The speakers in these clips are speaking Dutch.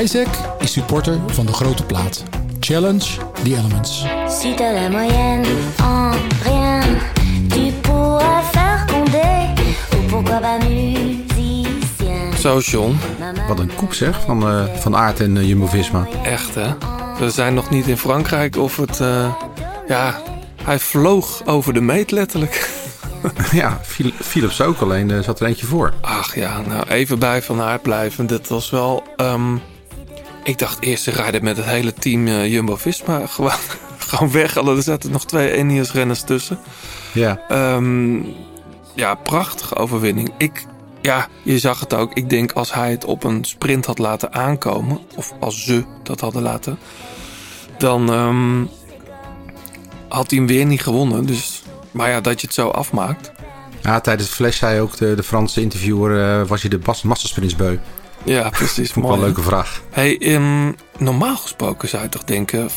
Isaac is supporter van de grote plaat. Challenge the elements. Si t'as la moyenne en rien, tu pourras faire condé. Ou pourquoi pas musicien. Zo, John. Wat een koep zeg, van, eh, van Aert en eh, Jumbo-Visma. Echt, hè? We zijn nog niet in Frankrijk of het... eh, ja, hij vloog over de meet letterlijk. ja, Phil- Philips ook, alleen zat er eentje voor. Ach ja, nou even bij Van Aert blijven. Dit was wel... ehm, ik dacht eerst ze rijden met het hele team eh, Jumbo-Visma gewoon, gewoon weg. Alleen er zaten nog twee Ineos-renners tussen. Ja, Ehm, ja, prachtige overwinning. Ik, ja, je zag het ook. Ik denk als hij het op een sprint had laten aankomen, of als ze dat hadden laten, dan ehm, had hij hem weer niet gewonnen. Dus, maar ja, dat je het zo afmaakt. ja tijdens flash zei ook de, de Franse interviewer... eh, was je de bas-? Ja, precies. Ik wel mooi. een leuke vraag. Hey, ehm, normaal gesproken zou je toch denken,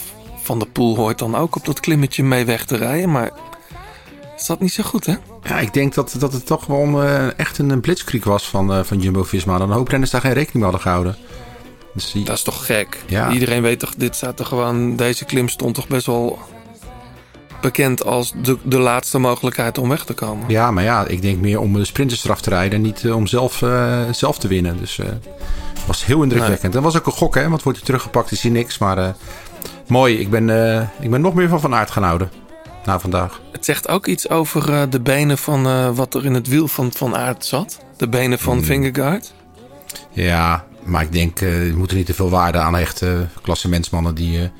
Van de Poel hoort dan ook op dat klimmetje mee weg te rijden, maar is dat niet zo goed, hè? Ja, ik denk dat, dat het toch wel eh, echt een blitzkrieg was van, eh, van Jumbo-Visma. Dan een hoop renners daar geen rekening mee hadden gehouden. Dus die- Dat is toch gek? Ja. Iedereen weet toch, dit staat er gewoon, deze klim stond toch best wel bekend als de, de laatste mogelijkheid om weg te komen. Ja, maar ja, ik denk meer om de sprinters eraf te rijden en niet eh, om zelf, eh, zelf te winnen. Dus het was heel indrukwekkend. Dat was ook een gok, hè? Want wordt hij teruggepakt, is hij niks. Maar mooi, ik ben, ik ben nog meer van Van Aert gaan houden. Na vandaag. Het zegt ook iets over de benen van wat er in het wiel van Van Aert zat. De benen van Hmm. Vingegaard. Ja, maar ik denk, eh je moet er niet te veel waarde aan hechten. Klassementsmannen die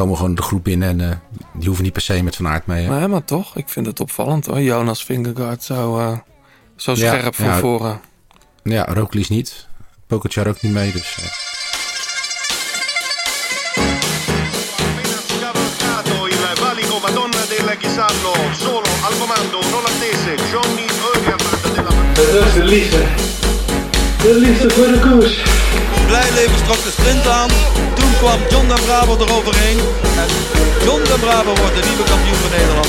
komen gewoon de groep in en eh, die hoeven niet per se met Van Aert mee. hè. Nee, maar toch, ik vind het opvallend hoor. Jonas Vingegaard zo, eh, zo Ja, scherp van ja. voren. Ja, Roglic niet. Pogacar ook niet mee, dus... eh, Dat is de liefde. De liefde voor de koers. Blijleven trok de sprint aan. Toen kwam John de Bravo eroverheen. En John de Bravo wordt de nieuwe kampioen van Nederland.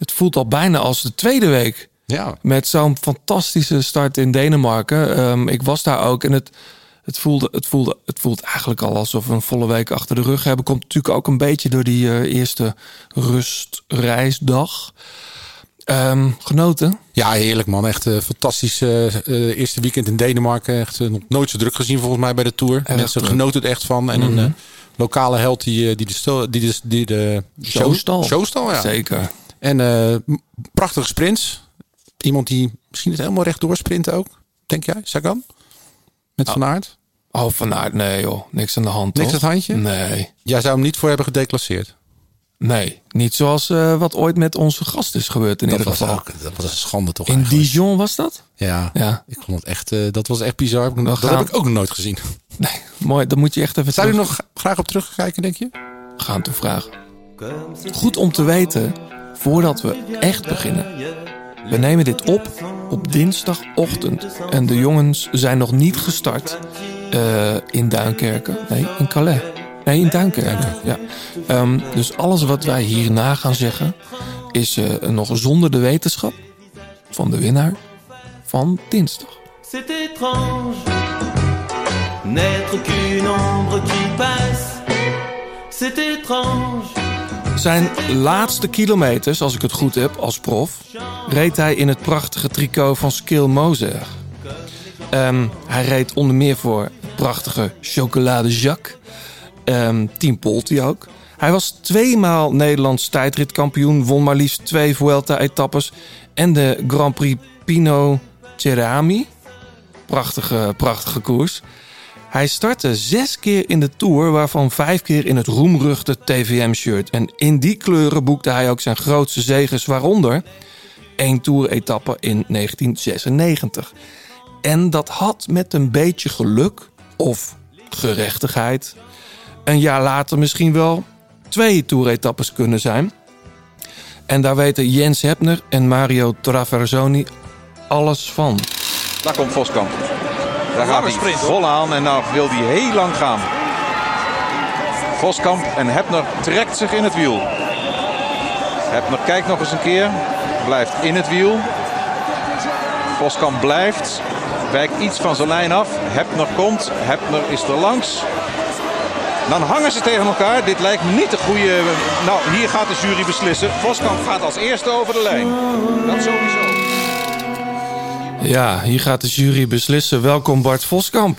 het voelt al bijna als de tweede week. ja, Met zo'n fantastische start in Denemarken. Ehm, ik was daar ook en het, het, voelde, het, voelde, het voelt eigenlijk al alsof we een volle week achter de rug hebben. Komt natuurlijk ook een beetje door die eh, eerste rustreisdag. Ehm, genoten? Ja, heerlijk man. Echt een fantastisch eh, eh, eerste weekend in Denemarken. Echt eh, nog nooit zo druk gezien volgens mij bij de Tour. Erg Mensen druk. genoten het echt van. En een eh, lokale held die, eh, die de, stel, die de, die de Showstal. Showstal, ja. Zeker. En eh, prachtige sprints. Iemand die misschien het helemaal rechtdoor sprint ook. Denk jij, Sagan? Met Van Aert? Oh, Van Aert, nee joh. Niks aan de hand, Niks toch? aan het handje? Nee. Jij zou hem niet voor hebben gedeclasseerd. Nee, niet zoals eh, wat ooit met onze gast is gebeurd in Dat ieder was, geval. ook, dat was een schande toch In eigenlijk. Dijon was dat? Ja, Ja. ik vond het echt, eh, dat was echt bizar. Dat, dat gaan- heb ik ook nog nooit gezien. Nee, mooi. Dan moet je echt even Zou je er nog graag op terugkijken, denk je? gaan te vragen. Goed om te weten, voordat we echt beginnen. We nemen dit op op dinsdagochtend. En de jongens zijn nog niet gestart eh, in Duinkerken. Nee, in Calais. Nee, in Duinkerken. Ja. Ehm, dus alles wat wij hierna gaan zeggen... is eh, nog zonder de wetenschap van de winnaar van dinsdag. C'est étrange, n'être qu'une ombre qui passe. C'est étrange, Zijn laatste kilometers, als ik het goed heb, als prof, reed hij in het prachtige tricot van Skill Moser. Ehm, hij reed onder meer voor het prachtige Chocolade Jacques. Ehm Team Polti ook. Hij was tweemaal Nederlands tijdritkampioen, won maar liefst twee Vuelta-etappes en de Grand Prix Pino Cerami. Prachtige, prachtige koers. Hij startte zes keer in de Tour, waarvan vijf keer in het roemruchte TVM-shirt. En in die kleuren boekte hij ook zijn grootste zegens, waaronder één Tour-etappe in 1996. En dat had met een beetje geluk of gerechtigheid een jaar later misschien wel twee toeretappes kunnen zijn. En daar weten Jens Hebner en Mario Traversoni alles van. Daar komt Voskamp. Daar gaat hij vol aan en nou wil hij heel lang gaan. Voskamp en Hebner trekt zich in het wiel. Hebner kijkt nog eens een keer. Blijft in het wiel. Voskamp blijft. Wijkt iets van zijn lijn af. Hebner komt. Hebner is er langs. Dan hangen ze tegen elkaar. Dit lijkt me niet de goede... Nou, hier gaat de jury beslissen. Voskamp gaat als eerste over de lijn. Dat sowieso. Ja, hier gaat de jury beslissen. Welkom Bart Voskamp.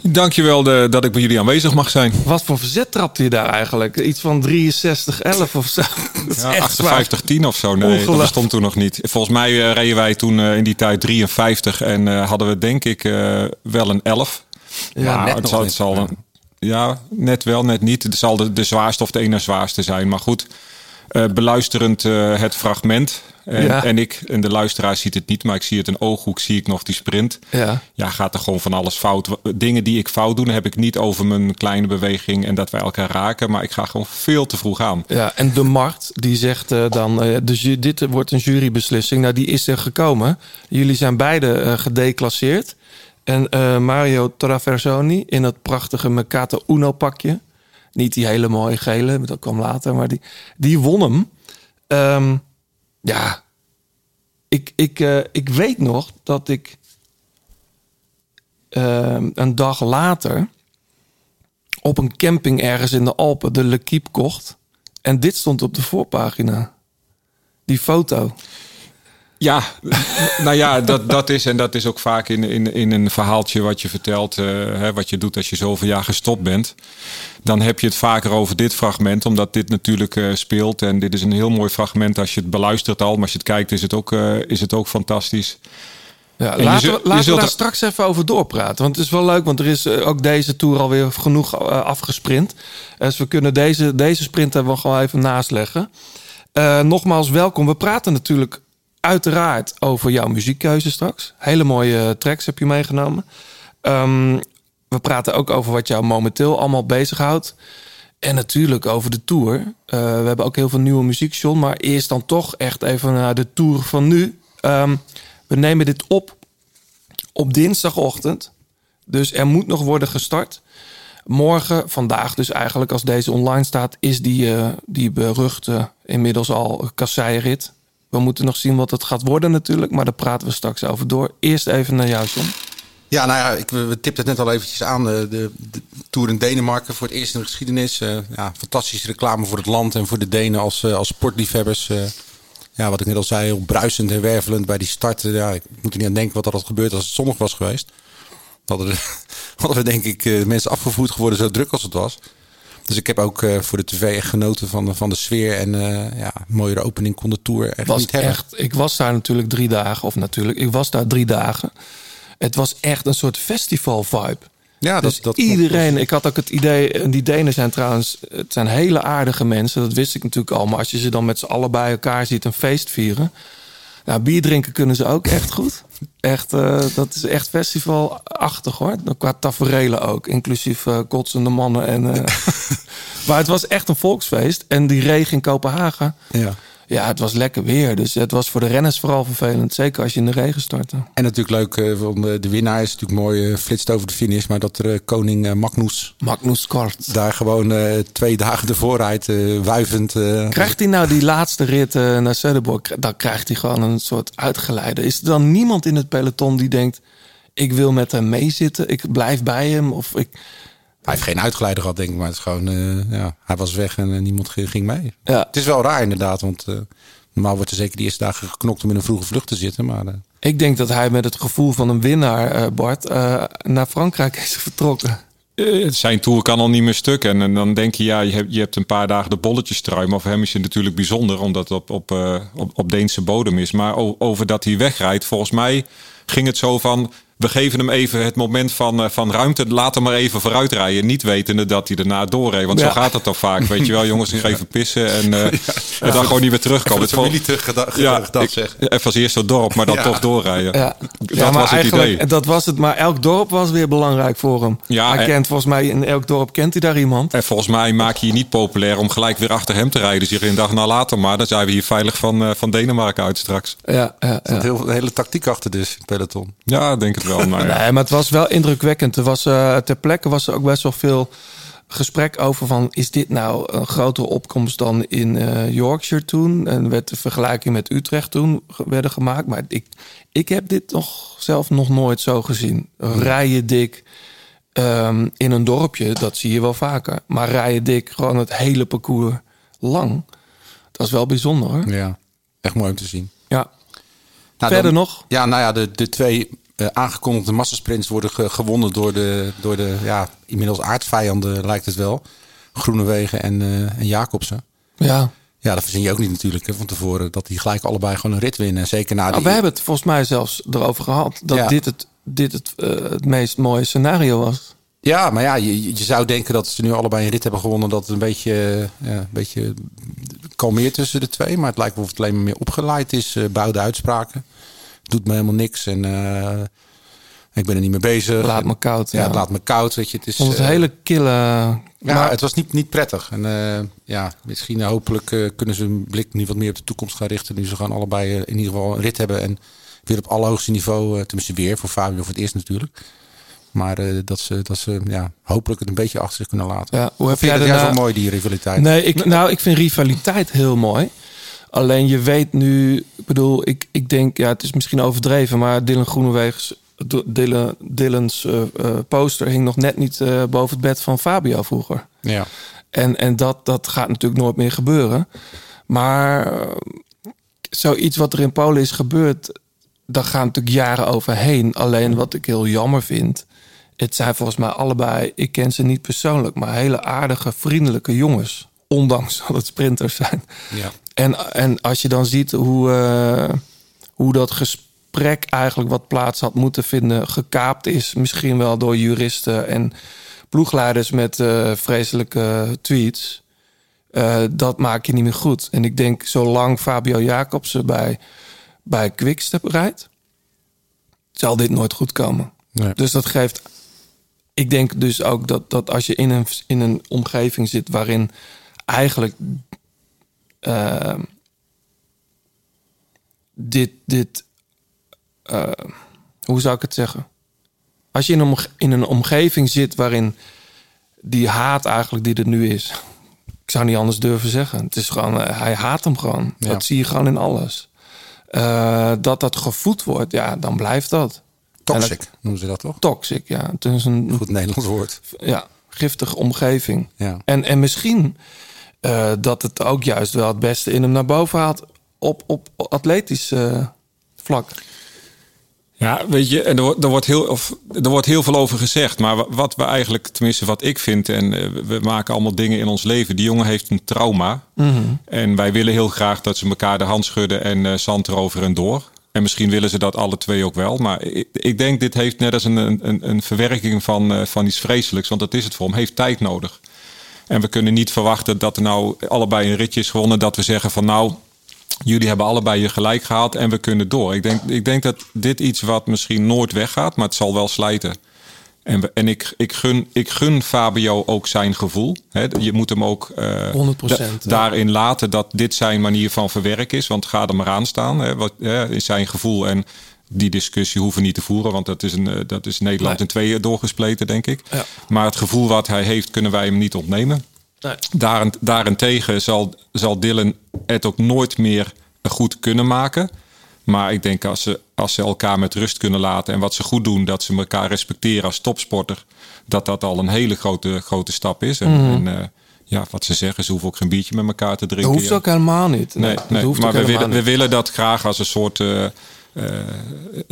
Dankjewel de, dat ik bij jullie aanwezig mag zijn. Wat voor verzet trapte je daar eigenlijk? Iets van 63-11 of zo? Ja, echt zwaar. 58-10 of zo. Nee, dat bestond toen nog niet. Volgens mij eh, reden wij toen eh, in die tijd 53 en eh, hadden we denk ik eh, wel een 11. Ja, Maar net het nog zal, niet. het zal een- ja, net wel, net niet. Het zal de, de zwaarste of de ene zwaarste zijn. Maar goed, eh, beluisterend eh, het fragment. En, Ja. en ik, en de luisteraar ziet het niet, maar ik zie het in ooghoek, zie ik nog die sprint. Ja. Ja, gaat er gewoon van alles fout. Dingen die ik fout doe, heb ik niet over mijn kleine beweging en dat wij elkaar raken. Maar ik ga gewoon veel te vroeg aan. Ja, en de Mart die zegt eh, dan, eh, de ju- dit wordt een jurybeslissing. Nou, die is er gekomen. Jullie zijn beide eh, gedeclasseerd. En eh, Mario Traversoni in dat prachtige Mercato Uno pakje. Niet die hele mooie gele, dat kwam later, maar die, die won hem. Ehm, ja, ik, ik, eh, ik weet nog dat ik ehm, een dag later op een camping ergens in de Alpen de L'Equipe kocht. En dit stond op de voorpagina. Die foto. Ja, nou ja, dat, dat is en dat is ook vaak in, in, in een verhaaltje wat je vertelt, eh, hè, wat je doet als je zoveel jaar gestopt bent. Dan heb je het vaker over dit fragment, omdat dit natuurlijk eh, speelt. En dit is een heel mooi fragment als je het beluistert al, maar als je het kijkt is het ook, eh, is het ook fantastisch. Ja, laten zult- we, laten we daar straks even over doorpraten. Want het is wel leuk, want er is ook deze tour alweer genoeg afgesprint. Dus we kunnen deze, deze sprint er wel gewoon even naast leggen. Eh, nogmaals, welkom. We praten natuurlijk uiteraard over jouw muziekkeuze straks. Hele mooie tracks heb je meegenomen. Ehm, we praten ook over wat jou momenteel allemaal bezighoudt. En natuurlijk over de tour. Eh, we hebben ook heel veel nieuwe muziek, John. Maar eerst dan toch echt even naar de tour van nu. Ehm, we nemen dit op op dinsdagochtend. Dus er moet nog worden gestart. Morgen, vandaag dus eigenlijk als deze online staat... is die, eh, die beruchte inmiddels al kasseirit. We moeten nog zien wat het gaat worden natuurlijk. Maar daar praten we straks over door. Eerst even naar jou, John. Ja, nou ja, ik, we tipten het net al eventjes aan. De, de, Tour in Denemarken voor het eerst in de geschiedenis. Eh, ja, fantastische reclame voor het land en voor de Denen als, eh, als sportliefhebbers. Eh, ja, wat ik net al zei, heel bruisend en wervelend bij die start. Ja, ik moet er niet aan denken wat er had gebeurd als het zonnig was geweest. Hadden, hadden we denk ik mensen afgevoerd geworden zo druk als het was. Dus ik heb ook eh, voor de tv echt genoten van, de- van de sfeer. En eh ja, een mooiere opening kon de Tour echt was niet hebben. echt, ik was daar natuurlijk drie dagen. Of natuurlijk, ik was daar drie dagen. Het was echt een soort festival vibe. Ja, dus dat, dat iedereen, ik had ook het idee, en die Denen zijn trouwens, het zijn hele aardige mensen, dat wist ik natuurlijk al. Maar als je ze dan met z'n allen bij elkaar ziet een feest vieren. Nou, bier drinken kunnen ze ook echt goed. Echt, eh, dat is echt festivalachtig hoor. Qua taferelen ook, inclusief eh, kotsende mannen. En, eh, maar het was echt een volksfeest. En die regen in Kopenhagen, Ja. Ja, het was lekker weer. Dus het was voor de renners vooral vervelend. Zeker als je in de regen startte. En natuurlijk leuk, eh, van de, de winnaar is natuurlijk mooi, eh, flitst over de finish. Maar dat er eh, koning eh, Magnus, Magnus Kort. daar gewoon eh, twee dagen ervoor rijdt, eh, wuivend. eh, Krijgt hij nou die laatste rit eh, naar Söderborg? Dan krijgt hij gewoon een soort uitgeleide. Is er dan niemand in het peloton die denkt... ik wil met hem meezitten, ik blijf bij hem? Of ik... Hij heeft geen uitgeleider gehad, denk ik. Maar het is gewoon, eh, ja, hij was weg en eh, niemand ging mee. Ja. Het is wel raar inderdaad, want eh, normaal wordt er zeker de eerste dagen geknokt om in een vroege vlucht te zitten. Maar Ik denk dat hij met het gevoel van een winnaar, eh, Bart... eh, naar Frankrijk is vertrokken. Eh, Zijn tour kan al niet meer stuk. En, en dan denk je, ja, je hebt, je hebt een paar dagen de bolletjes trui. Maar voor hem is het natuurlijk bijzonder, omdat het op, op, eh, op, op Deense bodem is. Maar over dat hij wegrijdt, volgens mij ging het zo van... we geven hem even het moment van, eh, van ruimte. Laat hem maar even vooruit rijden. Niet wetende dat hij daarna doorreed. Want Ja. zo gaat het toch vaak. Weet je wel, jongens, ik ga even pissen. En, eh, en dan gewoon niet meer terugkomen. Even de familie teruggeda- gedacht, ik- zeg. Even als eerste dorp, maar dan Ja. toch doorrijden. Ja, Dat ja, maar was het eigenlijk, idee. Dat was het, maar elk dorp was weer belangrijk voor hem. Ja, hij en- kent volgens mij in elk dorp kent hij daar iemand. En volgens mij maak je je niet populair om gelijk weer achter hem te rijden. Zeg je een dag na later maar. Dan zijn we hier veilig van, eh, van Denemarken uit straks. Ja, ja, Er ja. zat heel, een hele tactiek achter dus, in het peloton. Ja, denk het wel. Maar ja. Nee, maar het was wel indrukwekkend. Er was, eh, ter plekke was er ook best wel veel gesprek over van... is dit nou een grotere opkomst dan in eh, Yorkshire toen? En werd de vergelijking met Utrecht toen werden gemaakt. Maar ik, ik heb dit nog zelf nog nooit zo gezien. Rijen dik ehm, in een dorpje, dat zie je wel vaker. Maar rijen dik gewoon het hele parcours lang. Dat is wel bijzonder hoor. Ja, echt mooi om te zien. Ja. Nou, Verder dan- nog? Ja, nou ja, de, de twee eh, aangekondigde massasprints worden ge- gewonnen door de, door de ja, inmiddels aardvijanden, lijkt het wel. Groenewegen en, en Jacobsen. Ja. Ja, dat verzin je ook niet natuurlijk hè, van tevoren. Dat die gelijk allebei gewoon een rit winnen. Zeker na Nou, die... we hebben het volgens mij zelfs erover gehad dat Ja. dit, het, dit het, eh, het meest mooie scenario was. Ja, maar ja, je, je zou denken dat ze nu allebei een rit hebben gewonnen. Dat het een beetje, ja, een beetje kalmeert tussen de twee. Maar het lijkt wel of het alleen maar meer opgeleid is. eh bouwde uitspraken. Doet me helemaal niks. En eh, ik ben er niet mee bezig. Laat me koud, Ja, laat me koud. Weet je, het is, een eh, hele kille... Ja, maar- het was niet, niet prettig. En eh, ja, misschien hopelijk kunnen ze hun blik nu wat meer op de toekomst gaan richten. Nu ze gaan allebei in ieder geval een rit hebben. En weer op allerhoogste niveau, tenminste weer voor Fabio voor het eerst natuurlijk. Maar dat ze, dat ze ja, hopelijk het een beetje achter zich kunnen laten. Ja, hoe heb jij dat daarna- mooi, die rivaliteit? Nee, ik, nou, ik vind rivaliteit heel mooi. Alleen je weet nu, ik bedoel, ik, ik denk, ja, het is misschien overdreven, maar Dylan Groenewegens, Dylan, Dylan's eh, eh, poster hing nog net niet eh, boven het bed van Fabio vroeger. Ja. En, en dat, dat gaat natuurlijk nooit meer gebeuren. Maar zoiets wat er in Polen is gebeurd, daar gaan natuurlijk jaren overheen. Alleen wat ik heel jammer vind, het zijn volgens mij allebei, ik ken ze niet persoonlijk, maar hele aardige, vriendelijke jongens. Ondanks dat het sprinters zijn. Ja. En, en als je dan ziet hoe, eh, hoe dat gesprek eigenlijk wat plaats had moeten vinden, gekaapt is, misschien wel door juristen en ploegleiders met eh, vreselijke tweets. eh, dat maak je niet meer goed. En ik denk, zolang Fabio Jacobsen bij, bij Quickstep rijdt, zal dit nooit goed komen. Nee. Dus dat geeft. Ik denk dus ook dat, dat als je in een, in een omgeving zit waarin eigenlijk eh, dit, dit eh, hoe zou ik het zeggen? Als je in een, in een omgeving zit waarin die haat eigenlijk die er nu is. Ik zou niet anders durven zeggen. Het is gewoon, eh, hij haat hem gewoon. Ja. Dat zie je gewoon in alles. Eh, dat dat gevoed wordt, ja, dan blijft dat. Toxic dat- noemen ze dat toch? Toxic, ja. Het is een Goed Nederlands woord. ja, giftige omgeving. Ja. En, en misschien eh, dat het ook juist wel het beste in hem naar boven haalt op, op atletisch eh, vlak. Ja, weet je, en er, wordt- er, wordt heel, of, er wordt heel veel over gezegd. Maar wa- wat we eigenlijk, tenminste wat ik vind, en eh, we- maken allemaal dingen in ons leven. Die jongen heeft een trauma. Mhm. En wij willen heel graag dat ze elkaar de hand schudden en eh zand erover en door. En misschien willen ze dat alle twee ook wel. Maar ik, ik denk, dit heeft net als een, een, een verwerking van, van iets vreselijks. Want dat is het voor hem. Heeft tijd nodig. En we kunnen niet verwachten dat er nou allebei een ritje is gewonnen. Dat we zeggen van nou, jullie hebben allebei je gelijk gehaald en we kunnen door. Ik denk, ik denk dat dit iets wat misschien nooit weggaat, maar het zal wel slijten. En, we, en ik, ik, gun, ik gun Fabio ook zijn gevoel. Hè, je moet hem ook eh, 100%, da- ja. daarin laten dat dit zijn manier van verwerken is. Want ga er maar aan staan. Hè, wat, hè, is zijn gevoel. En die discussie hoeven we niet te voeren. Want dat is, een, eh, dat is Nederland Nee. in tweeën doorgespleten, denk ik. Ja. Maar het gevoel wat hij heeft, kunnen wij hem niet ontnemen. Nee. Daarentegen zal, zal Dylan het ook nooit meer goed kunnen maken. Maar ik denk als ze, als ze elkaar met rust kunnen laten en wat ze goed doen, dat ze elkaar respecteren als topsporter, dat dat al een hele grote, grote stap is. En, Mhm. en, eh, ja, wat ze zeggen, ze hoeven ook geen biertje met elkaar te Dat drinken. hoeft Ja. ook helemaal niet. Nee, dat nee, hoeft maar we willen, we willen dat graag als een soort eh,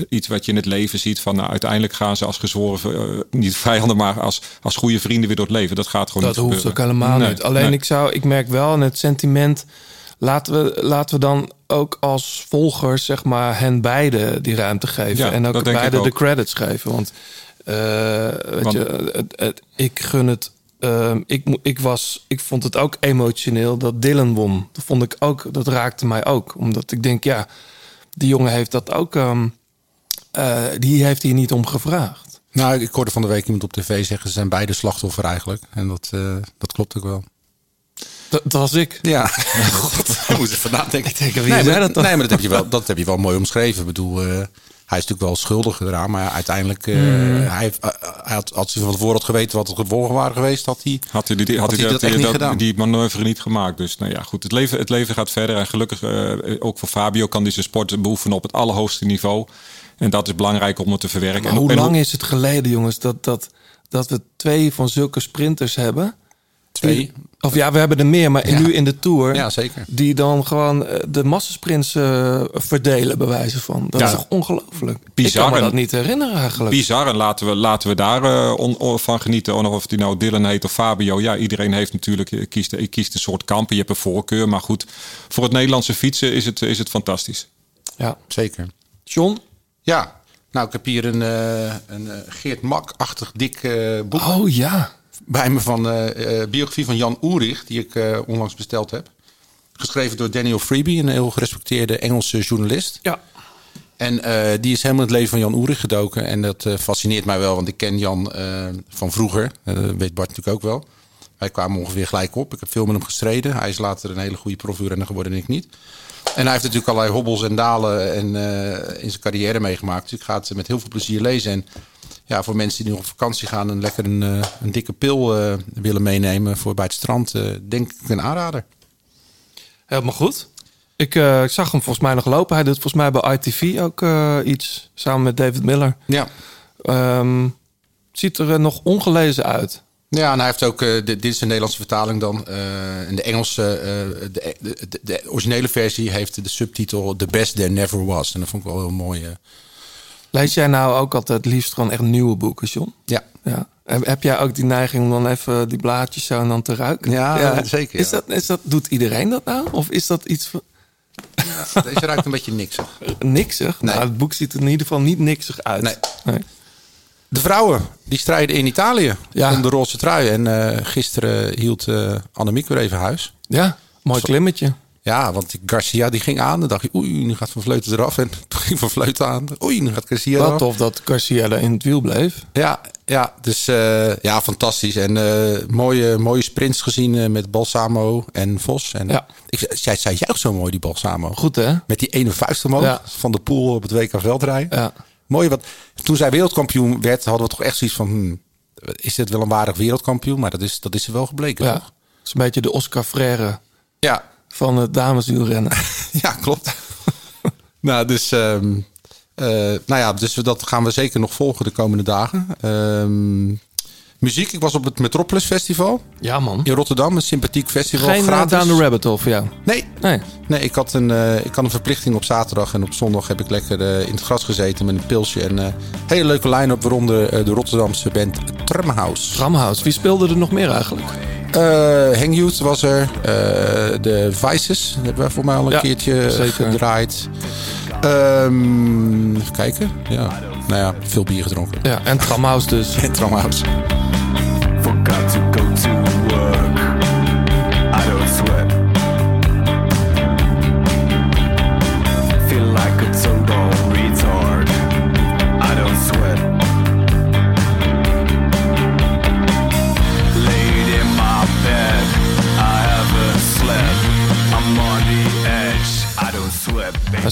iets wat je in het leven ziet. Van nou, uiteindelijk gaan ze als gezworen, eh, niet vijanden, maar als, als goede vrienden weer door het leven. Dat gaat gewoon Dat niet hoeft ook helemaal Nee, niet. Alleen nee. ik zou, ik merk wel, en het sentiment laten we, laten we dan ook als volgers, zeg maar, hen beiden die ruimte geven. Ja, en ook dat beide de credits geven. Want, eh, weet Want- je, het, het- ik gun het. ehm, ik, ik, was, ik vond het ook emotioneel dat Dylan won. Dat vond ik ook, dat raakte mij ook. Omdat ik denk, ja, die jongen heeft dat ook. ehm, eh, die heeft hier niet om gevraagd. Nou, ik hoorde van de week iemand op tv zeggen... ze zijn beide slachtoffer eigenlijk. En dat, eh, dat klopt ook wel. Dat, dat was ik. Ja, god, ik even nadenken. Ik denk, wie nee, maar, dat nee, maar dat heb je wel, dat heb je wel mooi omschreven. Ik bedoel, eh, hij is natuurlijk wel schuldig eraan, maar uiteindelijk, eh, Hmm. hij, heeft, eh, hij had, als hij van tevoren had geweten wat de gevolgen waren geweest, had hij, Had hij, die, had Had hij, hij dat, dat echt die, niet dat- gedaan? die manoeuvre niet gemaakt. Dus nou ja, goed. Het leven, het leven gaat verder. En gelukkig eh, ook voor Fabio kan hij zijn sport beoefenen op het allerhoogste niveau. En dat is belangrijk om het te verwerken. Maar en, hoe en lang is het geleden, jongens, dat, dat, dat we twee van zulke sprinters hebben? Twee? Die- of ja, we hebben er meer, maar Ja. nu in de Tour. Ja, zeker. Die dan gewoon eh, de massasprints eh, verdelen, bij wijze van. Dat Ja. is toch ongelooflijk? Bizar Ik kan me dat niet herinneren eigenlijk. Bizar en laten we, laten we daar eh, on- on- van genieten. Of of die nou Dylan heet of Fabio. Ja, iedereen heeft natuurlijk, kiest, ik kiest een soort kampen. Je hebt een voorkeur. Maar goed, voor het Nederlandse fietsen is het, is het fantastisch. Ja. zeker. John? Ja, nou, ik heb hier een, eh, een Geert Mak-achtig dik boek Oh ja. Bij me van eh, eh, biografie van Jan Oerich, die ik eh, onlangs besteld heb. Geschreven door Daniel Freeby, een heel gerespecteerde Engelse journalist. Ja. En die is helemaal in het leven van Jan Oerig gedoken. En dat fascineert mij wel, want ik ken Jan van vroeger. Dat weet Bart natuurlijk ook wel. Wij kwamen ongeveer gelijk op. Ik heb veel met hem gestreden. Hij is later een hele goede profwielrenner geworden en ik niet. En hij heeft natuurlijk allerlei hobbels en dalen en, in zijn carrière meegemaakt. Dus ik ga het met heel veel plezier lezen. En ja, voor mensen die nog op vakantie gaan en lekker een, eh, een dikke pil eh, willen meenemen voor bij het strand, eh, denk ik een aanrader. Helemaal goed. Ik, ik zag hem volgens mij nog lopen. Hij doet volgens mij bij ITV ook iets samen met David Miller. Ja. Ehm, ziet er nog ongelezen uit. Ja, en hij heeft ook, eh, dit, is een Nederlandse vertaling dan. en de Engelse, de, de, de, de originele versie heeft de subtitel The Best There Never Was. En dat vond ik wel heel mooi. Lees jij nou ook altijd het liefst gewoon echt nieuwe boeken, John? Ja. ja. Heb, jij ook die neiging om dan even die blaadjes zo en dan te ruiken? Ja, zeker, Is ja. dat, is dat, doet iedereen dat nou? Of is dat iets van... Deze ruikt een beetje niksig. niksig? Nee. Nou, het boek ziet er in ieder geval niet niksig uit. Nee. Nee. De vrouwen, die strijden in Italië Ja. om de roze trui. En eh, gisteren hield eh Annemiek weer even huis. Ja, mooi klimmetje. Ja, want Garcia die ging aan. Dan dacht je, oei, nu gaat Van Vleuten eraf. En toen ging Van Vleuten aan. Oei, nu gaat Garcia Wat eraf. tof dat Garcia in het wiel bleef. Ja, ja dus eh, ja, fantastisch. En eh, mooie, mooie sprints gezien eh, met Balsamo en Vos. En Ja. ik, zij, zij juicht zo mooi, die Balsamo. Goed hè? Met die ene vuist omhoog Ja. van de pool op het WK veldrijden. Ja. Mooi, wat toen zij wereldkampioen werd, hadden we toch echt zoiets van... hmm, is dit wel een waardig wereldkampioen? Maar dat is, dat is er wel gebleken, ja. toch? Het is een beetje de Oscar Freire Ja, van het dameswielrennen. ja klopt. nou, dus, ehm, eh, nou ja, dus dat gaan we zeker nog volgen de komende dagen. Ehm, muziek, ik was op het Metropolis Festival ja man. in Rotterdam. Een sympathiek festival, Geen uh, gratis. Down the Rabbit Hole voor jou? Nee, Nee. nee ik, had een, eh, ik had een verplichting op zaterdag. En op zondag heb ik lekker eh, in het gras gezeten met een pilsje. En eh hele leuke line-up, waaronder eh, de Rotterdamse band Tramhouse. Tramhouse. Wie speelde er nog meer eigenlijk? Eh Hang Youth was er. eh, de Vices hebben we voor mij al een Ja, keertje zeker. gedraaid. Ehm, even kijken. Ja. Nou ja, veel bier gedronken. Ja, en Tramhouse dus. En Tramhouse.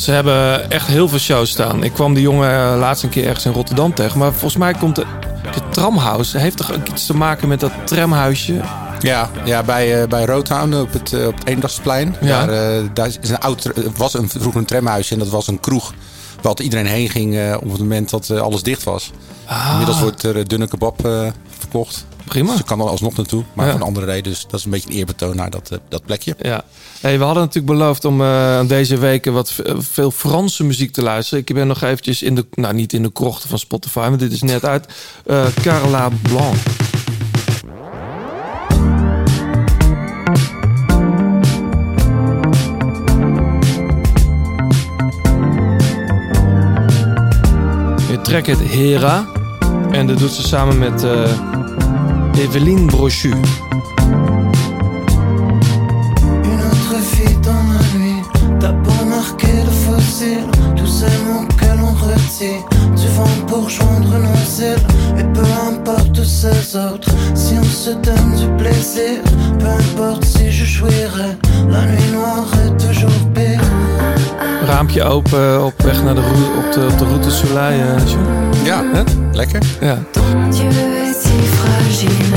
Ze hebben echt heel veel shows staan. Ik kwam die jongen eh, laatst een keer ergens in Rotterdam tegen. Maar volgens mij komt de, de Tramhouse... heeft toch ook iets te maken met dat tramhuisje? Ja, ja bij, eh, bij Roadhound op het, eh, op het Eendagsplein. Ja. Daar, daar is een oud, was een, vroeger een tramhuisje en dat was een kroeg. Waar iedereen heen ging op het moment dat alles dicht was. Inmiddels wordt er dunne kebab verkocht. Prima. Ze kan er alsnog naartoe, maar ja. van andere reden. Dus dat is een beetje een eerbetoon naar dat, eh, dat plekje. Ja. Hey, we hadden natuurlijk beloofd om eh, deze weken wat veel Franse muziek te luisteren. Ik ben nog eventjes in de, nou niet in de krochten van Spotify, maar dit is net uit. Eh, Carla Blanc. We trekt het Hera. En dat doet ze samen met... Brochu. Une autre fille dans ma nuit T'as pas marqué de fossile Tous ces mots que l'on retire Tu vends pour joindre nos ailes Et peu importe ces autres Si on se donne du plaisir Peu importe si je jouirai La nuit noire est toujours pire Raampje open op weg naar de, route, op de, op de route Soleil. John. Ja, Hè? lekker. Ja. Dieu est si fragile.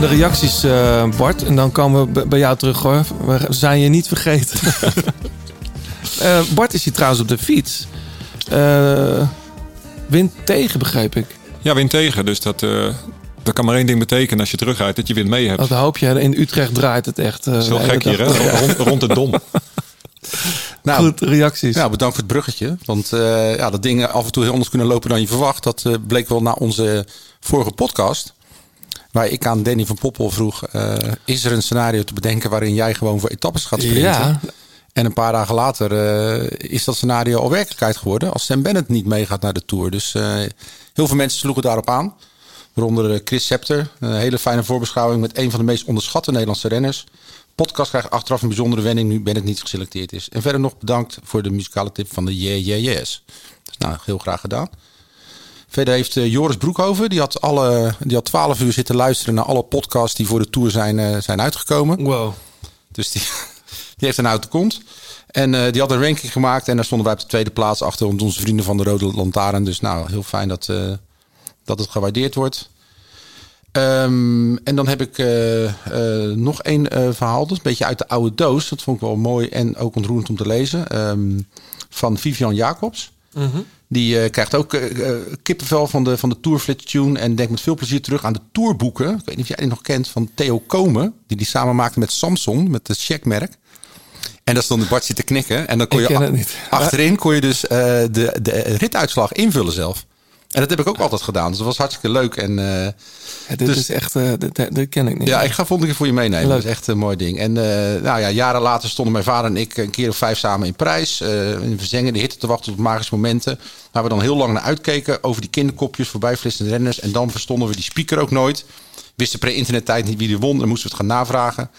Naar de reacties, eh, Bart. En dan komen we bij jou terug hoor. We zijn je niet vergeten. Eh, Bart is hier trouwens op de fiets. Eh, wind tegen, begreep ik. Ja, wind tegen. Dus dat, eh, dat kan maar één ding betekenen als je terugrijdt. Dat je wind mee hebt. Wat hoop je? In Utrecht draait het echt. eh, Dat is wel gek hier, hè? Rond, rond het dom. Nou, Goed, reacties. Ja, bedankt voor het bruggetje. Want eh, ja, dat dingen af en toe heel anders kunnen lopen dan je verwacht. Dat bleek wel na onze vorige podcast. Waar ik aan Danny van Poppel vroeg: eh, is er een scenario te bedenken waarin jij gewoon voor etappes gaat sprinten? Ja. En een paar dagen later eh, is dat scenario al werkelijkheid geworden. Als Sam Bennett niet meegaat naar de Tour. Dus eh, heel veel mensen sloegen daarop aan. Waaronder Chris Scepter. Een hele fijne voorbeschouwing met een van de meest onderschatte Nederlandse renners. Podcast krijgt achteraf een bijzondere wending nu Bennett niet geselecteerd is. En verder nog bedankt voor de muzikale tip van de Yeah Yeah Yes. Dus nou, heel graag gedaan. Verder heeft eh, Joris Broekhoven, die had, alle, die had 12 uur zitten luisteren naar alle podcasts die voor de Tour zijn, eh, zijn uitgekomen. Wow. Dus die, die heeft een de kont. En eh, die had een ranking gemaakt en daar stonden wij op de tweede plaats achter onze vrienden van de Rode Lantaarn. Dus nou, heel fijn dat, dat het gewaardeerd wordt. Ehm, en dan heb ik nog één verhaal. Dat is een beetje uit de oude doos. Dat vond ik wel mooi en ook ontroerend om te lezen. Ehm, van Vivian Jacobs. Mhm. Die eh, krijgt ook eh, eh, kippenvel van de, van de Tourflits Tune. En denkt met veel plezier terug aan de tourboeken. Ik weet niet of jij die nog kent. Van Theo Komen. Die die samen maakte met Samsung. Met het checkmerk. En daar stond de Bart te knikken. En dan kon Ik je ken a- het niet. achterin kon je dus de, de rituitslag invullen zelf. En dat heb ik ook altijd gedaan. Dus dat was hartstikke leuk. En, eh, Ja, dit dus- is echt, eh, dit, dit ken ik niet. ja, ik ga volgende keer voor je meenemen. Leuk. Dat is echt een mooi ding. En eh, nou ja, jaren later stonden mijn vader en ik een keer of vijf samen in Prijs. in Verzengen, de hitte te wachten op magische momenten. Waar we dan heel lang naar uitkeken. Over die kinderkopjes, voorbijflissende renners. En dan verstonden we die speaker ook nooit. Wisten pre-internet tijd niet wie er won. Dan moesten we het gaan navragen.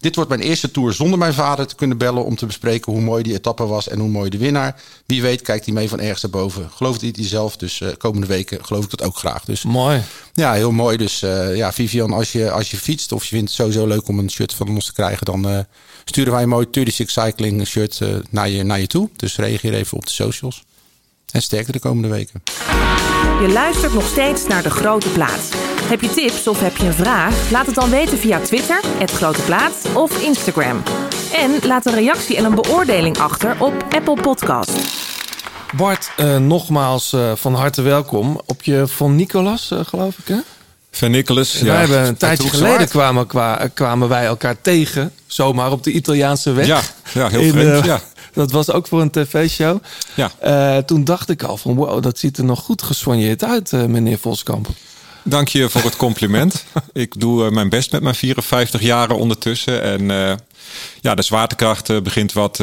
Dit wordt mijn eerste tour zonder mijn vader te kunnen bellen... om te bespreken hoe mooi die etappe was en hoe mooi de winnaar. Wie weet kijkt hij mee van ergens daarboven. Gelooft hij het zelf, dus eh, komende weken geloof ik dat ook graag. Dus Mooi. ja, heel mooi. Dus eh, ja, Vivian, als je, als je fietst of je vindt het sowieso leuk om een shirt van ons te krijgen, dan eh, sturen wij een mooi 36 Cycling shirt naar, je, naar je toe. Dus reageer even op de socials. En sterkte de komende weken. Je luistert nog steeds naar De Grote Plaat. Heb je tips of heb je een vraag? Laat het dan weten via Twitter, het Grote Plaat of Instagram. En laat een reactie en een beoordeling achter op Apple Podcast. Bart, eh, nogmaals eh, van harte welkom op je Von Nicolas, eh, geloof ik hè? Van Nicholas, wij ja. hebben een tijdje geleden kwamen, kwa- kwamen wij elkaar tegen, zomaar op de Italiaanse weg. Ja, ja, heel In, vreemd, ja. Dat was ook voor een tv-show. Ja. Eh, toen dacht ik al van wow, dat ziet er nog goed gesoigneerd uit, meneer Voskamp. Dank je voor het compliment. ik doe eh, mijn best met mijn 54 jaren ondertussen. En eh, ja, de zwaartekracht eh, begint wat,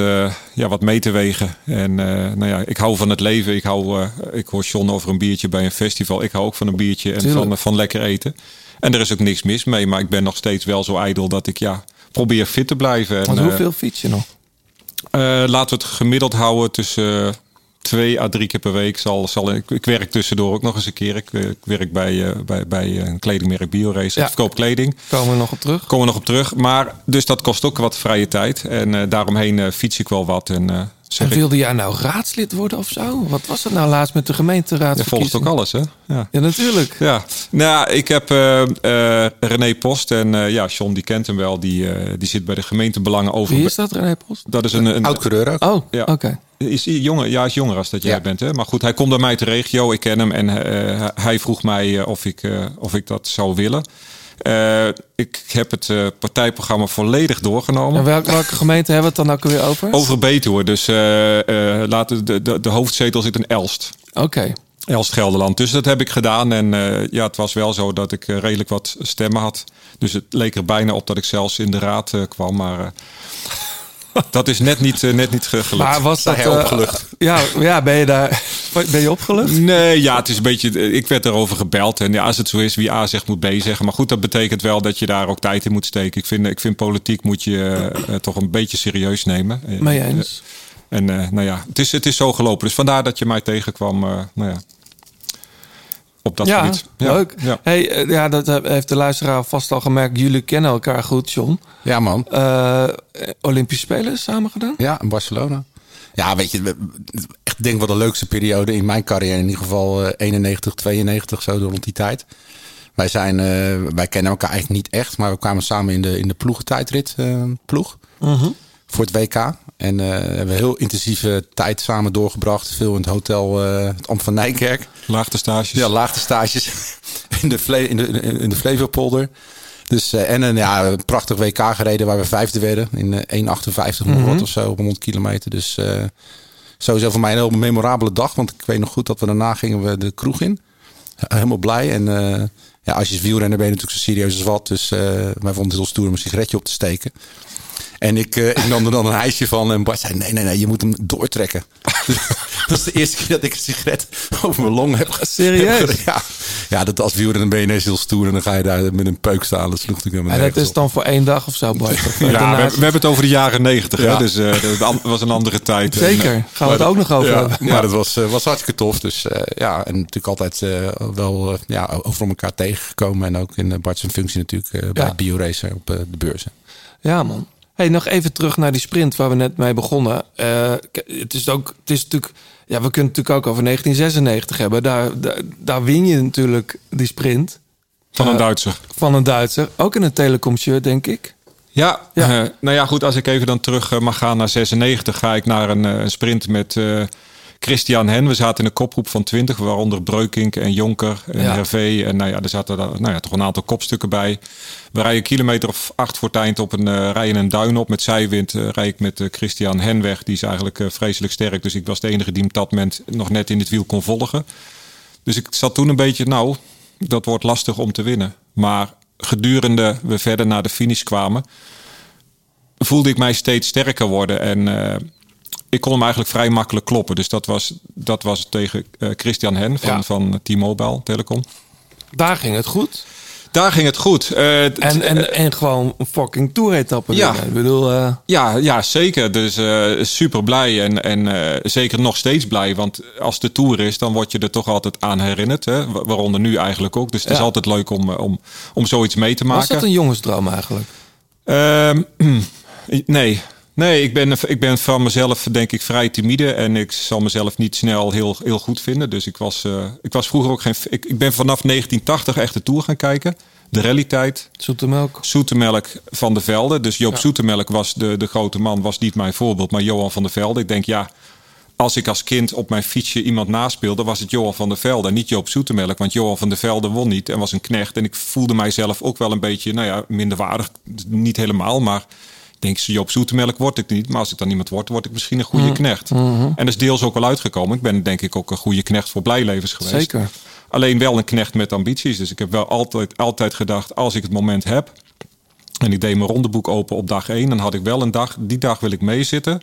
ja, wat mee te wegen. En nou ja, ik hou van het leven. Ik, hou, ik hoor John over een biertje bij een festival. Ik hou ook van een biertje en Tuurlijk. van, van lekker eten. En er is ook niks mis mee. Maar ik ben nog steeds wel zo ijdel dat ik ja, probeer fit te blijven. En, hoeveel fiets je nog? laten we het gemiddeld houden tussen twee à drie keer per week. Zal, zal, ik, ik werk tussendoor ook nog eens een keer. Ik, eh, ik werk bij, eh, bij, bij een kledingmerk BioRace. Ja. Ik verkoop kleding. Komen we nog op terug? Komen we nog op terug. Maar dus dat kost ook wat vrije tijd. En eh, daaromheen eh, fiets ik wel wat. En, eh, zeg En ik, wilde jij nou raadslid worden of zo? Wat was het nou laatst met de gemeenteraad? je volgt ook alles, hè? Ja. Ja, natuurlijk. Ja, nou, ik heb eh, eh, René Post en eh, ja, John die kent hem wel. Die, eh, die zit bij de gemeentebelangen over. Wie is dat, René Post? Dat is een, een Oud-coureur ook. Oh, Ja. oké. Is jonger? Ja, is jonger als dat jij Ja. bent. Hè? Maar goed, hij komt bij mij te regio. Ik ken hem en eh, hij vroeg mij eh, of, ik, eh, of ik dat zou willen. Ik heb het partijprogramma volledig doorgenomen. En welke, welke gemeente hebben we het dan ook weer over? Over Betuwe. Dus laten de, de, de hoofdzetel zit in Elst. Oké. Elst Gelderland. Dus dat heb ik gedaan. En ja, het was wel zo dat ik redelijk wat stemmen had. Dus het leek er bijna op dat ik zelfs in de raad kwam. Maar dat is net niet, eh, net niet ge- gelukt. Maar was dat... Eh, opgelucht? ja, ja, ben je daar... Ben je opgelucht? Nee, ja, het is een beetje. Ik werd erover gebeld. En ja, als het zo is, wie A zegt, moet B zeggen. Maar goed, dat betekent wel dat je daar ook tijd in moet steken. Ik vind, ik vind politiek moet je eh, toch een beetje serieus nemen. Eh, eens. En eh, nou ja, het is, het is zo gelopen. Dus vandaar dat je mij tegenkwam. eh, nou ja, op dat ja, gebied. leuk. Ja. Hey, eh, ja, dat heb- heeft de luisteraar vast al gemerkt. Jullie kennen elkaar goed, John. Ja, man. Eh, Olympische Spelen samen gedaan? Ja, in Barcelona. Ja, weet je, echt denk wel de leukste periode in mijn carrière. In ieder geval eh, 91, 92, zo rond die tijd. Wij, zijn, eh, wij kennen elkaar eigenlijk niet echt, maar we kwamen samen in de, in de ploegentijdrit eh, ploeg Mhm. voor het WK. En eh, hebben een heel intensieve tijd samen doorgebracht. Veel in het hotel eh het Ambt van Nijkerk. Laagte stages. Ja, laagte stages in de, in de, in de Flevopolder. Dus, eh, en een, ja, een prachtig WK gereden waar we vijfde werden. In eh, 1,58 nog Mhm. wat of zo op 100 kilometer. Dus sowieso voor mij een heel memorabele dag. Want ik weet nog goed dat we daarna gingen we de kroeg in. Helemaal blij. En ja, als je wielrenner ben je natuurlijk zo serieus als wat. Dus wij vonden het heel stoer om een sigaretje op te steken. En ik, eh, ik nam er dan een ijsje van. En Bart zei, nee, nee, nee, je moet hem doortrekken. dat is de eerste keer dat ik een sigaret over mijn long heb Serieus? Ja, ja dat als wielrenner ben je ineens heel stoer. En dan ga je daar met een peuk staan. Dat sloeg natuurlijk En dat is dan voor één dag of zo, Bart? Of, Ja, we, we hebben het over de jaren negentig. Ja. Hè? Dus eh, dat was een andere tijd. Zeker. En, eh, Gaan we het ook nog over ja, hebben. Maar dat was, was hartstikke tof. Dus eh, ja, en natuurlijk altijd eh, wel ja, over elkaar tegengekomen. En ook in uh, Bart's functie natuurlijk bij Ja. BioRacer op de beurzen. Ja, man. Hey, nog even terug naar die sprint waar we net mee begonnen. Eh, het is ook, het is natuurlijk, ja, we kunnen het natuurlijk ook over 1996 hebben. Daar, daar, daar win je natuurlijk die sprint. Van een Eh, Duitser. Van een Duitser. Ook in een telecom shirt, denk ik. Ja, eh, nou ja, goed. Als ik even dan terug mag gaan naar 96, ga ik naar een, een sprint met Christian Hen. We zaten in een kopgroep van 20, waaronder Breukink en Jonker en Ja. Hervé. En nou ja, er zaten dan, nou ja, toch een aantal kopstukken bij. We rijden een kilometer of acht voor eind op een uh, rijden een duin op. Met zijwind uh, rijd ik met uh, Christian Hen weg. Die is eigenlijk vreselijk sterk. Dus ik was de enige die hem op dat moment nog net in het wiel kon volgen. Dus ik zat toen een beetje, nou, dat wordt lastig om te winnen. Maar gedurende we verder naar de finish kwamen, voelde ik mij steeds sterker worden. En ik kon hem eigenlijk vrij makkelijk kloppen. Dus dat was, dat was tegen uh, Christian Hen van, ja. van T-Mobile Telecom. Daar ging het goed. Daar ging het goed. Uh, en, en, en gewoon een fucking toeretappe. Ja. Ik bedoel, uh... ja, ja, zeker. Dus uh, super blij en, en zeker nog steeds blij. Want als de tour is, dan word je er toch altijd aan herinnerd. Hè? Waaronder nu eigenlijk ook. Dus het ja. is altijd leuk om, om, om zoiets mee te maken. Was dat een jongensdroom eigenlijk? Ehm, nee. Nee, ik ben, ik ben van mezelf denk ik vrij timide. En ik zal mezelf niet snel heel, heel goed vinden. Dus ik was, uh, ik was vroeger ook geen... Ik, ik ben vanaf 1980 echt de Tour gaan kijken. De rallytijd. Zoetemelk. Zoetemelk van de Velde. Dus Joop ja. Zoetemelk was de, de grote man. Was niet mijn voorbeeld, maar Johan van der Velde. Ik denk ja... Als ik als kind op mijn fietsje iemand naspeelde, was het Johan van der Velde. Niet Joop Zoetemelk, want Johan van der Velde won niet en was een knecht. En ik voelde mijzelf ook wel een beetje, nou ja, minderwaardig. Niet helemaal, maar ik denk, Joop Zoetemelk word ik niet. Maar als ik dan iemand word, word ik misschien een goede mm. knecht. Mhm. Mm -hmm. En dat is deels ook wel uitgekomen. Ik ben denk ik ook een goede knecht voor blijlevens geweest. Zeker. Alleen wel een knecht met ambities. Dus ik heb wel altijd, altijd gedacht, als ik het moment heb... en ik deed mijn rondeboek open op dag één... dan had ik wel een dag, die dag wil ik meezitten...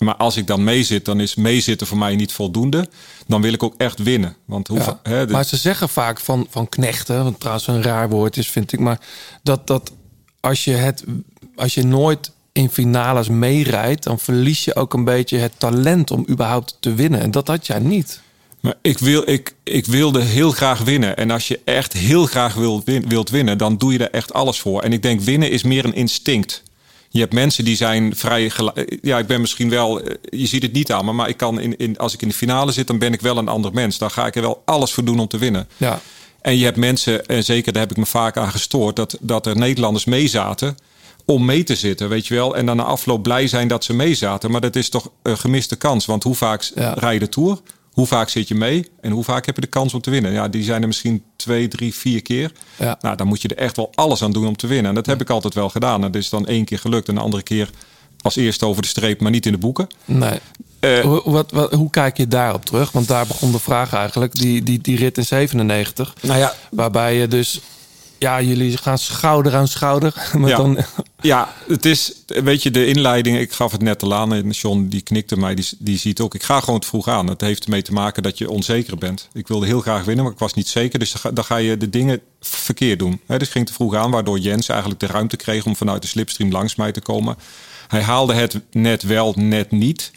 Maar als ik dan meezit, dan is meezitten voor mij niet voldoende. Dan wil ik ook echt winnen. Want hoe, ja. Maar ze zeggen vaak van, van knechten, wat trouwens een raar woord is, vind ik. Maar dat, dat als, je het, als je nooit in finales meerijdt, dan verlies je ook een beetje het talent om überhaupt te winnen. En dat had jij niet. Maar ik, wil, ik, ik wilde heel graag winnen. En als je echt heel graag wilt, win, wilt winnen, dan doe je er echt alles voor. En ik denk, winnen is meer een instinct. Je hebt mensen die zijn vrij. Ja, ik ben misschien wel. Je ziet het niet aan me, maar ik kan in, in, als ik in de finale zit, dan ben ik wel een ander mens. Dan ga ik er wel alles voor doen om te winnen. Ja. En je hebt mensen, en zeker daar heb ik me vaak aan gestoord, dat, dat er Nederlanders meezaten om mee te zitten, weet je wel. En dan na afloop blij zijn dat ze meezaten. Maar dat is toch een gemiste kans. Want hoe vaak ja. rij je de Tour? Hoe vaak zit je mee? En hoe vaak heb je de kans om te winnen? Ja, die zijn er misschien twee, drie, vier keer. Ja. Nou, dan moet je er echt wel alles aan doen om te winnen. En dat heb ik altijd wel gedaan. En dat is dan één keer gelukt. En de andere keer als eerste over de streep, maar niet in de boeken. Nee. hoe, wat, wat, hoe kijk je daarop terug? Want daar begon de vraag eigenlijk, die, die, die rit in 97. Nou ja, waarbij je dus, ja, jullie gaan schouder aan schouder. Maar ja. dan, ja, het is, weet je, de inleiding, ik gaf het net al aan en John die knikte mij, die, die ziet ook, ik ga gewoon te vroeg aan. Het heeft ermee te maken dat je onzeker bent. Ik wilde heel graag winnen, maar ik was niet zeker. Dus dan ga, dan ga je de dingen verkeerd doen. He, dus ging te vroeg aan, waardoor Jens eigenlijk de ruimte kreeg om vanuit de slipstream langs mij te komen. Hij haalde het net wel, net niet.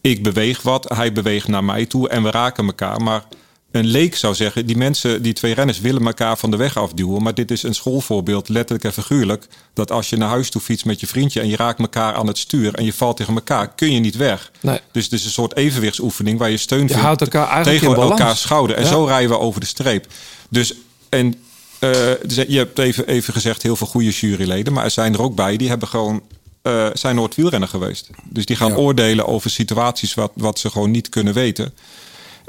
Ik beweeg wat, hij beweegt naar mij toe en we raken elkaar. Maar een leek zou zeggen, die mensen, die twee renners willen elkaar van de weg afduwen. Maar dit is een schoolvoorbeeld, letterlijk en figuurlijk. Dat als je naar huis toe fietst met je vriendje en je raakt elkaar aan het stuur en je valt tegen elkaar, kun je niet weg. Nee. Dus het is een soort evenwichtsoefening waar je steun Je vindt houdt elkaar eigenlijk tegen elkaar schouder. En Ja. zo rijden we over de streep. Dus en eh, dus je hebt even, even gezegd heel veel goede juryleden, maar er zijn er ook bij die hebben gewoon eh, zijn nooit wielrenner geweest. Dus die gaan oordelen over situaties wat, wat ze gewoon niet kunnen weten.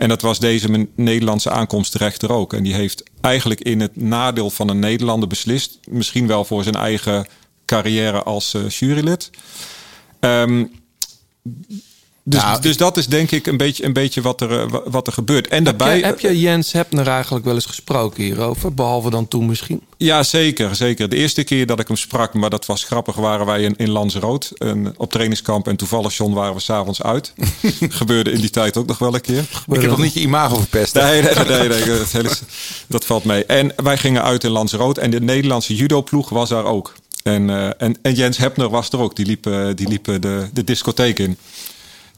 En dat was deze Nederlandse aankomstrechter ook. En die heeft eigenlijk in het nadeel van een Nederlander beslist. Misschien wel voor zijn eigen carrière als eh, jurylid. Ehm, dus, dus dat is denk ik een beetje, een beetje wat, er, eh, wa- wat er gebeurt. En heb, daarbij, je, heb je Jens Hepner eigenlijk wel eens gesproken hierover? Behalve dan toen misschien? Ja, zeker, zeker. De eerste keer dat ik hem sprak, maar dat was grappig, waren wij in, in Lanzarote een, op trainingskamp. En toevallig, John, waren we s'avonds uit. Gebeurde in die tijd ook nog wel een keer. Ik heb nog niet je imago verpest. hè? Nee, nee, nee, nee, dat, hele- dat valt mee. En wij gingen uit in Lanzarote en de Nederlandse judo-ploeg was daar ook. En, eh, en, en Jens Hepner was er ook. Die liep, eh, die liep de, de discotheek in.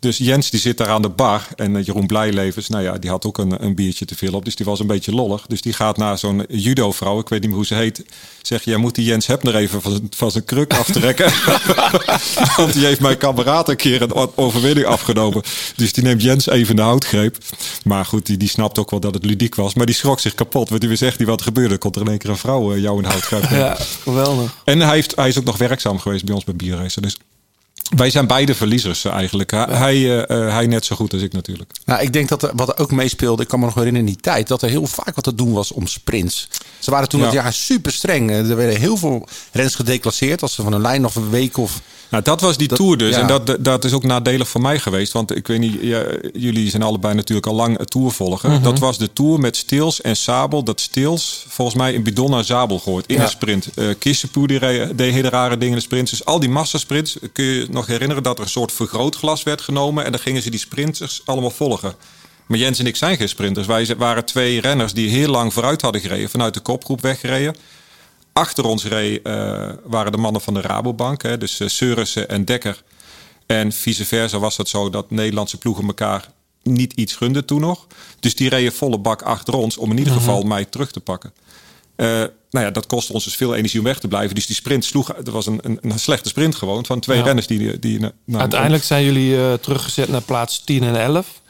Dus Jens die zit daar aan de bar. En eh, Jeroen Blijlevens, nou ja, die had ook een, een biertje te veel op. Dus die was een beetje lollig. Dus die gaat naar zo'n judo-vrouw. Ik weet niet meer hoe ze heet. Zeg, jij moet die Jens Hepner even van zijn, van zijn kruk aftrekken. Want die heeft mijn kameraad een keer een overwinning afgenomen. Dus die neemt Jens even de houtgreep. Maar goed, die, die snapt ook wel dat het ludiek was. Maar die schrok zich kapot. Want die wist echt niet wat er gebeurde. Komt er in één keer een vrouw eh, jou in houtgreep. nemen. Ja, geweldig. En hij, heeft, hij is ook nog werkzaam geweest bij ons bij Bierracen. Dus wij zijn beide verliezers eh, eigenlijk. Hij, eh, eh, hij net zo goed als ik natuurlijk. Nou, ik denk dat er, wat er ook meespeelde, ik kan me nog herinneren in die tijd, dat er heel vaak wat te doen was om sprints. Ze waren toen Ja. dat jaar super streng. Er werden heel veel renners gedeclasseerd als ze van een lijn of een week of. Nou, dat was die Dat- tour dus. ja. En dat, dat is ook nadelig voor mij geweest. Want ik weet niet, ja, jullie zijn allebei natuurlijk al lang het tour volgen. Mhm. Dat was de tour met Stils en Sabel. Dat Stils volgens mij in bidon naar Zabel gooit in Ja. een sprint. Uh, Kissepoe die deed hele rare dingen in de sprints. Dus al die massasprints, kun je je nog herinneren dat er een soort vergrootglas werd genomen. En dan gingen ze die sprinters allemaal volgen. Maar Jens en ik zijn geen sprinters. Wij waren twee renners die heel lang vooruit hadden gereden. Vanuit de kopgroep weggereden. Achter ons reed, eh, waren de mannen van de Rabobank. Hè, dus uh, Seurissen en Dekker. En vice versa was het zo dat Nederlandse ploegen elkaar niet iets gunden toen nog. Dus die reden volle bak achter ons om in ieder geval mij terug te pakken. Eh, nou ja, dat kostte ons dus veel energie om weg te blijven. Dus die sprint sloeg. Het was een, een, een slechte sprint gewoon. Van twee Ja. renners die. die nou, Uiteindelijk zijn jullie eh, teruggezet naar plaats 10 en 11.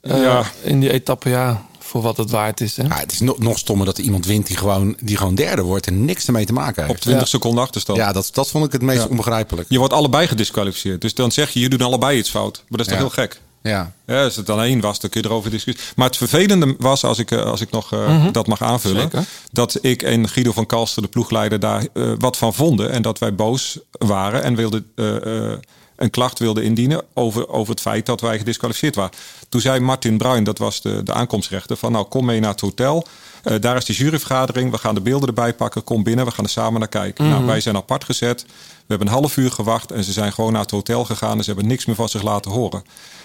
Eh, Ja. In die etappe, ja, voor wat het waard is. Hè? Ja, het is nog, nog stommer dat er iemand wint die gewoon, die gewoon derde wordt en niks ermee te maken heeft. op 20 seconden achterstand. Ja, dat, dat vond ik het meest Ja. onbegrijpelijk. Je wordt allebei gedisqualificeerd. Dus dan zeg je, je doet allebei iets fout. Maar dat is toch heel gek? Ja. Ja, als het dan één was, dan kun je erover discussiëren. Maar het vervelende was, als ik, eh, als ik nog eh, Mhm. dat mag aanvullen... Zeker. dat ik en Guido van Kalster, de ploegleider, daar eh, wat van vonden. En dat wij boos waren en wilden, eh, eh, een klacht wilden indienen... Over, over het feit dat wij gedisqualificeerd waren. Toen zei Martin Bruin, dat was de, de aankomstrechter... van nou, kom mee naar het hotel... Eh, daar is de juryvergadering. We gaan de beelden erbij pakken. Kom binnen. We gaan er samen naar kijken. Mhm. Nou, wij zijn apart gezet. We hebben een half uur gewacht. En ze zijn gewoon naar het hotel gegaan. En ze hebben niks meer van zich laten horen.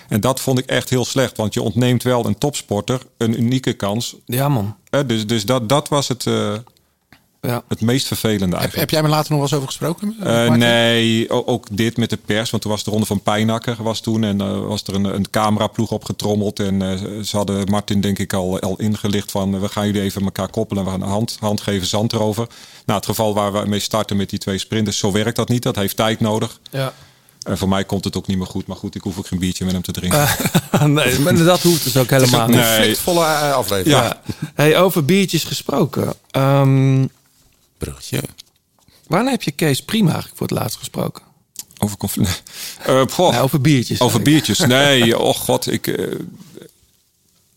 En dat vond ik echt heel slecht. Want je ontneemt wel een topsporter een unieke kans. Ja, man. Eh, dus dus dat, dat was het, eh, Ja. het meest vervelende Heb, eigenlijk. heb jij me later nog wel eens over gesproken? Eh, nee, ook dit met de pers. Want toen was de ronde van Pijnakker was toen. En eh, was er een, een cameraploeg opgetrommeld. En eh, ze hadden Martin denk ik al, al ingelicht van... we gaan jullie even elkaar koppelen. En we gaan een hand, hand geven, zand erover. Nou, het geval waar we mee starten met die twee sprinters... zo werkt dat niet. Dat heeft tijd nodig. Ja. En voor mij komt het ook niet meer goed. Maar goed, ik hoef ook geen biertje met hem te drinken. nee, maar dat hoeft dus ook helemaal niet. Nee. Conflictvolle aflevering. Ja. Hey, over biertjes gesproken. Ehm, Bruggetje. wanneer heb je Kees Prima eigenlijk voor het laatst gesproken? Over. Eh, goh. Nee, over biertjes. Over biertjes. Nee, oh god, ik, eh,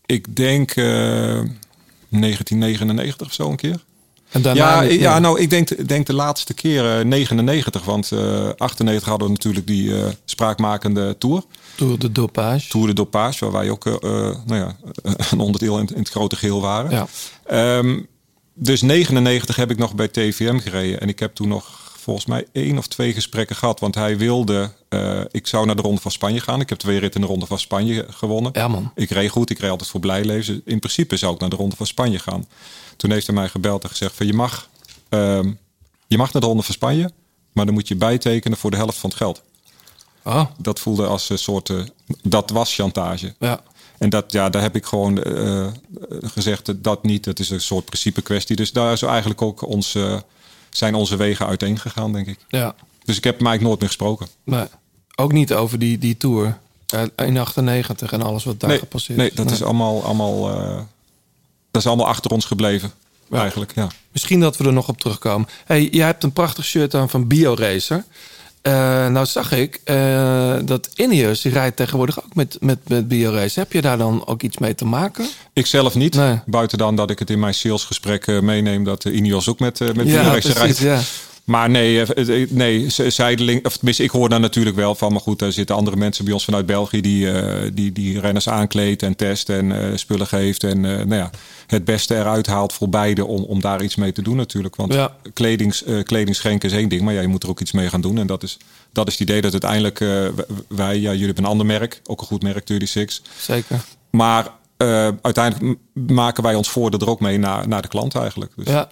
ik denk eh, 1999 of zo een keer. En daarna Ja, ja, nou, ik denk, denk de laatste keer eh, 99, want eh 98 hadden we natuurlijk die eh, spraakmakende tour. Tour de Dopage. Tour de Dopage, waar wij ook eh, eh, nou ja, een onderdeel in, in het grote geheel waren. Ja. Ehm, dus 99 heb ik nog bij TVM gereden. En ik heb toen nog volgens mij één of twee gesprekken gehad. Want hij wilde, eh, ik zou naar de Ronde van Spanje gaan. Ik heb twee ritten in de Ronde van Spanje gewonnen. Ja, man. Ik reed goed, ik reed altijd voor blijleven. In principe zou ik naar de Ronde van Spanje gaan. Toen heeft hij mij gebeld en gezegd van je mag, ehm, je mag naar de Ronde van Spanje. Maar dan moet je bijtekenen voor de helft van het geld. Oh. Dat voelde als een soort, eh, dat was chantage. Ja. En dat, ja, daar heb ik gewoon eh, gezegd, dat niet. Het is een soort principe kwestie. Dus daar is eigenlijk ook ons, eh, zijn onze wegen uiteen gegaan, denk ik. Ja. Dus ik heb hem eigenlijk nooit meer gesproken. Nee. Ook niet over die, die tour. Eh, in 98 en alles wat daar nee, gepasseerd nee, dat is allemaal, allemaal, eh, dat is allemaal achter ons gebleven. Eigenlijk, ja. Misschien dat we er nog op terugkomen. Hey, jij hebt een prachtig shirt aan van BioRacer. Eh nou zag ik eh, dat Ineos, die rijdt tegenwoordig ook met, met, met BioRacer. Heb je daar dan ook iets mee te maken? Ik zelf niet. Buiten dan dat ik het in mijn salesgesprekken meeneem dat Ineos ook met, eh met Ja, rijdt. ja. Maar nee, eh, eh, nee, z- zijdeling, of tenminste, ik hoor daar natuurlijk wel van. Maar goed, daar zitten andere mensen bij ons vanuit België die, eh, die, die renners aankleedt en test en eh, spullen geeft. En eh, nou ja, het beste eruit haalt voor beide om, om daar iets mee te doen natuurlijk. Want Ja. kledings, eh, kleding schenken is één ding, maar ja, je moet er ook iets mee gaan doen. En dat is, dat is het idee dat uiteindelijk eh, wij, ja, jullie hebben een ander merk, ook een goed merk, 36. Zeker. Maar eh, uiteindelijk maken wij ons voordeel er ook mee naar, naar de klant eigenlijk. Dus. Ja.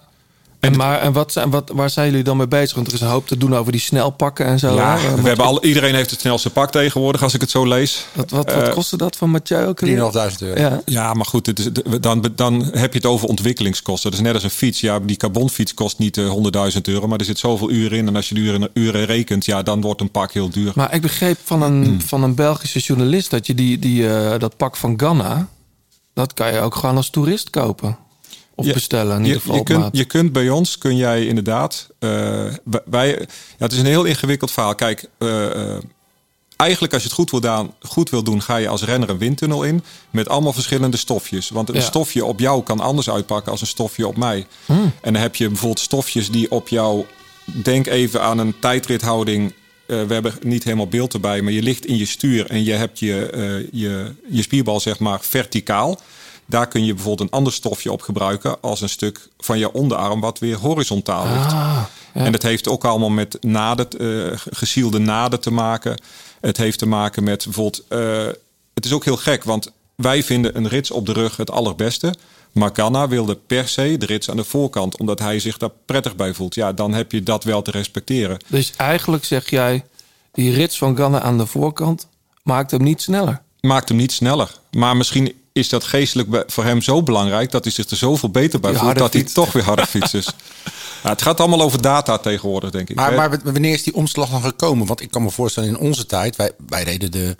En, maar, en wat, zijn- wat, waar zijn jullie dan mee bezig? Want er is een hoop te doen over die snelpakken en zo. Ja, hè? we hebben al, iedereen heeft het snelste pak tegenwoordig, als ik het zo lees. Wat, wat, wat Eh, kostte dat van Mathieu ook? alweer? 3.500 euro. Ja. Ja, maar goed, het is, dan, dan heb je het over ontwikkelingskosten. Dat is net als een fiets. Ja, die carbonfiets kost niet eh, 100.000 euro, maar er zit zoveel uren in. En als je de uren, uren rekent, ja, dan wordt een pak heel duur. Maar ik begreep van een, Hmm. van een Belgische journalist dat je die, die, eh, dat pak van Ghana, dat kan je ook gewoon als toerist kopen. Of bestellen in ieder geval je, kunt, je kunt bij ons, kun jij inderdaad... eh, wij- ja, het is een heel ingewikkeld verhaal. Kijk, eh, eh, eigenlijk als je het goed wil, daan, goed wil doen... ga je als renner een windtunnel in met allemaal verschillende stofjes. Want een Ja. stofje op jou kan anders uitpakken als een stofje op mij. Hmm. En dan heb je bijvoorbeeld stofjes die op jou... Denk even aan een tijdrithouding... Eh, we hebben niet helemaal beeld erbij, maar je ligt in je stuur en je hebt je, je, je spierbal zeg maar verticaal. Daar kun je bijvoorbeeld een ander stofje op gebruiken als een stuk van je onderarm wat weer horizontaal ligt. Ah, ja. En dat heeft ook allemaal met naden, eh, gesielde naden te maken. Het heeft te maken met bijvoorbeeld. eh, het is ook heel gek, want wij vinden een rits op de rug het allerbeste. Maar Ganna wilde per se de rits aan de voorkant, omdat hij zich daar prettig bij voelt. Ja, dan heb je dat wel te respecteren. Dus eigenlijk zeg jij, die rits van Ghana aan de voorkant maakt hem niet sneller. Maakt hem niet sneller. Maar misschien is dat geestelijk voor hem zo belangrijk dat hij zich er zoveel beter bij voelt dat hij toch weer harder fietst. Dus, ja, het gaat allemaal over data tegenwoordig, denk ik. Maar, maar wanneer is die omslag dan gekomen? Want ik kan me voorstellen, in onze tijd, wij, wij reden de,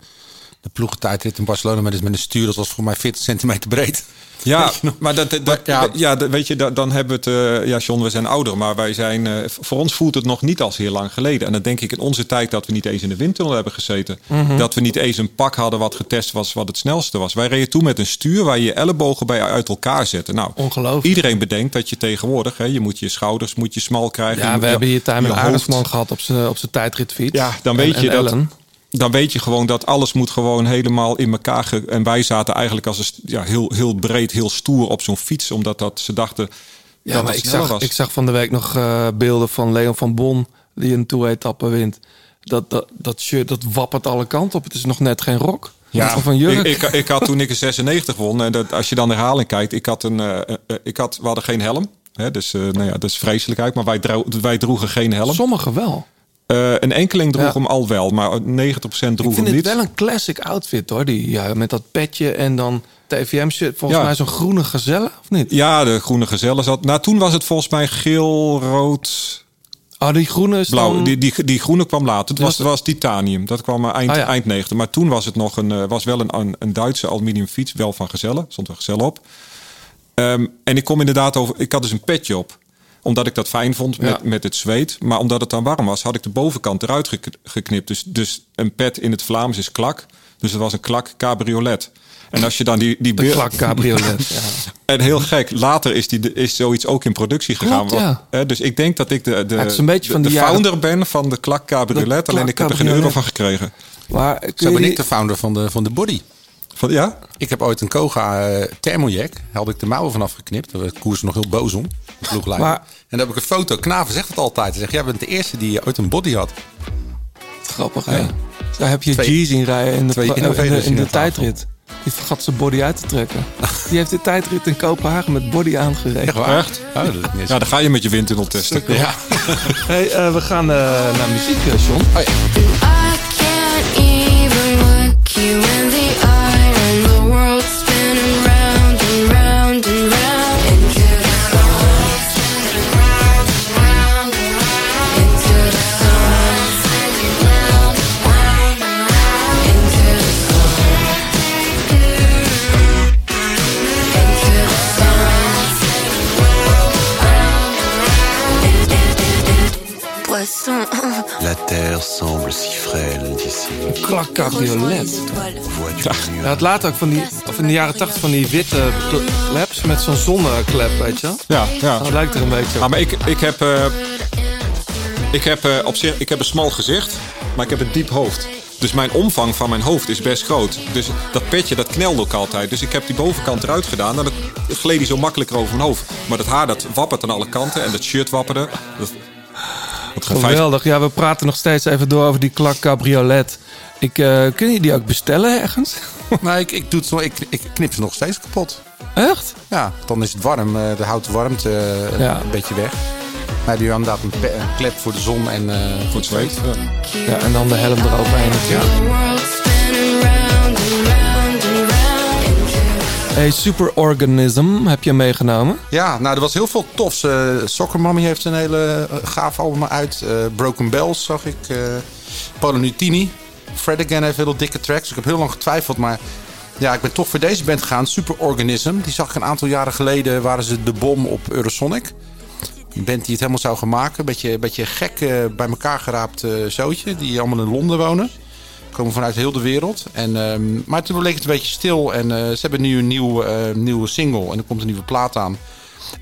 de ploegentijdrit in Barcelona met, met een stuur, dat was voor mij 40 centimeter breed. Ja, maar dat, dat, ja. ja, dat- weet je, dat- dan hebben we het. eh, ja, John, we zijn ouder, maar wij zijn. eh, voor ons voelt het nog niet als heel lang geleden. En dan denk ik in onze tijd dat we niet eens in de windtunnel hebben gezeten. Mhm. Dat we niet eens een pak hadden wat getest was, wat het snelste was. Wij reden toen met een stuur waar je je ellebogen bij uit elkaar zetten. Nou, Ongelooflijk. iedereen bedenkt dat je tegenwoordig, hè, je moet je schouders moet je smal krijgen. Ja, we hebben hier hoofd- Arendsman gehad op zijn op zijn tijdritfiets. Ja, dan En- weet je en dat. Ellen. Dan weet je gewoon dat alles moet gewoon helemaal in elkaar. Ge en wij zaten eigenlijk als een, ja, heel, heel breed, heel stoer op zo'n fiets. Omdat dat, ze dachten Ja, dat maar ik zag, was. ik zag van de week nog eh, beelden van Leon van Bon... die een tour-etappe wint. Dat, dat, dat shirt, dat wappert alle kanten op. Het is nog net geen rok. Ja, Of een jurk. ik, ik, ik had toen ik een 96 won. En dat, als je dan de herhaling kijkt. Ik had een, eh, eh, ik had, we hadden geen helm. Hè, dus eh, nou ja, dat is vreselijk uit. Maar wij, wij droegen geen helm. Sommigen wel. Eh, een enkeling droeg Ja. hem al wel. Maar 90% droeg Ik hem vind het niet. wel een classic outfit hoor. Die, ja, met dat petje en dan TVM-shirt. Volgens Ja. mij zo'n groene gezelle, of niet? Ja, de groene gezellen zat. Nou, toen was het volgens mij geel, rood, Oh, die groene is blauw. dan... Die, die, die groene kwam later. Het was, Was- was titanium. Dat kwam maar eind, Ah, ja. eind 90. Maar toen was het nog een, eh, was wel een, een, Duitse aluminium fiets. Wel van gezellen. Stond er gezellen op. Ehm, en ik kom inderdaad over. Ik had dus een petje op omdat ik dat fijn vond met, Ja. met het zweet. Maar omdat het dan warm was, had ik de bovenkant eruit gek- geknipt. Dus, dus een pet in het Vlaams is klak. Dus het was een klak cabriolet. En als je dan die... die De beer- klak cabriolet. ja. En heel gek, later is, die, is zoiets ook in productie gegaan. Klopt, ja. Wat- hè, dus ik denk dat ik de, de, Ja, het is een beetje de- van de, jaren- founder ben van de klak cabriolet. De Alleen ik heb er geen euro van gekregen. Maar Zo ben ik de founder van de, van de body. Van, ja? Ik heb ooit een Koga eh thermojack. Daar had ik de mouwen vanaf geknipt. Daar werd de koers nog heel boos om. de ploegleider. Maar- En daar heb ik een foto. Knaven zegt het altijd. Hij zegt, jij bent de eerste die ooit een body had. Grappig, hè? Daar heb je Twee- G zien rijden in de, twee in de, in de, innovators in de tafel. tijdrit. Die vergat zijn body uit te trekken. Die heeft de tijdrit in Kopenhagen met body aangereden. Echt? Oh, dat is niet eens- Ja, dan ga je met je windtunnel testen. Ja. Hey, eh, we gaan eh, naar muziek, John. Oh, ja. Poisson. La terre semble si frêle d'ici. Klak cabriolet. Vois-tu mieux Ja, het later ook van die, of in de jaren 80 van die witte claps met zo'n zonneklep, weet je wel? Ja, ja. Dat lijkt er een beetje Ah, maar ik, ik heb, eh, ik, heb, eh, op zich, ik heb een smal gezicht, maar ik heb een diep hoofd. Dus mijn omvang van mijn hoofd is best groot. Dus dat petje, dat knelde ook altijd. Dus ik heb die bovenkant eruit gedaan. En dan gleed die zo makkelijker over mijn hoofd. Maar dat haar, dat wappert aan alle kanten. En dat shirt wapperde. Dat, Geweldig. Ja, we praten nog steeds even door over die klak cabriolet. Ik, eh, kun je die ook bestellen ergens? Nou, ik, ik, doe het zo, ik, ik knip ze nog steeds kapot. Echt? Ja, dan is het warm. eh, De hout warmt eh, Ja. een beetje weg. Dan heb je inderdaad een, pe- een klep voor de zon en eh, voor het zweet. Ja, en dan de helm eroverheen natuurlijk. Hey, Superorganism heb je meegenomen. Ja, nou, er was heel veel tofs. Eh Soccer Mommy heeft een hele eh, gaaf album uit. Eh, Broken Bells zag ik. eh Polo Nutini. Fred Again heeft heel dikke tracks. Ik heb heel lang getwijfeld, maar ja, ik ben toch voor deze band gegaan. Superorganism. Die zag ik een aantal jaren geleden. Waren ze de bom op Eurosonic. Een band die het helemaal zou gaan maken. Beetje, beetje gek bij elkaar geraapt zootje. Die allemaal in Londen wonen. Komen vanuit heel de wereld. En, ehm, maar toen bleek het een beetje stil. En eh, ze hebben nu een nieuw, eh, nieuwe single. En er komt een nieuwe plaat aan.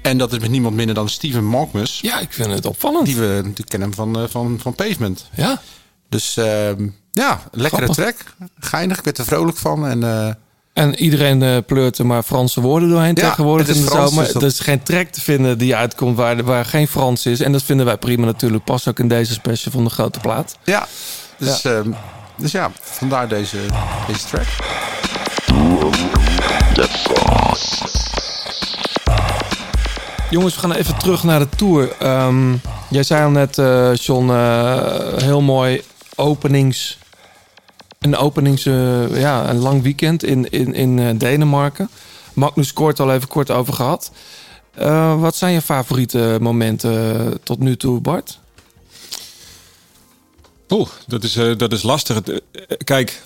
En dat is met niemand minder dan Steven Malkmus. Ja, ik vind het opvallend. Die we natuurlijk kennen van, eh, van, van Pavement. Ja. Dus ehm, ja, lekkere Grappig. track. Geinig, ik werd er vrolijk van. En eh, En iedereen pleurt er maar Franse woorden doorheen Ja, tegenwoordig. het is zo, Frans, maar dus dat- er is geen track te vinden die uitkomt waar, waar geen Frans is. En dat vinden wij prima natuurlijk. Past ook in deze special van de grote plaat. ja, dus ja, dus ja vandaar deze, deze track. Jongens, we gaan even terug naar de tour. Ehm, jij zei al net, eh, John, eh, heel mooi openings... Een openings, eh, ja, een lang weekend in, in, in Denemarken. Magnus Kort al even kort over gehad. Eh, wat zijn je favoriete momenten tot nu toe, Bart? Oeh, dat is, eh, dat is lastig. Eh, Kijk,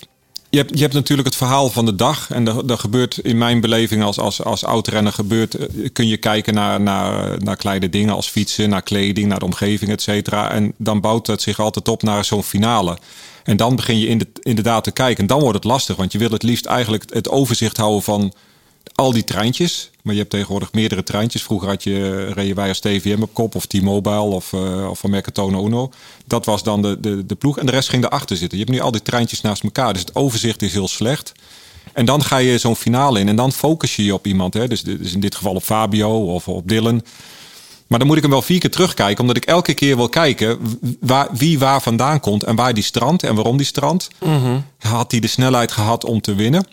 je hebt, je hebt natuurlijk het verhaal van de dag. En er gebeurt in mijn beleving als, als, als oud-renner gebeurt... eh, kun je kijken naar, naar, naar kleine dingen als fietsen, naar kleding, naar de omgeving, et cetera. En dan bouwt het zich altijd op naar zo'n finale. En dan begin je in de, inderdaad te kijken. En dan wordt het lastig, want je wil het liefst eigenlijk het overzicht houden van al die treintjes. Maar je hebt tegenwoordig meerdere treintjes. Vroeger had je, reden wij als TVM op kop of T-Mobile of, eh of van Mercatone Uno. Dat was dan de, de, de ploeg. En de rest ging erachter zitten. Je hebt nu al die treintjes naast elkaar. Dus het overzicht is heel slecht. En dan ga je zo'n finale in. En dan focus je je op iemand. Hè? Dus, dus in dit geval op Fabio of op Dylan. Maar dan moet ik hem wel vier keer terugkijken. Omdat ik elke keer wil kijken waar, wie waar vandaan komt. En waar die strand en waarom die strand. Had hij de snelheid gehad om te winnen?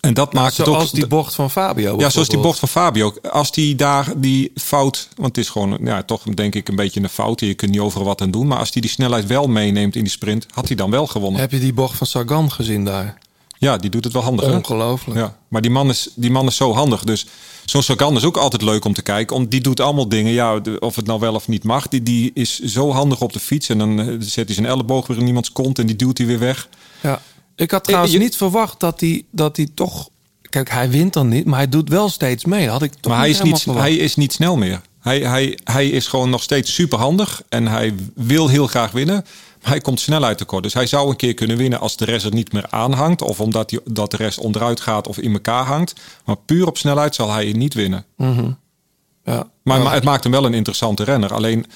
En dat maakt het ook... Zoals die bocht van Fabio. Ja, zoals die bocht van Fabio. Als die daar die fout, want het is gewoon ja, toch denk ik een beetje een fout. Je kunt niet overal wat aan doen. Maar als hij die snelheid wel meeneemt in die sprint, had hij dan wel gewonnen. Heb je die bocht van Sagan gezien daar? Ja, die doet het wel handig. hè? Ongelooflijk. Ja, maar die man, is, die man is zo handig. Dus zo'n Sagan is ook altijd leuk om te kijken. Om, die doet allemaal dingen. Ja, of het nou wel of niet mag. Die, die is zo handig op de fiets. En dan eh, zet hij zijn elleboog weer in iemands kont. En die duwt hij weer weg. Ja. Ik had trouwens je- niet verwacht dat hij, dat hij toch... Kijk, hij wint dan niet, maar hij doet wel steeds mee. Dat had ik toch Maar hij is, niet, verwacht. hij is niet snel meer. Hij, hij, hij is gewoon nog steeds super handig. En hij wil heel graag winnen. Hij komt snelheid tekort. Dus hij zou een keer kunnen winnen als de rest er niet meer aanhangt. Of omdat die, dat de rest onderuit gaat of in elkaar hangt. Maar puur op snelheid zal hij niet winnen. Mhm. Ja. Maar, maar het maakt hem wel een interessante renner. Alleen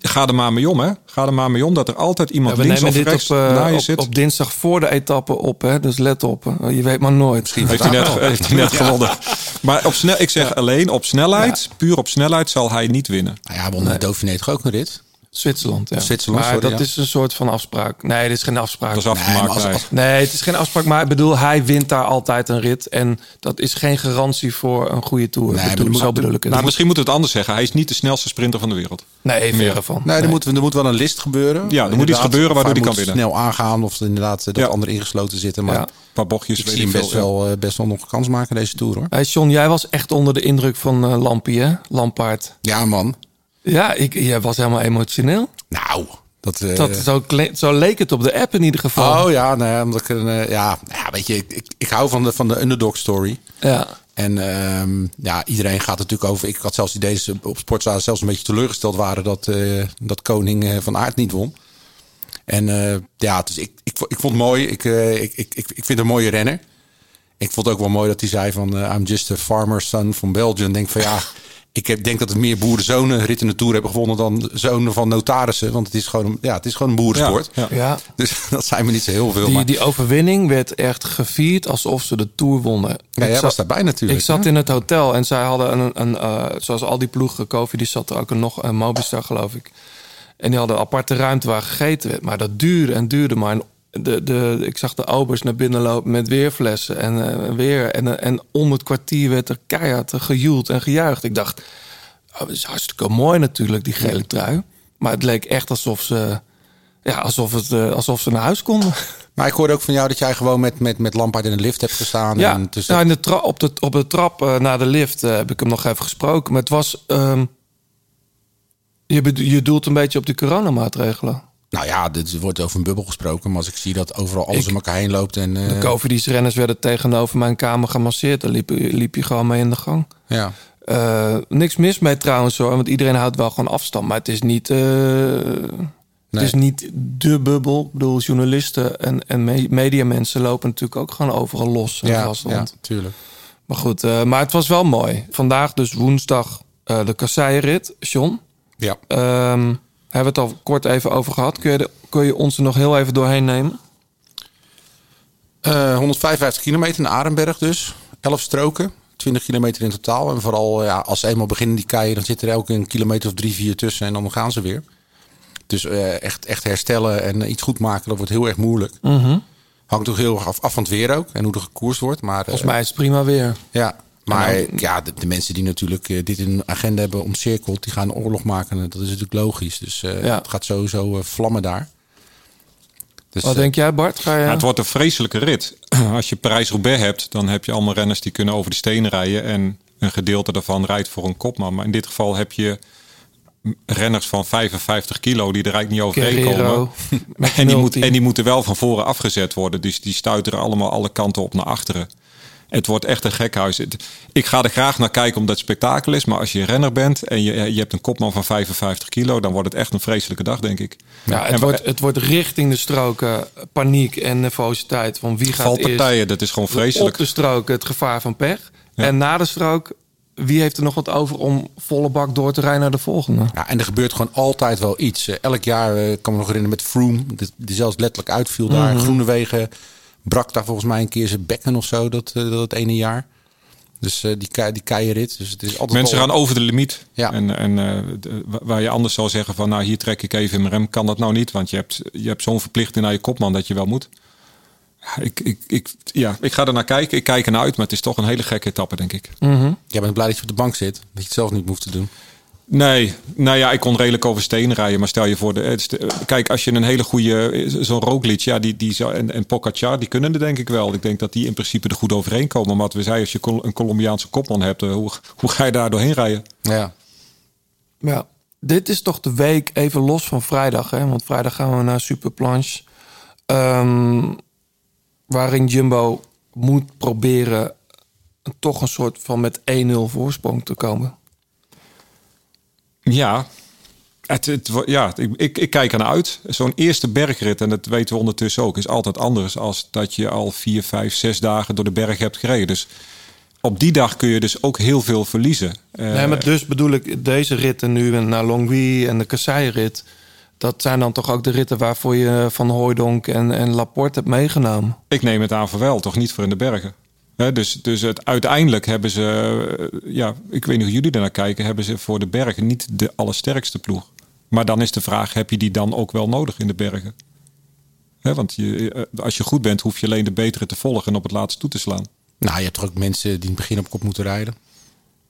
ga er maar mee om, hè? Ga er maar mee om dat er altijd iemand Ja, we links nemen of dit rechts op, eh, op, zit. op dinsdag voor de etappe op, hè? dus let op. hè. Je weet maar nooit. Misschien heeft hij net, heeft hij net gewonnen. Maar op snel, ik zeg alleen op snelheid, puur op snelheid zal hij niet winnen. Nou ja, won de Dauphiné toch ook een rit? Zwitserland, ja. Zwitserland, maar sorry, dat ja. is een soort van afspraak. Nee, dit is geen afspraak. Dat is afgemaakt, Nee, als- nee. het is geen afspraak. Maar ik bedoel, hij wint daar altijd een rit. En dat is geen garantie voor een goede tour. Nee, bedoel, maar zo bedoel ik het. Nou, misschien moeten we het anders zeggen. Hij is niet de snelste sprinter van de wereld. Nee, Meer. verre van. Nee, er, moet, er moet wel een list gebeuren. Ja, er moet iets gebeuren waardoor hij kan winnen. snel aangaan of inderdaad eh, dat anderen ingesloten zitten. Maar Ja. Een paar bochtjes. ik weet zie hem best wel, eh, best wel nog kans maken deze Tour hoor. Hey, John, jij was echt onder de indruk van eh Lampie, hè? Lampaard. Ja man. Ja, ik, jij was helemaal emotioneel. Nou, dat... eh, Dat, zo, zo leek het op de app in ieder geval. Oh ja, nee, omdat ik een, eh, ja, ja, weet je, ik, ik, ik hou van de, van de underdog story. Ja. En ehm, ja, iedereen gaat natuurlijk over. Ik had zelfs die deze op Sportzaal zelfs een beetje teleurgesteld waren dat, eh, dat koning van aard niet won. En ja, dus ik, ik, ik vond het mooi. Ik, ik, ik, ik, vind het een mooie renner. Ik vond het ook wel mooi dat hij zei van I'm just a farmer's son from Belgium. Denk van ja, ik heb, denk dat er meer boerenzonen rit in de Tour hebben gewonnen dan zonen van notarissen. Want het is gewoon, een- ja, het is gewoon een boerensport. Ja, Ja. Dus dat zijn me niet zo heel veel. Die, maar die overwinning werd echt gevierd alsof ze de Tour wonnen. ja, Ik jij zat- was daarbij natuurlijk. Ik zat in het hotel en zij hadden een, een eh, zoals al die ploegen, Kofi die zat er ook nog een Mobistar geloof ik. En die hadden een aparte ruimte waar gegeten werd. Maar dat duurde en duurde maar. En de, de, ik zag de obers naar binnen lopen met weerflessen en eh, weer. En, en om het kwartier werd er keihard gejoeld en gejuicht. Ik dacht, oh, dat is hartstikke mooi natuurlijk, die gele trui. Maar het leek echt alsof ze, ja, alsof het, eh, alsof ze naar huis konden. Maar ik hoorde ook van jou dat jij gewoon met, met, met Lampaard in de lift hebt gestaan. Ja, en dus nou, in de op, de, op de trap eh, naar de lift eh, heb ik hem nog even gesproken. Maar het was... ehm, je, je doelt een beetje op die coronamaatregelen. Nou ja, dit wordt over een bubbel gesproken. Maar als ik zie dat overal alles Ik- om elkaar heen loopt. En, eh, De Covidis-renners werden tegenover mijn kamer gemasseerd. Daar liep, liep je gewoon mee in de gang. ja. Eh, niks mis mee trouwens hoor, want iedereen houdt wel gewoon afstand. Maar het is niet, eh, het is niet de bubbel. Ik bedoel, journalisten en, en me- mediamensen lopen natuurlijk ook gewoon overal los in Ja, ja, tuurlijk. Maar goed, eh, maar het was wel mooi. Vandaag dus woensdag eh, de kasseienrit, John. Ja. Ehm, hebben we het al kort even over gehad. Kun je, de, kun je ons er nog heel even doorheen nemen? Eh, 155 kilometer naar Arenberg dus. 11 stroken. 20 kilometer in totaal. En vooral ja, als ze eenmaal beginnen die keien, dan zit er elke een kilometer of drie, vier tussen. En dan gaan ze weer. Dus eh, echt, echt herstellen en iets goed maken, dat wordt heel erg moeilijk. Hangt toch heel erg af, af van het weer ook. En hoe er gekoerst wordt. Maar, eh, Volgens mij is het prima weer. Ja, maar ja, de, de mensen die natuurlijk eh, dit in hun agenda hebben omcirkeld, die gaan oorlog maken. Dat is natuurlijk logisch. Dus eh, Ja. het gaat sowieso eh, vlammen daar. Dus, Wat denk jij Bart? Ga je... Ja, het wordt een vreselijke rit. Als je Parijs-Roubaix hebt, dan heb je allemaal renners die kunnen over de stenen rijden. En een gedeelte daarvan rijdt voor een kopman. Maar in dit geval heb je renners van 55 kilo die er eigenlijk niet overheen komen. En die, moet, en die moeten wel van voren afgezet worden. Dus die stuiteren allemaal alle kanten op naar achteren. Het wordt echt een gekhuis. Ik ga er graag naar kijken omdat het spektakel is. Maar als je renner bent en je, je hebt een kopman van 55 kilo... dan wordt het echt een vreselijke dag, denk ik. ja, het, En- wordt, het wordt richting de stroken paniek en nervositeit. Van wie gaat eerst Valpartijen, dat is gewoon vreselijk. op de strook het gevaar van pech. Ja. En na de strook, wie heeft er nog wat over om volle bak door te rijden naar de volgende? Ja, en er gebeurt gewoon altijd wel iets. Eh, elk jaar eh, kan me nog herinneren met Froome, die, zelfs letterlijk uitviel daar. Mhm. Groenewegen brak daar volgens mij een keer zijn bekken of zo, dat, eh, dat ene jaar. Dus eh, die, kei- die keienrit. Dus het is altijd Mensen wel- gaan over de limiet. Ja. En, en eh, de- waar je anders zou zeggen van nou hier trek ik even in mijn rem, kan dat nou niet. Want je hebt, je hebt zo'n verplichting naar je kopman dat je wel moet. Ja, ik, ik, ik, ja, ik ga er naar kijken. Ik kijk er naar uit, maar het is toch een hele gekke etappe, denk ik. Jij bent blij dat je op de bank zit. Dat je het zelf niet hoeft te doen. Nee, nou ja, ik kon redelijk over stenen rijden. Maar stel je voor, de, kijk, als je een hele goede, zo'n Roglic, ja, die, die zou, en, en Pogacar, die kunnen er denk ik wel. Ik denk dat die in principe er goed overheen komen. Maar wat we zeiden, als je een Colombiaanse kopman hebt, eh, hoe, hoe ga je daar doorheen rijden? Ja. Ja, dit is toch de week even los van vrijdag. Hè? Want vrijdag gaan we naar Superplanche. Ehm, waarin Jumbo moet proberen toch een soort van met 1-0 voorsprong te komen. Ja, Het, het, wo- ja, ik, ik, ik kijk ernaar uit. Zo'n eerste bergrit, en dat weten we ondertussen ook, is altijd anders als dat je al vier, vijf, zes dagen door de berg hebt gereden. Dus op die dag kun je dus ook heel veel verliezen. Eh, nee, maar dus bedoel ik deze ritten nu naar Longwy en de Kassei-rit. Dat zijn dan toch ook de ritten waarvoor je Van Hooijdonk en, en Laporte hebt meegenomen. Ik neem het aan voor wel, toch niet voor in de bergen. Hè, dus dus het, uiteindelijk hebben ze, eh, ja, ik weet niet hoe jullie daarnaar kijken, hebben ze voor de bergen niet de allersterkste ploeg. Maar dan is de vraag, heb je die dan ook wel nodig in de bergen? Hè, want je, eh, als je goed bent, hoef je alleen de betere te volgen en op het laatst toe te slaan. Nou, je hebt toch ook mensen die in het begin op kop moeten rijden?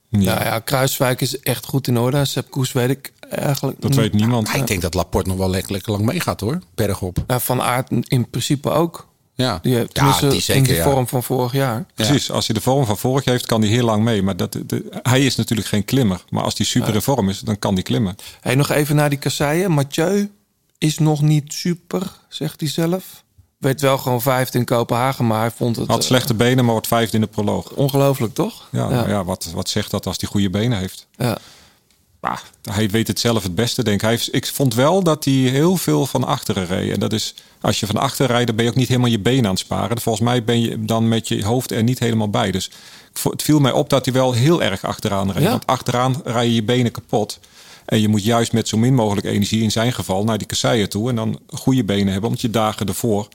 Ja, ja, Kruiswijk is echt goed in orde. Sepp Koes weet ik eigenlijk Dat weet niemand. Maar ik denk dat Laporte nog wel lekker, lekker lang meegaat hoor. Bergop. Ja, van Aert in principe ook. Ja, Die, heeft- ja die zeker. in de ja. vorm van vorig jaar. Precies, als hij de vorm van vorig heeft, kan hij heel lang mee. Maar dat, de- hij is natuurlijk geen klimmer. Maar als hij super in vorm is, dan kan hij klimmen. Hey, nog even naar die kasseien. Mathieu is nog niet super, zegt hij zelf. Weet wel gewoon vijfde in Kopenhagen, maar hij vond het Had eh, slechte benen, maar wordt vijfde in de proloog. ongelooflijk, toch? Ja, Ja. nou ja wat, wat zegt dat als hij goede benen heeft? Ja. Hij weet het zelf het beste, denk ik. Hij, heeft- ik vond wel dat hij heel veel van achteren reed. En dat is, als je van achteren rijdt, dan ben je ook niet helemaal je benen aan het sparen. Volgens mij ben je dan met je hoofd er niet helemaal bij. Dus het viel mij op dat hij wel heel erg achteraan reed. Ja. Want achteraan rij je je benen kapot. En je moet juist met zo min mogelijk energie, in zijn geval, naar die kasseien toe. En dan goede benen hebben, omdat je dagen ervoor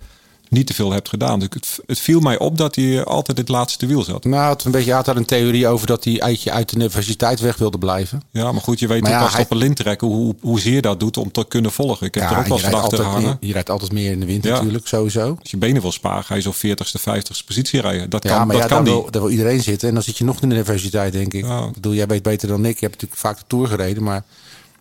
niet te veel hebt gedaan. Dus het, het viel mij op dat hij altijd het laatste wiel zat. Nou, het een beetje had daar een theorie over dat hij uit, uit de universiteit weg wilde blijven. Ja, maar goed, je weet ja, als hij- op een lint trekken hoe, hoezeer dat doet om te kunnen volgen. Ik heb er ook wel eens achter hangen. je rijdt altijd meer in de wind Ja. natuurlijk, sowieso. Als je benen wil sparen, ga je zo 40ste, 50ste positie rijden. Dat Ja, kan, maar dat kan daar, wil, daar wil iedereen zitten. En dan zit je nog in de universiteit, denk ik. Ik bedoel, jij weet beter dan ik. Je hebt natuurlijk vaak de Tour gereden. Maar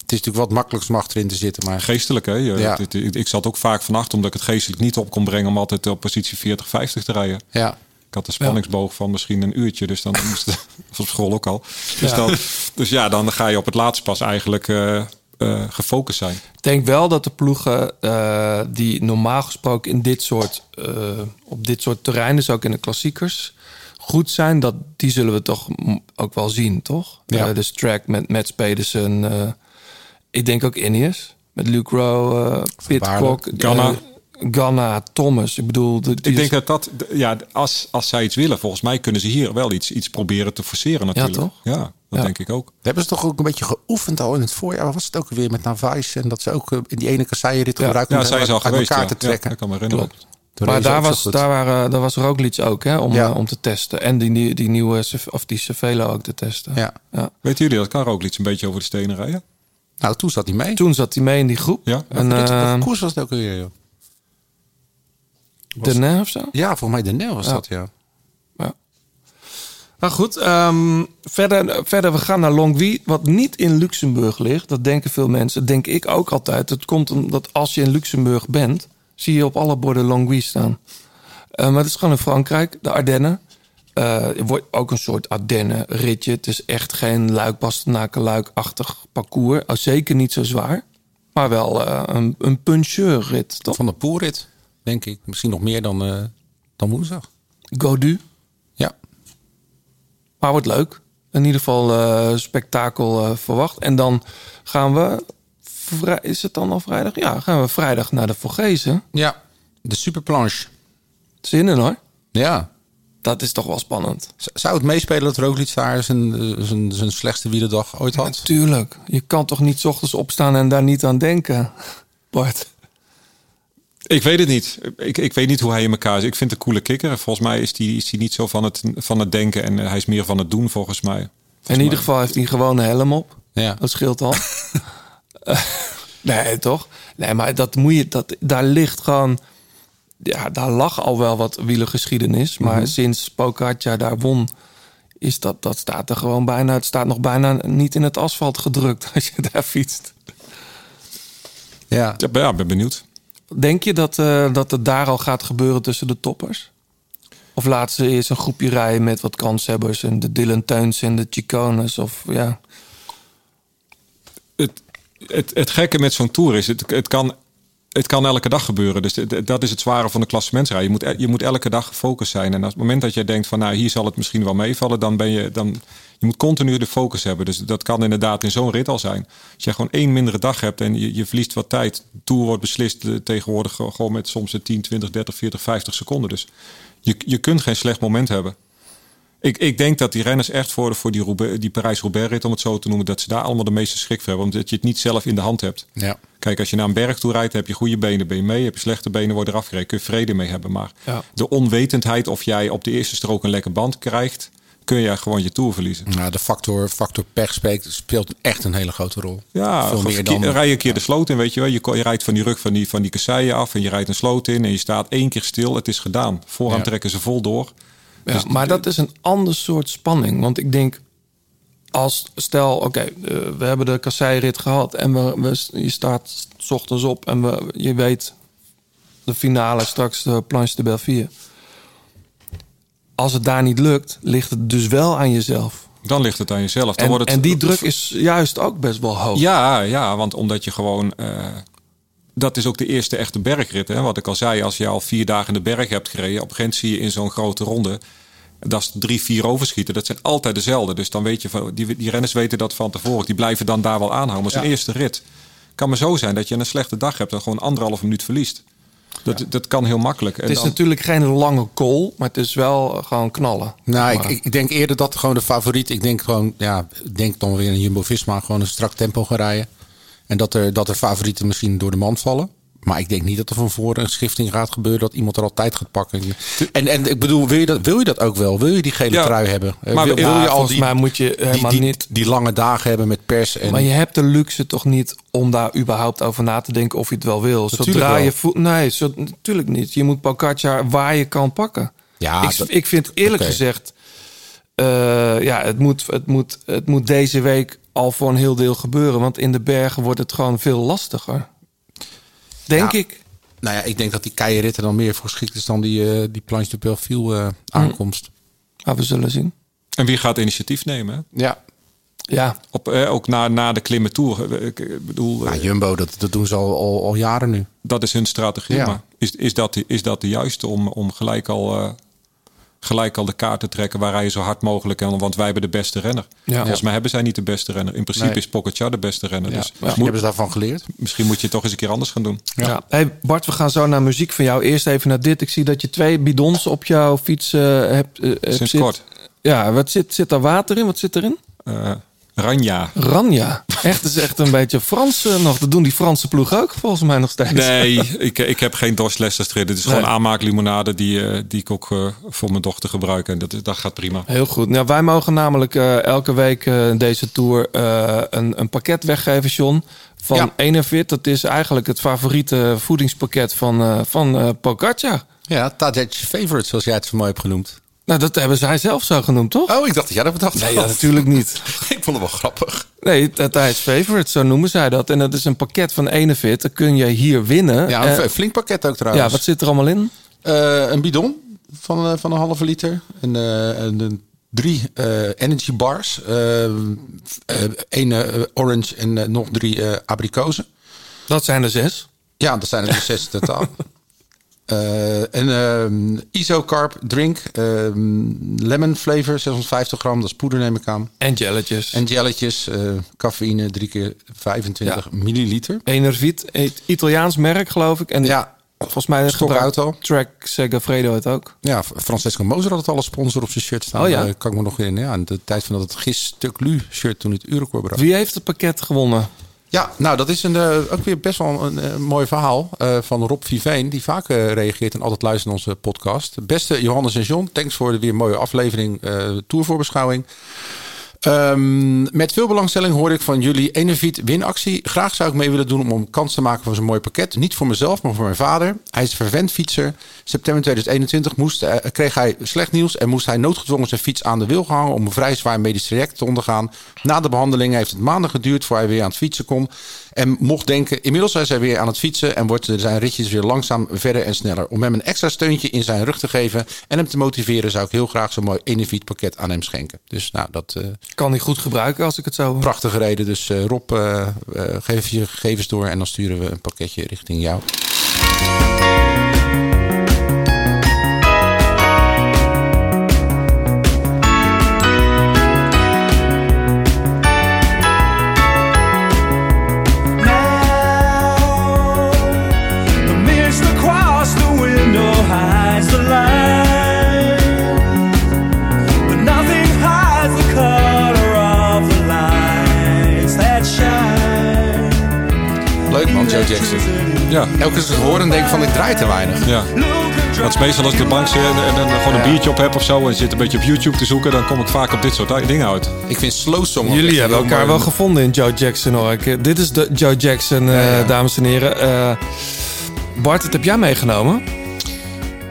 het is natuurlijk wat makkelijks om achterin te zitten. Maar Geestelijk, hè? Je- Ja. het- het- ik, ik zat ook vaak vannacht omdat ik het geestelijk niet op kon brengen om altijd op positie 40, 50 te rijden. Ja. Ik had een spanningsboog van misschien een uurtje, dus dan moest het op school ook al. Dus, Ja. dan, dus ja, dan ga je op het laatst pas eigenlijk eh, eh, gefocust zijn. Ik denk wel dat de ploegen eh, die normaal gesproken in dit soort, eh, op dit soort terreinen, dus ook in de klassiekers, goed zijn, dat die zullen we toch ook wel zien, toch? Ja. Eh, dus track met Mats Pedersen, eh, ik denk ook Ineos, met Luke Rowe, eh, Pitcock, Ganna. Ganna, Thomas. Ik bedoel, de, Ik denk dat dat, ja, als, als zij iets willen, volgens mij kunnen ze hier wel iets, iets proberen te forceren natuurlijk. toch? Ja, dat Ja. denk ik ook. Dat hebben ze toch ook een beetje geoefend al in het voorjaar. Was het ook weer met Navais? En dat ze ook eh, in die ene kasseienrit Ja. gebruiken Ja, om zij is al uit geweest. elkaar Ja. te trekken. Ja, dat kan me herinneren. Klopt. Toen maar daar was, daar, waren, daar was Roglic ook, hè, om, Ja. eh, om te testen. En die, die, die nieuwe, of die Cervelo ook te testen. Ja. Ja. Weten jullie dat kan ook iets een beetje over de stenen rijden? Nou, toen zat hij mee. Toen zat hij mee in die groep. Ja. En, Welke eh, koers was het ook weer, joh? de Nijl of zo? Ja, volgens mij de Nel was Ja. dat, ja. Nou goed, ehm, verder, verder, we gaan naar Longwy, wat niet in Luxemburg ligt. Dat denken veel mensen, denk ik ook altijd. Het komt omdat als je in Luxemburg bent, zie je op alle borden Longwy staan. Eh, maar het is gewoon in Frankrijk, de Ardennen. Er wordt ook een soort Ardennen-ritje. Het is echt geen luik luik-achtig parcours. Oh, zeker niet zo zwaar. Maar wel eh, een, een puncheur-rit, toch? Van de Poelrit, denk ik. Misschien nog meer dan, eh, dan woensdag. Godu. Ja. Maar wordt leuk. In ieder geval spektakel verwacht. En dan gaan we... Is het dan al vrijdag? Ja, gaan we vrijdag naar de Vogezen. Ja, de superplanche. Zin in hoor. Ja. Dat is toch wel spannend. Zou het meespelen dat Roglic daar zijn, eh, zijn, zijn slechtste wielerdag ooit had? Natuurlijk. Je kan toch niet 's ochtends opstaan en daar niet aan denken, Bart? Ik weet het niet. Ik, ik weet niet hoe hij in elkaar is. Ik vind het een coole kikker. Volgens mij is hij is die niet zo van het, van het denken en eh, hij is meer van het doen, volgens mij. Volgens in ieder mij. geval heeft hij gewoon een helm op. Ja. Dat scheelt al. Nee, toch? Nee, maar dat moet je, dat, daar ligt gewoon... Ja, daar lag al wel wat wielergeschiedenis. Maar Mhm. sinds Pogacar daar won... Is dat, dat staat er gewoon bijna... Het staat nog bijna niet in het asfalt gedrukt als je daar fietst. Ja. Ja, ben- ja, ben benieuwd. Denk je dat, eh, dat het daar al gaat gebeuren tussen de toppers? Of laten ze eerst een groepje rijden met wat kanshebbers... en de Dylan Teuns en de Chicones? Of ja... het, het, het gekke met zo'n tour is, het, het kan het kan elke dag gebeuren. Dus dat is het zware van de klassementsrij. Je moet, e- je moet elke dag gefocust zijn. En op het moment dat jij denkt van nou hier zal het misschien wel meevallen, dan ben je dan. Je moet continu de focus hebben. Dus dat kan inderdaad in zo'n rit al zijn. Als je gewoon één mindere dag hebt en je, je verliest wat tijd. Tour wordt beslist eh, tegenwoordig gewoon met soms een 10, 20, 30, 40, 50 seconden. Dus je, je kunt geen slecht moment hebben. Ik, ik denk dat die renners echt voor, voor die, Roubaix- die Parijs-Roubaix-rit, om het zo te noemen, dat ze daar allemaal de meeste schrik voor hebben. Omdat je het niet zelf in de hand hebt. Ja. Kijk, als je naar een berg toe rijdt, heb je goede benen, ben je mee. Heb je slechte benen, word je eraf gereden. Kun je vrede mee hebben. Maar Ja. de onwetendheid of jij op de eerste strook een lekker band krijgt, kun je gewoon je tour verliezen. Nou, de factor, factor pech speelt echt een hele grote rol. Ja, Veel meer dan... rij je een keer de sloot in, weet je wel. Je, rijdt van die rug van die, van die kasseien af en je rijdt een sloot in en je staat één keer stil. Het is gedaan. Vooraan Ja. trekken ze vol door. Ja, Dus- maar dat is een ander soort spanning. Want ik denk, als stel, oké, eh, we hebben de kasseirit gehad en we, we, je staat s ochtends op en we, je weet de finale straks de planche de Belleville. Als het daar niet lukt, ligt het dus wel aan jezelf. Dan ligt het aan jezelf. Dan En, wordt het, en die druk is juist ook best wel hoog. Ja, ja, want omdat je gewoon. eh, dat is ook de eerste echte bergrit. Hè? Wat ik al zei, als je al vier dagen in de berg hebt gereden, op een gegeven moment zie je in zo'n grote ronde. Dat is drie, vier overschieten. Dat zijn altijd dezelfde. Dus dan weet je van. Die, die renners weten dat van tevoren. Die blijven dan daar wel aanhouden. Maar zo'n Ja. eerste rit. Kan maar zo zijn dat je een slechte dag hebt en gewoon anderhalf minuut verliest. Dat, dat kan heel makkelijk. En Het is dan- natuurlijk geen lange call, maar het is wel gewoon knallen. Nou, ik, Maar- ik denk eerder dat gewoon de favoriet. Ik denk gewoon, ja, ik denk dan weer een Jumbo Visma gewoon een strak tempo gaan rijden. En dat er, dat er favorieten misschien door de mand vallen. Maar ik denk niet dat er van voren een schifting gaat gebeuren dat iemand er altijd gaat pakken. En, en ik bedoel, wil je, dat, wil je dat ook wel? Wil je die gele Ja. trui hebben? Eh, Maar wil, ja, wil je al die, mij moet je die, helemaal die, niet- die lange dagen hebben met pers? En, Maar je hebt de luxe toch niet om daar überhaupt over na te denken of je het wel wil. Zodra wel. je voelt. Nee, zo, natuurlijk niet. Je moet Pogacar waar je kan pakken. Ja, ik, dat- ik vind eerlijk gezegd. Eh, ja, het moet, het, moet, het moet deze week al voor een heel deel gebeuren. Want in de bergen wordt het gewoon veel lastiger. Denk Ja. ik. Nou ja, ik denk dat die keieritten dan meer voor geschikt is dan die, eh, die Planche de Belleville eh, aankomst. Maar we zullen zien. En wie gaat initiatief nemen? Ja. Ja. Op, eh, ook na, na de klimmen toe. Ik, bedoel, Nou, eh, Jumbo, dat, dat doen ze al, al, al jaren nu. dat is hun strategie. Ja. Maar is, is, dat, de- is dat de juiste om, om gelijk, al, eh, gelijk al de kaart te trekken waar hij zo hard mogelijk kan? Want wij hebben de beste renner. Ja. Volgens mij hebben zij niet de beste renner. In principe Nee. is Pogacar de beste renner. Ja. Dus Ja. moet- Hebben ze daarvan geleerd? misschien moet je het toch eens een keer anders gaan doen. Ja. Hey Bart, we gaan zo naar muziek van jou. Eerst even naar dit. Ik zie dat je twee bidons op jouw fiets eh, hebt. eh, hebt Sinds zit. kort. Ja, wat zit, zit daar water in? Wat zit erin? Eh, Ranja. Ranja. Echt, dat is echt een beetje Frans eh, nog. Dat doen die Franse ploeg ook volgens mij nog steeds. Nee, ik, ik heb geen dorslessers erin. Dit is Nee. gewoon aanmaaklimonade die, eh, die ik ook eh, voor mijn dochter gebruik. En dat, is- dat gaat prima. Heel goed. Nou, wij mogen namelijk eh, elke week eh, deze tour eh, een, een pakket weggeven, John. Van Ja. Enervit. Dat is eigenlijk het favoriete voedingspakket van, eh van eh Pogacar. Ja, Tadej Favorite, zoals jij het zo mooi hebt genoemd. Nou, dat hebben zij zelf zo genoemd, toch? Oh, ik dacht dat jij dat bedacht Nee, ja, natuurlijk niet. ik vond het wel grappig. Nee, Tadij's Favorite, zo noemen zij dat. En dat is een pakket van Enervit. Dat kun je hier winnen. Ja, een Eh, flink pakket ook trouwens. ja, wat zit er allemaal in? Eh, een bidon van, eh, van een halve liter. En, en een drie energy bars. Eén orange en nog drie abrikozen. Dat zijn er zes. Ja, dat zijn er dus zes in totaal. Eh, een ehm isocarb drink. ehm, lemon flavor, 650 gram. Dat is poeder neem ik aan. En jelletjes. En jelletjes. eh, cafeïne, drie keer 25 milliliter. Enervit, Italiaans merk geloof ik. En Ja, volgens mij Stokhout gebruikt Track Segafredo het ook. Ja, Francesco Moser had het al als sponsor op zijn shirt staan. Oh ja? Eh, kan ik me nog herinneren. Ja, in de tijd van dat het Gis Tuklu shirt toen het Urecord bracht. Wie heeft het pakket gewonnen? Ja, nou dat is een, eh, ook weer best wel een, eh, mooi verhaal eh, van Rob Viveen. Die vaak reageert en altijd luistert naar onze podcast. Beste Johannes en John, thanks voor de weer mooie aflevering Tourvoorbeschouwing. Ehm, met veel belangstelling hoor ik van jullie Enerviet winactie. Graag zou ik mee willen doen om een kans te maken voor zo'n mooi pakket. Niet voor mezelf, maar voor mijn vader. Hij is een fietser. September 2021 moest, eh, kreeg hij slecht nieuws en moest hij noodgedwongen zijn fiets aan de wil gehangen om een vrij zwaar medisch traject te ondergaan. Na de behandeling heeft het maanden geduurd voor hij weer aan het fietsen kon. En mocht denken, inmiddels is hij weer aan het fietsen en wordt zijn ritjes weer langzaam verder en sneller. Om hem een extra steuntje in zijn rug te geven en hem te motiveren, zou ik heel graag zo'n mooi Enerviet pakket aan hem schenken. Dus nou, dat eh, Kan hij goed gebruiken als ik het zo hoor. prachtige reden. Dus eh, Rob, eh, geef je gegevens door en dan sturen we een pakketje richting jou. Ja. Elke keer als ik het hoor, dan denk ik van ik draai te weinig. Ja. Dat is meestal als ik de bank zit en, en dan gewoon een biertje op heb of zo en zit een beetje op YouTube te zoeken, dan kom ik vaak op dit soort dingen uit. Ik vind slow song Jullie hebben elkaar mooi. wel gevonden in Joe Jackson hoor. Ik, dit is de Joe Jackson, eh, dames en heren. Eh, Bart, wat heb jij meegenomen?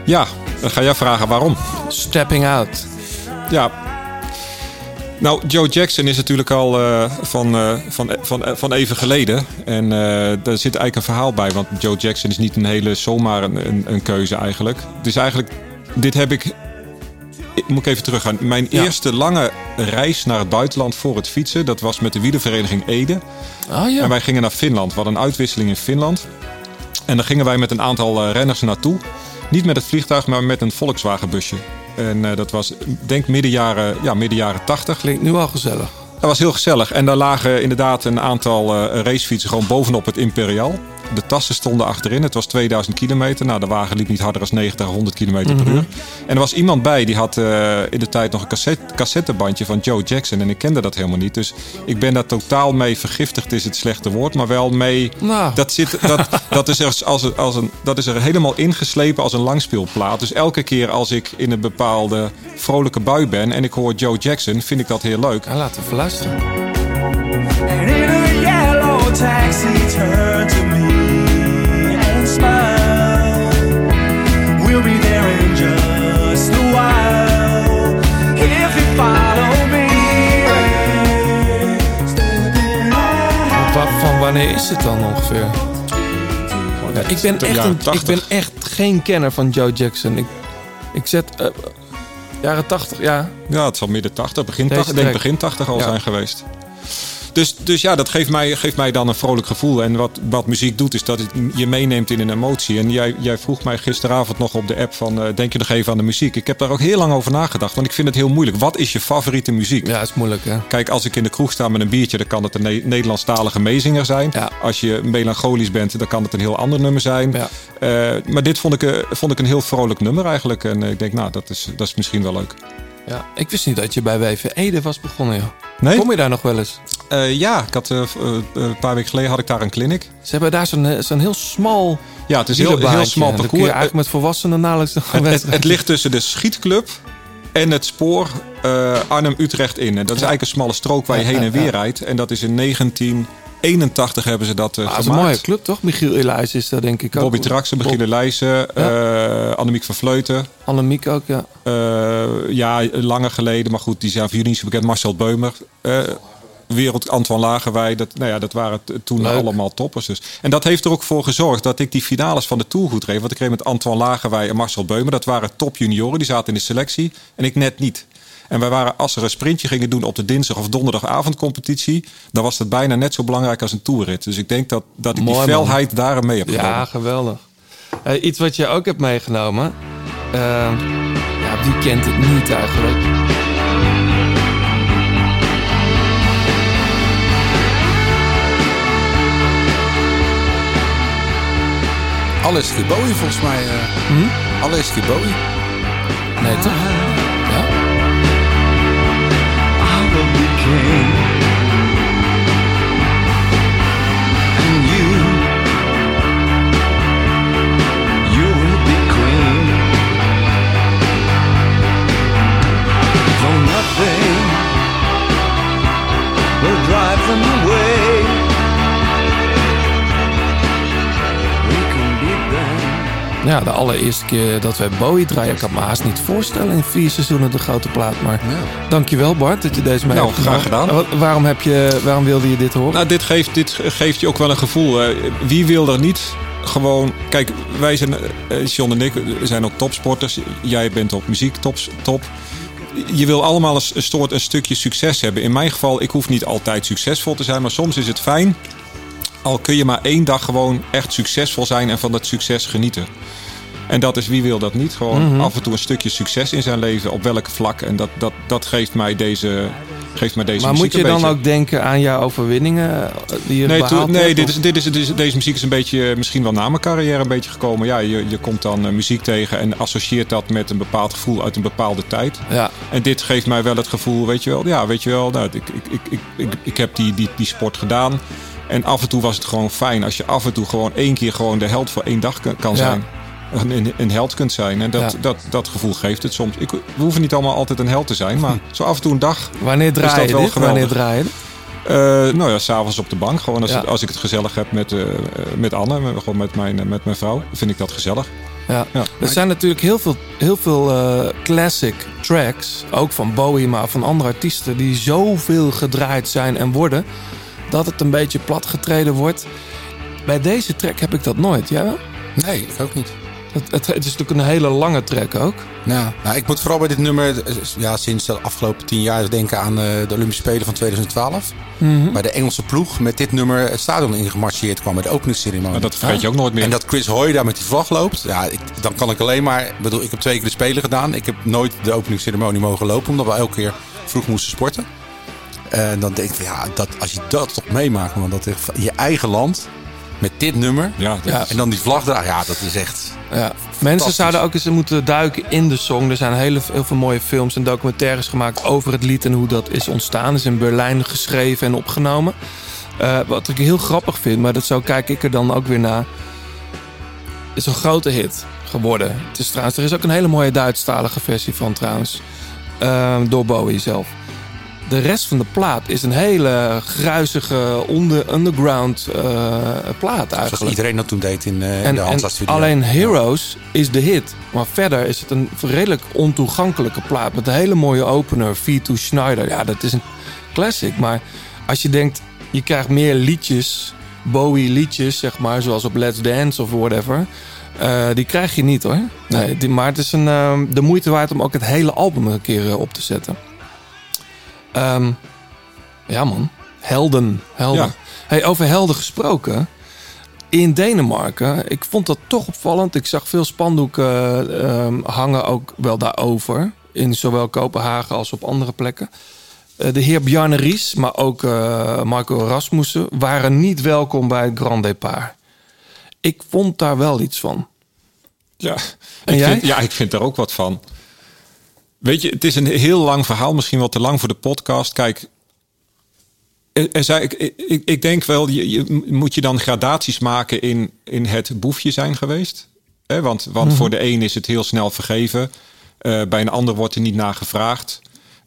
Ja, dan ga jij vragen waarom. Stepping Out. Ja. Nou, Joe Jackson is natuurlijk al eh, van, eh, van, van, van even geleden. En eh, daar zit eigenlijk een verhaal bij. Want Joe Jackson is niet een hele zomaar een, een, een keuze eigenlijk. Dus eigenlijk, dit heb ik... ik moet ik even teruggaan. Mijn Ja. eerste lange reis naar het buitenland voor het fietsen... dat was met de wielervereniging Ede. Oh ja. En wij gingen naar Finland. We hadden een uitwisseling in Finland. En daar gingen wij met een aantal eh, renners naartoe. Niet met het vliegtuig, maar met een Volkswagen busje. En eh, dat was, denk midden jaren, ja, midden jaren 80. Klinkt nu al gezellig. Dat was heel gezellig. En daar lagen inderdaad een aantal eh, racefietsen gewoon bovenop het Imperial. De tassen stonden achterin. Het was 2000 kilometer. Nou, de wagen liep niet harder dan 90, 100 kilometer per Mhm. uur. En er was iemand bij die had eh, in de tijd nog een cassette, cassettebandje van Joe Jackson. En ik kende dat helemaal niet. Dus ik ben daar totaal mee vergiftigd, is het slechte woord. Maar wel mee. Nou. Dat, zit, dat, dat, is er als, een- als een, dat is er helemaal ingeslepen als een langspeelplaat. Dus elke keer als ik in een bepaalde vrolijke bui ben en ik hoor Joe Jackson, vind ik dat heel leuk. Ja, laten we luisteren. And in a yellow taxi, turn to me wanneer is het dan ongeveer? Ja, ik, ben echt een, ik 80. ben echt geen kenner van Joe Jackson. Ik, ik zet eh, jaren 80, ja. Ja, het zal midden 80, begin Deze 80, denk begin 80 al Ja. zijn geweest. Dus, dus ja, dat geeft mij, geeft mij dan een vrolijk gevoel. En wat, wat muziek doet, is dat het je meeneemt in een emotie. En jij, jij vroeg mij gisteravond nog op de app van... eh, denk je nog even aan de muziek? Ik heb daar ook heel lang over nagedacht. Want ik vind het heel moeilijk. Wat is je favoriete muziek? Ja, is moeilijk hè. Kijk, als ik in de kroeg sta met een biertje... dan kan het een Ne- Nederlandstalige meezinger zijn. Als je melancholisch bent, dan kan het een heel ander nummer zijn. Eh, maar dit vond ik, eh, vond ik een heel vrolijk nummer eigenlijk. En ik denk, nou, dat is, dat is misschien wel leuk. Ja, ik wist niet dat je bij WV Ede was begonnen, joh. Nee? Kom je daar nog wel eens? Eh, ja, ik had, eh, eh, een paar weken geleden had ik daar een clinic. Ze hebben daar zo'n zo'n heel smal Ja, het is heel, heel smal kun parcours. je eigenlijk met volwassenen nauwelijks nog Het, het, ligt tussen de schietclub en het spoor Arnhem-Utrecht in. En dat is eigenlijk een smalle strook waar je Ja, heen ja, en weer ja. rijdt. En dat is in 1981 hebben ze dat eh Ah, dat is gemaakt. een mooie club, toch? Michiel Elias is daar denk ik ook. Bobby Traxen, Brigitte Leijsen, eh Annemiek van Vleuten. Annemiek ook, ja. Ja, langer geleden, maar goed, die zijn voor jullie niet zo bekend. Marcel Beumer. Wereld Antoine Lagerwij, dat, nou ja, dat waren toen Leuk. allemaal toppers. Dus. En dat heeft er ook voor gezorgd dat ik die finales van de Tour goed reed. Want ik reed met Antoine Lagerwij en Marcel Beumer. Dat waren top junioren, die zaten in de selectie. En ik net niet. En wij waren, als er een sprintje gingen doen op de dinsdag of donderdagavondcompetitie, dan was dat bijna net zo belangrijk als een toerrit. Dus ik denk dat, dat ik Mooi, die felheid daar mee heb genomen. Ja, geweldig. Eh, iets wat je ook hebt meegenomen. Eh, ja, wie kent het niet eigenlijk? Alles Bowie volgens mij. Hm? Alles Bowie. Nee, toch? Ja, de allereerste keer dat wij Bowie draaien. Ik kan me haast niet voorstellen in vier seizoenen de grote plaat. Maar dankjewel Bart dat je deze mee Nou, hebt graag gedaan. Waarom, heb je, waarom wilde je dit horen? Nou, dit geeft, dit geeft je ook wel een gevoel. wie wil er niet gewoon... Kijk, wij zijn, eh, John en ik, zijn ook topsporters. Jij bent op muziek top. top. Je wil allemaal een, een soort een stukje succes hebben. In mijn geval, ik hoef niet altijd succesvol te zijn. Maar soms is het fijn al kun je maar één dag gewoon echt succesvol zijn en van dat succes genieten. En dat is wie wil dat niet? Gewoon Mhm. af en toe een stukje succes in zijn leven, op welk vlak. En dat, dat, dat geeft mij deze, geeft mij deze Maar muziek moet je dan beetje. ook denken aan jouw overwinningen eh, die je Nee, behaald nee hebt, dit is, dit is, dit is- deze muziek is een beetje, eh, misschien wel na mijn carrière een beetje gekomen. Ja, je, je komt dan eh, muziek tegen en associeert dat met een bepaald gevoel uit een bepaalde tijd. Ja. En dit geeft mij wel het gevoel, weet je wel, ja, weet je wel, nou, ik, ik, ik, ik, ik, ik heb die, die, die sport gedaan. En af en toe was het gewoon fijn als je af en toe gewoon één keer gewoon de held voor één dag kan, Ja. zijn. Een, een, een held kunt zijn. En dat, Ja. dat, dat gevoel geeft het soms. Ik, we hoeven niet allemaal altijd een held te zijn, maar zo af en toe een dag. Wanneer draai dat je wel dit? geweldig. Wanneer draai je? Eh, nou ja, s'avonds op de bank. Gewoon als, Ja. het- als ik het gezellig heb met, eh, eh, met Anne, met- gewoon met mijn, eh, met mijn vrouw, vind ik dat gezellig. Ja. Ja. Er zijn natuurlijk heel veel, heel veel eh, classic tracks, ook van Bowie, maar van andere artiesten, die zoveel gedraaid zijn en worden, dat het een beetje platgetreden wordt. Bij deze track heb ik dat nooit. Jij wel? Nee, ik ook niet. Het, het, het is natuurlijk een hele lange track ook. Ja, nou, ik moet vooral bij dit nummer, eh, ja, sinds de afgelopen tien jaar denken aan eh, de Olympische Spelen van 2012. Mhm. Bij de Engelse ploeg met dit nummer het stadion ingemarcheerd kwam bij de openingsceremonie. Maar dat vergeet je ook nooit meer. En dat Chris Hoy daar met die vlag loopt. Ja, ik, dan kan ik alleen maar. Ik bedoel, ik heb twee keer de Spelen gedaan. Ik heb nooit de openingsceremonie mogen lopen, omdat we elke keer vroeg moesten sporten. En dan denk ik, ja, dat, als je dat toch meemaakt, man, dat je eigen land met dit nummer. Ja, Ja. En dan die vlag daar, ja, dat is echt. Ja. Mensen zouden ook eens moeten duiken in de song. Er zijn hele, heel veel mooie films en documentaires gemaakt over het lied en hoe dat is ontstaan. is in Berlijn geschreven en opgenomen. Eh, wat ik heel grappig vind, maar dat zo kijk ik er dan ook weer naar. Is een grote hit geworden. Het is trouwens, er is ook een hele mooie Duitsstalige versie van trouwens. Ehm, door Bowie zelf. De rest van de plaat is een hele gruizige onder, underground eh, plaat Zoals eigenlijk. iedereen dat toen deed in, eh, En, de en Handelsstudio. alleen Heroes is de hit. Maar verder is het een redelijk ontoegankelijke plaat. Met een hele mooie opener. V2 Schneider. Ja, dat is een classic. Maar als je denkt, je krijgt meer liedjes. Bowie liedjes, zeg maar. Zoals op Let's Dance of whatever. eh, die krijg je niet hoor. Nee, die, maar het is een, ehm, de moeite waard om ook het hele album een keer op te zetten. Ehm, ja man, helden. helden. Ja. Hey, over helden gesproken. In Denemarken, ik vond dat toch opvallend. Ik zag veel spandoeken ehm, hangen ook wel daarover. In zowel Kopenhagen als op andere plekken. Eh, de heer Bjarne Ries, maar ook eh, Marco Rasmussen... waren niet welkom bij het Grand Départ. Ik vond daar wel iets van. Ja, En ik jij? Vind, ja, ik vind daar ook wat van. Weet je, het is een heel lang verhaal, misschien wel te lang voor de podcast. Kijk, er, zijn, ik, ik, ik denk wel, je, je, moet je dan gradaties maken in, in het boefje zijn geweest? Want want Mhm. voor de een is het heel snel vergeven. Eh, bij een ander wordt er niet naar gevraagd.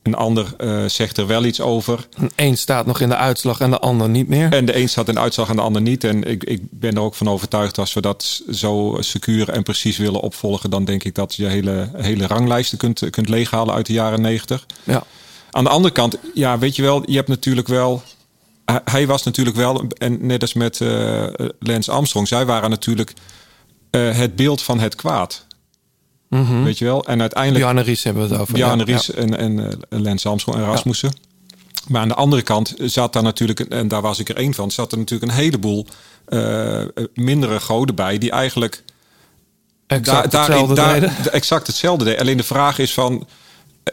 Een ander eh, zegt er wel iets over. Eén staat nog in de uitslag en de ander niet meer. En de een staat in de uitslag en de ander niet. En ik, ik ben er ook van overtuigd als we dat zo secuur en precies willen opvolgen, dan denk ik dat je hele, hele ranglijsten kunt, kunt leeghalen uit de jaren negentig. Ja. Aan de andere kant, ja, weet je wel, je hebt natuurlijk wel. hij- was natuurlijk wel, en net als met eh, Lance Armstrong, zij waren natuurlijk eh, het beeld van het kwaad. Mhm. Weet je wel? En uiteindelijk. Bjarne Ries hebben we het over. Bjarne ja. Ries en, en eh, Lance Armstrong en Rasmussen. Maar aan de andere kant zat daar natuurlijk, en daar was ik er één van, zat er natuurlijk een heleboel eh, mindere goden bij die eigenlijk Exact hetzelfde daar- exact hetzelfde deden. Alleen de vraag is van,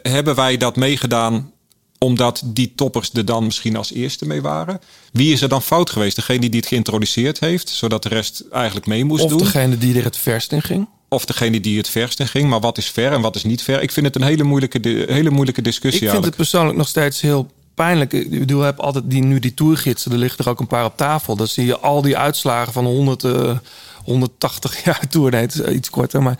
hebben wij dat meegedaan omdat die toppers er dan misschien als eerste mee waren? Wie is er dan fout geweest? Degene die het geïntroduceerd heeft, zodat de rest eigenlijk mee moest Of doen? degene die er het verst in ging. Of degene die het verst in ging. Maar wat is ver en wat is niet ver? Ik vind het een hele moeilijke, hele moeilijke discussie Ik vind het persoonlijk nog steeds heel pijnlijk. Ik bedoel, heb altijd die, nu die tourgidsen. Er liggen er ook een paar op tafel. Dan zie je al die uitslagen van 100, eh, 180 jaar tour. Nee, het is iets korter. Maar...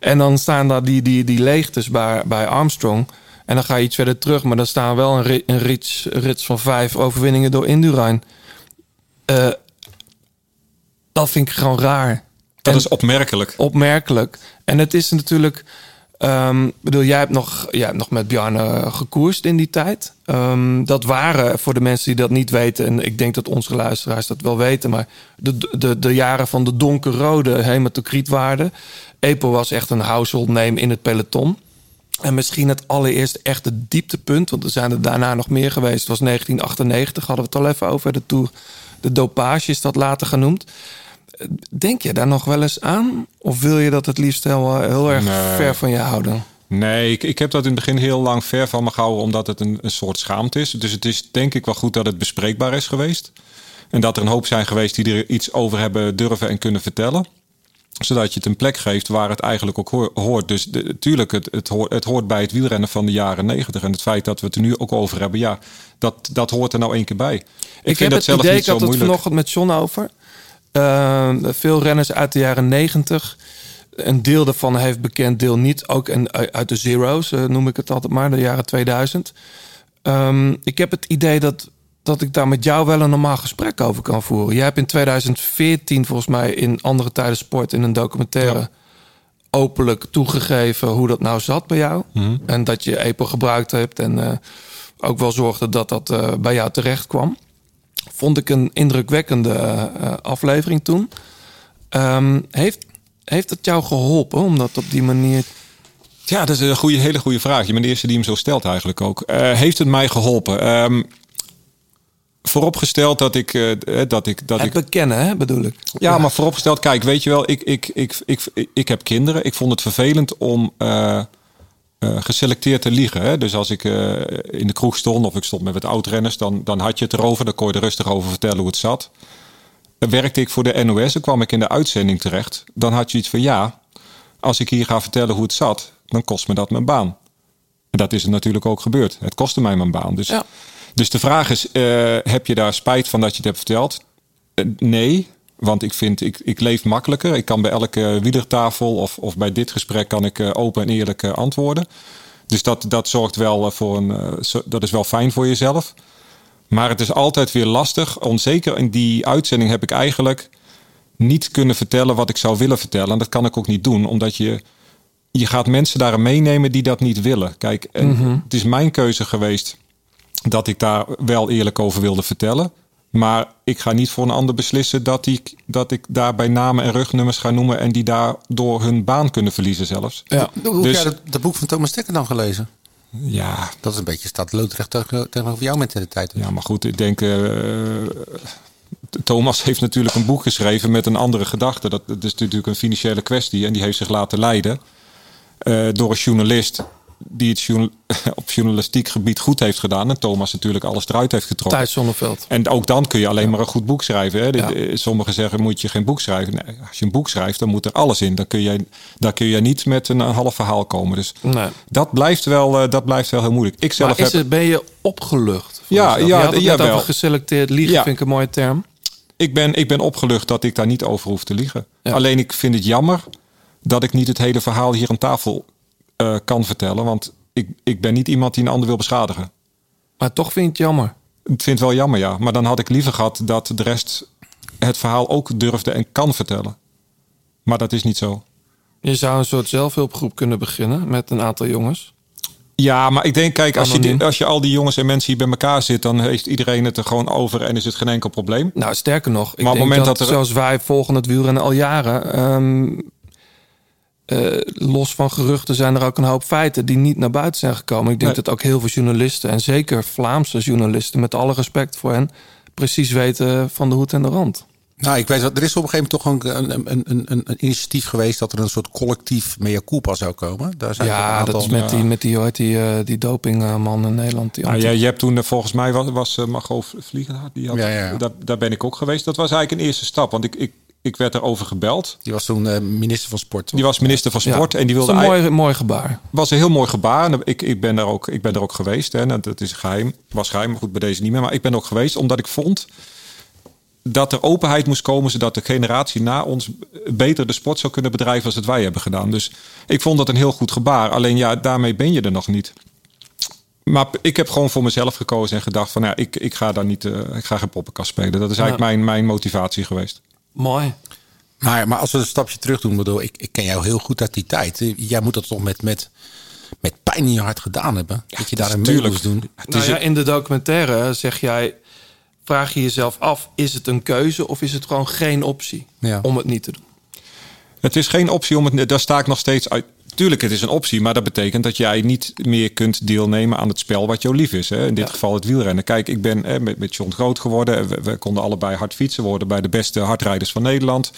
En dan staan daar die, die, die leegtes bij, bij Armstrong. En dan ga je iets verder terug. Maar dan staan wel een, een rits, rits van vijf overwinningen door Indurain. Eh, dat vind ik gewoon raar. Dat En- is opmerkelijk. opmerkelijk. En het is natuurlijk. ik bedoel, jij hebt, nog, jij hebt nog met Bjarne gekoerst in die tijd. Ehm, dat waren voor de mensen die dat niet weten, en ik denk dat onze luisteraars dat wel weten, maar de, de, de jaren van de donkerrode hematocrietwaarde. EPO was echt een household name in het peloton. En misschien het allereerste echte dieptepunt, want er zijn er daarna nog meer geweest, was 1998, hadden we het al even over, de Tour De dopage is dat later genoemd. Denk je daar nog wel eens aan? Of wil je dat het liefst heel, heel erg Nee. ver van je houden? Nee, ik, ik heb dat in het begin heel lang ver van me gehouden, omdat het een, een soort schaamte is. Dus het is denk ik wel goed dat het bespreekbaar is geweest. En dat er een hoop zijn geweest die er iets over hebben durven en kunnen vertellen. Zodat je het een plek geeft waar het eigenlijk ook hoor- hoort. Dus natuurlijk, het, het, hoort, het hoort bij het wielrennen van de jaren negentig. En het feit dat we het er nu ook over hebben, ja, dat, dat hoort er nou één keer bij. Ik, Ik, vind heb dat het zelf idee, niet ik had het moeilijk. vanochtend met John over. Eh, veel renners uit de jaren 90. Een deel daarvan heeft bekend, deel niet. Ook en uit de zero's, eh, noem ik het altijd maar, de jaren 2000. Ehm, ik heb het idee dat, dat ik daar met jou wel een normaal gesprek over kan voeren. Jij hebt in 2014 volgens mij in Andere Tijden Sport... in een documentaire openlijk toegegeven hoe dat nou zat bij jou. Mhm. En dat je EPO gebruikt hebt en eh, ook wel zorgde dat dat bij jou terecht kwam. Vond ik een indrukwekkende eh, aflevering toen. Ehm, heeft, heeft het jou geholpen om dat op die manier... Ja, dat is een goede, hele goede vraag. Je bent de eerste die hem zo stelt eigenlijk ook. Eh, heeft het mij geholpen? Ehm, vooropgesteld dat ik... eh, dat ik, dat Het ik bekennen, hè, bedoel ik. Ja, maar vooropgesteld, kijk, weet je wel, ik, ik, ik, ik, ik, ik heb kinderen. Ik vond het vervelend om eh, eh, geselecteerd te liegen. Hè? Dus als ik eh, in de kroeg stond of ik stond met wat oudrenners, dan, dan had je het erover. Dan kon je er rustig over vertellen hoe het zat. Dan werkte ik voor de NOS, dan kwam ik in de uitzending terecht. Dan had je iets van, ja, als ik hier ga vertellen hoe het zat, dan kost me dat mijn baan. En dat is er natuurlijk ook gebeurd. Het kostte mij mijn baan. Dus, dus de vraag is, eh, heb je daar spijt van dat je het hebt verteld? Eh, nee, want ik vind, ik, ik leef makkelijker. Ik kan bij elke wielertafel of, of bij dit gesprek kan ik eh, open en eerlijk eh, antwoorden. Dus dat, dat zorgt wel eh, voor een, dat is wel fijn voor jezelf. Maar het is altijd weer lastig. Onzeker in die uitzending heb ik eigenlijk niet kunnen vertellen wat ik zou willen vertellen. En dat kan ik ook niet doen, omdat je, je gaat mensen daarin meenemen die dat niet willen. Kijk, en Mhm. het is mijn keuze geweest dat ik daar wel eerlijk over wilde vertellen. Maar ik ga niet voor een ander beslissen dat ik, dat ik daar bij namen en rugnummers ga noemen en die daardoor hun baan kunnen verliezen zelfs. Ja. Hoe heb Dus- jij dat, dat boek van Thomas Dekker dan gelezen? Ja. Dat is een beetje, staat loodrecht tegen- tegenover jouw mentaliteit. Ja, maar goed, ik denk. eh, Thomas heeft natuurlijk een boek geschreven met een andere gedachte. Dat, dat is natuurlijk een financiële kwestie. En die heeft zich laten leiden eh, door een journalist die het journal- op journalistiek gebied goed heeft gedaan. En Thomas natuurlijk alles eruit heeft getrokken. Thijs Zonneveld. En ook dan kun je alleen maar een goed boek schrijven. Hè? Ja. De- Sommigen zeggen moet je geen boek schrijven. Nee, als je een boek schrijft, dan moet er alles in. Dan kun je, daar kun je niet met een, half verhaal komen. Dus Nee. dat, blijft wel, eh, dat blijft wel heel moeilijk. Ik zelf Maar is heb... het, ben je opgelucht? Ja, ja, net jawel. over geselecteerd liegen, Ja. vind ik een mooie term. Ik ben, ik ben opgelucht dat ik daar niet over hoef te liegen. Alleen ik vind het jammer dat ik niet het hele verhaal hier aan tafel eh, kan vertellen. Want ik, ik ben niet iemand die een ander wil beschadigen. Maar toch vind je het jammer. Ik vind het wel jammer, ja. Maar dan had ik liever gehad dat de rest het verhaal ook durfde en kan vertellen. Maar dat is niet zo. Je zou een soort zelfhulpgroep kunnen beginnen met een aantal jongens. Ja, maar ik denk, kijk, als je, die- als je al die jongens en mensen hier bij elkaar zit, dan heeft iedereen het er gewoon over en is het geen enkel probleem. Nou, sterker nog, ik Maar op denk het moment dat, dat er- zoals wij volgen het wielrennen al jaren... ehm, eh, los van geruchten zijn er ook een hoop feiten die niet naar buiten zijn gekomen. Ik denk Nee. dat ook heel veel journalisten, en zeker Vlaamse journalisten... met alle respect voor hen, precies weten van de hoed en de rand. Nou, ik weet wat. Er is op een gegeven moment toch een, een, een, een, een initiatief geweest dat er een soort collectief mea culpa zou komen. Daar zijn Ja, een aantal- dat is met die, met die, hoe heet die, eh, die dopingman in Nederland. Die Nou, anti- jij, je hebt toen, eh, volgens mij was, was uh, Margot Vliegenhard, die had, Ja, ja. Daar, daar ben ik ook geweest. Dat was eigenlijk een eerste stap, want ik, ik, ik werd erover gebeld. Die was toen eh, minister van Sport. toch? Die was minister van Sport Ja, en die dat wilde een mooi, mooi gebaar. was een heel mooi gebaar. En ik, ik, ben er ook, ik ben er ook geweest. Hè. Nou, Dat is geheim. Was geheim, maar goed, bij deze niet meer. Maar ik ben er ook geweest omdat ik vond dat er openheid moest komen... zodat de generatie na ons beter de sport zou kunnen bedrijven... als het wij hebben gedaan. Dus ik vond dat een heel goed gebaar. Alleen ja, daarmee ben je er nog niet. Maar ik heb gewoon voor mezelf gekozen en gedacht van... ja, ik, ik ga daar niet, eh, ik ga geen poppenkast spelen. Dat is eigenlijk mijn, mijn motivatie geweest. Mooi. Maar, maar als we een stapje terug doen, bedoel, ik, ik ken jou heel goed uit die tijd. Jij moet dat toch met, met, met pijn in je hart gedaan hebben. dat je daar een mee moest doen. Nou ja, in de documentaire zeg jij, vraag je jezelf af, is het een keuze of is het gewoon geen optie Ja. om het niet te doen? Het is geen optie om het. Daar sta ik nog steeds uit. Tuurlijk, het is een optie, maar dat betekent dat jij niet meer kunt deelnemen aan het spel wat jou lief is. Hè? In dit geval het wielrennen. Kijk, ik ben hè, met, met John groot geworden. We, we konden allebei hard fietsen. Worden bij de beste hardrijders van Nederland.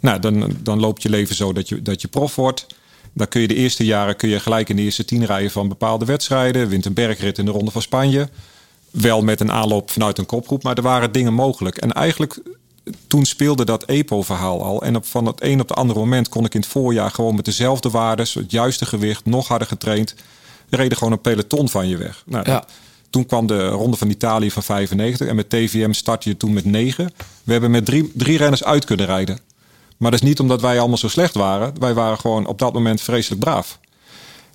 Nou, dan, dan loopt je leven zo dat je, dat je prof wordt. Dan kun je de eerste jaren kun je gelijk in de eerste tien rijden van bepaalde wedstrijden. Wint een bergrit in de Ronde van Spanje. Wel met een aanloop vanuit een kopgroep, maar er waren dingen mogelijk. En eigenlijk toen speelde dat EPO-verhaal al. En op, van het een op het andere moment kon ik in het voorjaar gewoon met dezelfde waardes, het juiste gewicht, nog harder getraind, reden gewoon een peloton van je weg. Nou, Ja. Toen kwam de Ronde van Italië van 95 en met TVM start je toen met 9. We hebben met drie, drie renners uit kunnen rijden. Maar dat is niet omdat wij allemaal zo slecht waren. Wij waren gewoon op dat moment vreselijk braaf.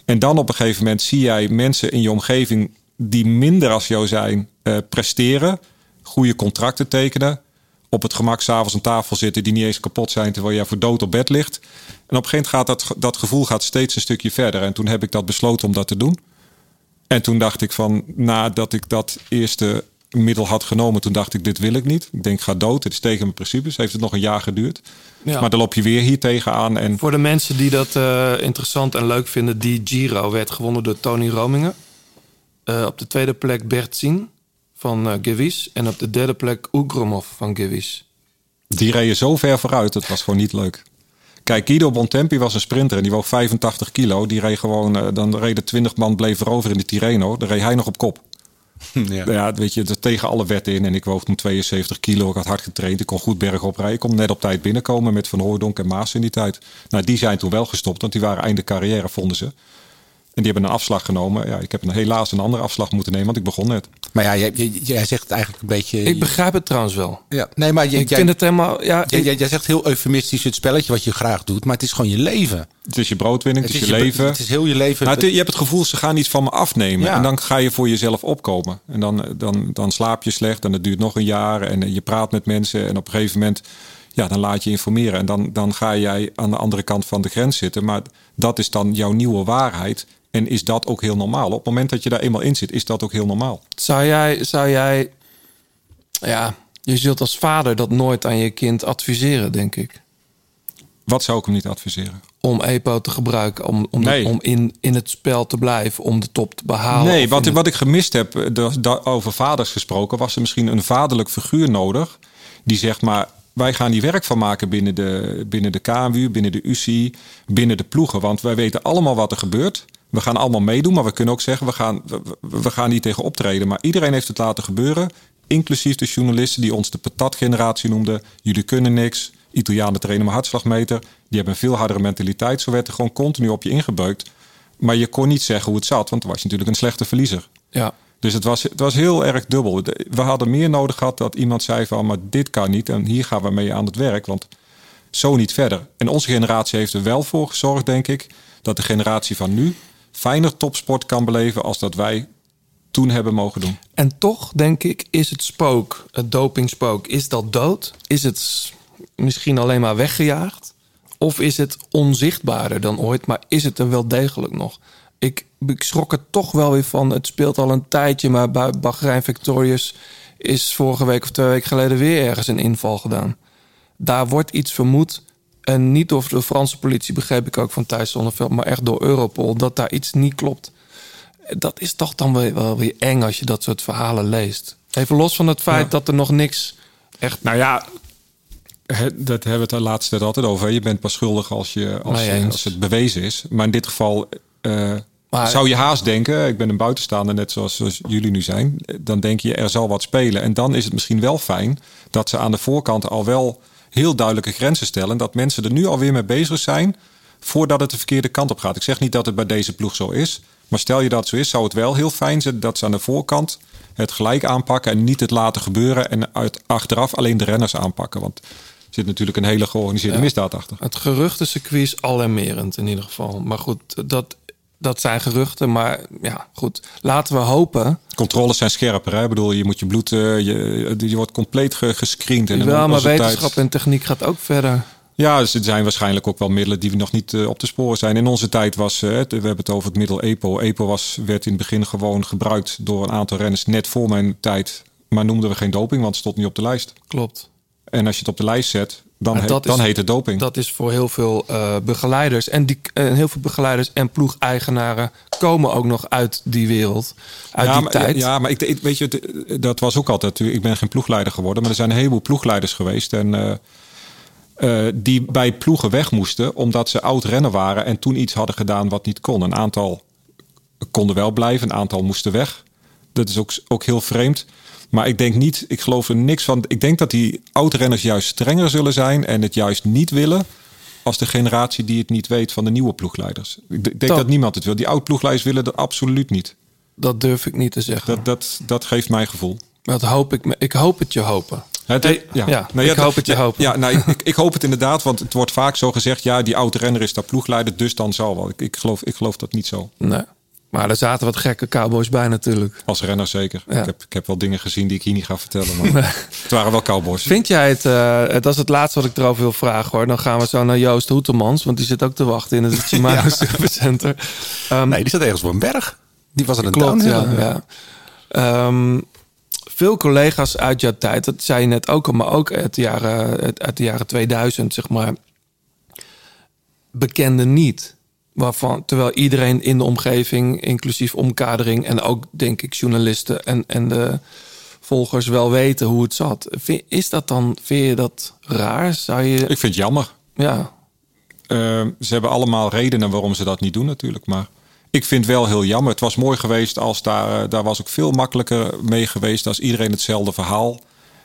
En dan op een gegeven moment zie jij mensen in je omgeving die minder als jou zijn, eh, presteren, goede contracten tekenen, op het gemak s'avonds aan tafel zitten die niet eens kapot zijn terwijl jij voor dood op bed ligt. En op een gegeven moment gaat dat, dat gevoel gaat steeds een stukje verder. En toen heb ik dat besloten om dat te doen. En toen dacht ik van, nadat ik dat eerste middel had genomen, toen dacht ik, dit wil ik niet. Ik denk, ga dood. Het is tegen mijn principes. Heeft het nog een jaar geduurd. Ja. Maar dan loop je weer hier tegenaan. En Voor de mensen die dat eh, interessant en leuk vinden, die Giro werd gewonnen door Tony Romingen. Eh, op de tweede plek Bert Zien van Gewis. En op de derde plek Ugromov van Gewis. die reden zo ver vooruit, dat was gewoon niet leuk. Kijk, Guido Bontempi was een sprinter en die woog 85 kilo. Die reed gewoon, eh, dan reden 20 man bleef erover in de Tirreno. Dan reed hij nog op kop. Ja. weet je, dat tegen alle wetten in. En ik woog toen 72 kilo. Ik had hard getraind. Ik kon goed bergop rijden. Ik kon net op tijd binnenkomen met Van Hooydonk en Maas in die tijd. Nou, die zijn toen wel gestopt, want die waren einde carrière, vonden ze. En die hebben een afslag genomen. Ja, ik heb een, helaas een andere afslag moeten nemen, want ik begon net. Maar ja, jij, jij, jij zegt eigenlijk een beetje... Ik begrijp het trouwens wel. Ja, nee, maar jij, Ik jij- vind het helemaal... Ja, jij, ik- jij, jij zegt heel eufemistisch het spelletje wat je graag doet, maar het is gewoon je leven. Het is je broodwinning, het, is je, leven. Het is heel je leven. Nou, het- je hebt het gevoel, ze gaan iets van me afnemen. Ja. En dan ga je voor jezelf opkomen. En dan, dan, dan slaap je slecht en het duurt nog een jaar. En eh, je praat met mensen. En op een gegeven moment, ja, dan laat je informeren. En dan, dan ga jij aan de andere kant van de grens zitten. Maar dat is dan jouw nieuwe waarheid. En is dat ook heel normaal? Op het moment dat je daar eenmaal in zit, is dat ook heel normaal. Zou jij, zou jij, ja, je zult als vader dat nooit aan je kind adviseren, denk ik. Wat zou ik hem niet adviseren? Om EPO te gebruiken, om, om, de- in, in het spel te blijven, om de top te behalen. Nee, wat, wat ik gemist heb, eh, da- over vaders gesproken, was er misschien een vaderlijk figuur nodig. Die zegt maar, wij gaan hier werk van maken binnen de, binnen de KMU, binnen de UCI, binnen de ploegen. Want wij weten allemaal wat er gebeurt. We gaan allemaal meedoen, maar we kunnen ook zeggen, we gaan, we, gaan niet tegen optreden. Maar iedereen heeft het laten gebeuren, inclusief de journalisten die ons de patatgeneratie noemden. Jullie kunnen niks. Italianen trainen maar hartslagmeter. Die hebben een veel hardere mentaliteit. Zo werd er gewoon continu op je ingebeukt. Maar je kon niet zeggen hoe het zat, want dan was je natuurlijk een slechte verliezer. Ja. Dus het was, het was heel erg dubbel. We hadden meer nodig gehad dat iemand zei van... maar dit kan niet en hier gaan we mee aan het werk. Want zo niet verder. En onze generatie heeft er wel voor gezorgd, denk ik... dat de generatie van nu fijner topsport kan beleven... als dat wij toen hebben mogen doen. En toch, denk ik, is het spook, het dopingspook, is dat dood? Is het misschien alleen maar weggejaagd? Of is het onzichtbaarder dan ooit, maar is het er wel degelijk nog? Ik, ik schrok er toch wel weer van. Het speelt al een tijdje, maar bij Bahrein Victorious is vorige week of twee weken geleden weer ergens een inval gedaan. Daar wordt iets vermoed. En niet door de Franse politie, begreep ik ook van Thijs Zonneveld, maar echt door Europol, dat daar iets niet klopt. Dat is toch dan wel, wel weer eng als je dat soort verhalen leest. Even los van het feit Ja. dat er nog niks echt. Nou ja, dat hebben we het de laatste tijd altijd over. Je bent pas schuldig als, je, als, Nee, eens. als het bewezen is. Maar in dit geval eh, Maar- zou je haast denken... ik ben een buitenstaander, net zoals, zoals jullie nu zijn... dan denk je, er zal wat spelen. En dan is het misschien wel fijn dat ze aan de voorkant al wel... heel duidelijke grenzen stellen. Dat mensen er nu alweer mee bezig zijn... voordat het de verkeerde kant op gaat. Ik zeg niet dat het bij deze ploeg zo is... maar stel je dat het zo is, zou het wel heel fijn zijn... dat ze aan de voorkant het gelijk aanpakken... en niet het laten gebeuren... en uit, achteraf alleen de renners aanpakken. Want er zit natuurlijk een hele georganiseerde Ja. misdaad achter. Het geruchtencircuit is alarmerend in ieder geval. Maar goed, dat, dat zijn geruchten. Maar ja, goed. Laten we hopen. Controles zijn scherper. Hè? Ik bedoel, je moet je bloed, eh, je, je wordt compleet ge- gescreend. En dan maar tijd- wetenschap en techniek gaat ook verder. Ja, dus er zijn waarschijnlijk ook wel middelen die we nog niet eh, op te sporen zijn. In onze tijd was, eh, het- we hebben het over het middel EPO. EPO was, werd in het begin gewoon gebruikt door een aantal renners net voor mijn tijd. Maar noemden we geen doping, want het stond niet op de lijst. Klopt. En als je het op de lijst zet, dan, heet, dan is- heet het doping. Dat is voor heel veel eh, begeleiders. En die, eh, heel veel begeleiders en ploegeigenaren komen ook nog uit die wereld. Uit ja, die maar, tijd. Ja, maar ik, ik- weet je, dat was ook altijd. Ik ben geen ploegleider geworden, maar er zijn een heleboel ploegleiders geweest. En, eh, die bij ploegen weg moesten omdat ze oud rennen waren en toen iets hadden gedaan wat niet kon. Een aantal konden wel blijven, een aantal moesten weg. Dat is ook, ook heel vreemd. Maar ik denk niet, ik geloof er niks van. Ik denk dat die oud-renners juist strenger zullen zijn en het juist niet willen. Als de generatie die het niet weet van de nieuwe ploegleiders. Ik ik denk Dat- dat niemand het wil. Die oud-ploegleiders willen dat absoluut niet. Dat durf ik niet te zeggen. Dat, dat, dat geeft mij gevoel. Dat hoop ik, me- ik hoop het je hopen. Het, Hey, ja, ja, Nou ik dat- hoop het je ja, hopen. Ja, nou, ik, ik hoop het inderdaad, want het wordt vaak zo gezegd: ja, die oude renner is daar ploegleider, dus dan zal wel. Ik, ik, geloof, ik geloof dat niet zo. Nee. Maar er zaten wat gekke cowboys bij natuurlijk. Als renner zeker. Ja. Ik, heb, ik heb wel dingen gezien die ik hier niet ga vertellen. Maar het waren wel cowboys. Vind jij het, eh, dat is het laatste wat ik erover wil vragen hoor. Dan gaan we zo naar Joost Hoetemans, want die zit ook te wachten in het Shimano Supercenter. Ehm, Nee, die zat ergens op een berg. Die was aan het Klopt, ja. ja. Ehm, veel collega's uit jouw tijd, dat zei je net ook al, maar ook uit de jaren, uit- uit de jaren 2000, zeg maar, bekende niet. Waarvan, terwijl iedereen in de omgeving, inclusief omkadering en ook, denk ik, journalisten en, en de volgers wel weten hoe het zat. Is dat dan, vind je dat raar? Zou je... Ik vind het jammer. Ja. Eh, ze hebben allemaal redenen waarom ze dat niet doen natuurlijk. Maar ik vind het wel heel jammer. Het was mooi geweest als daar... eh, daar was ook veel makkelijker mee geweest... als iedereen hetzelfde verhaal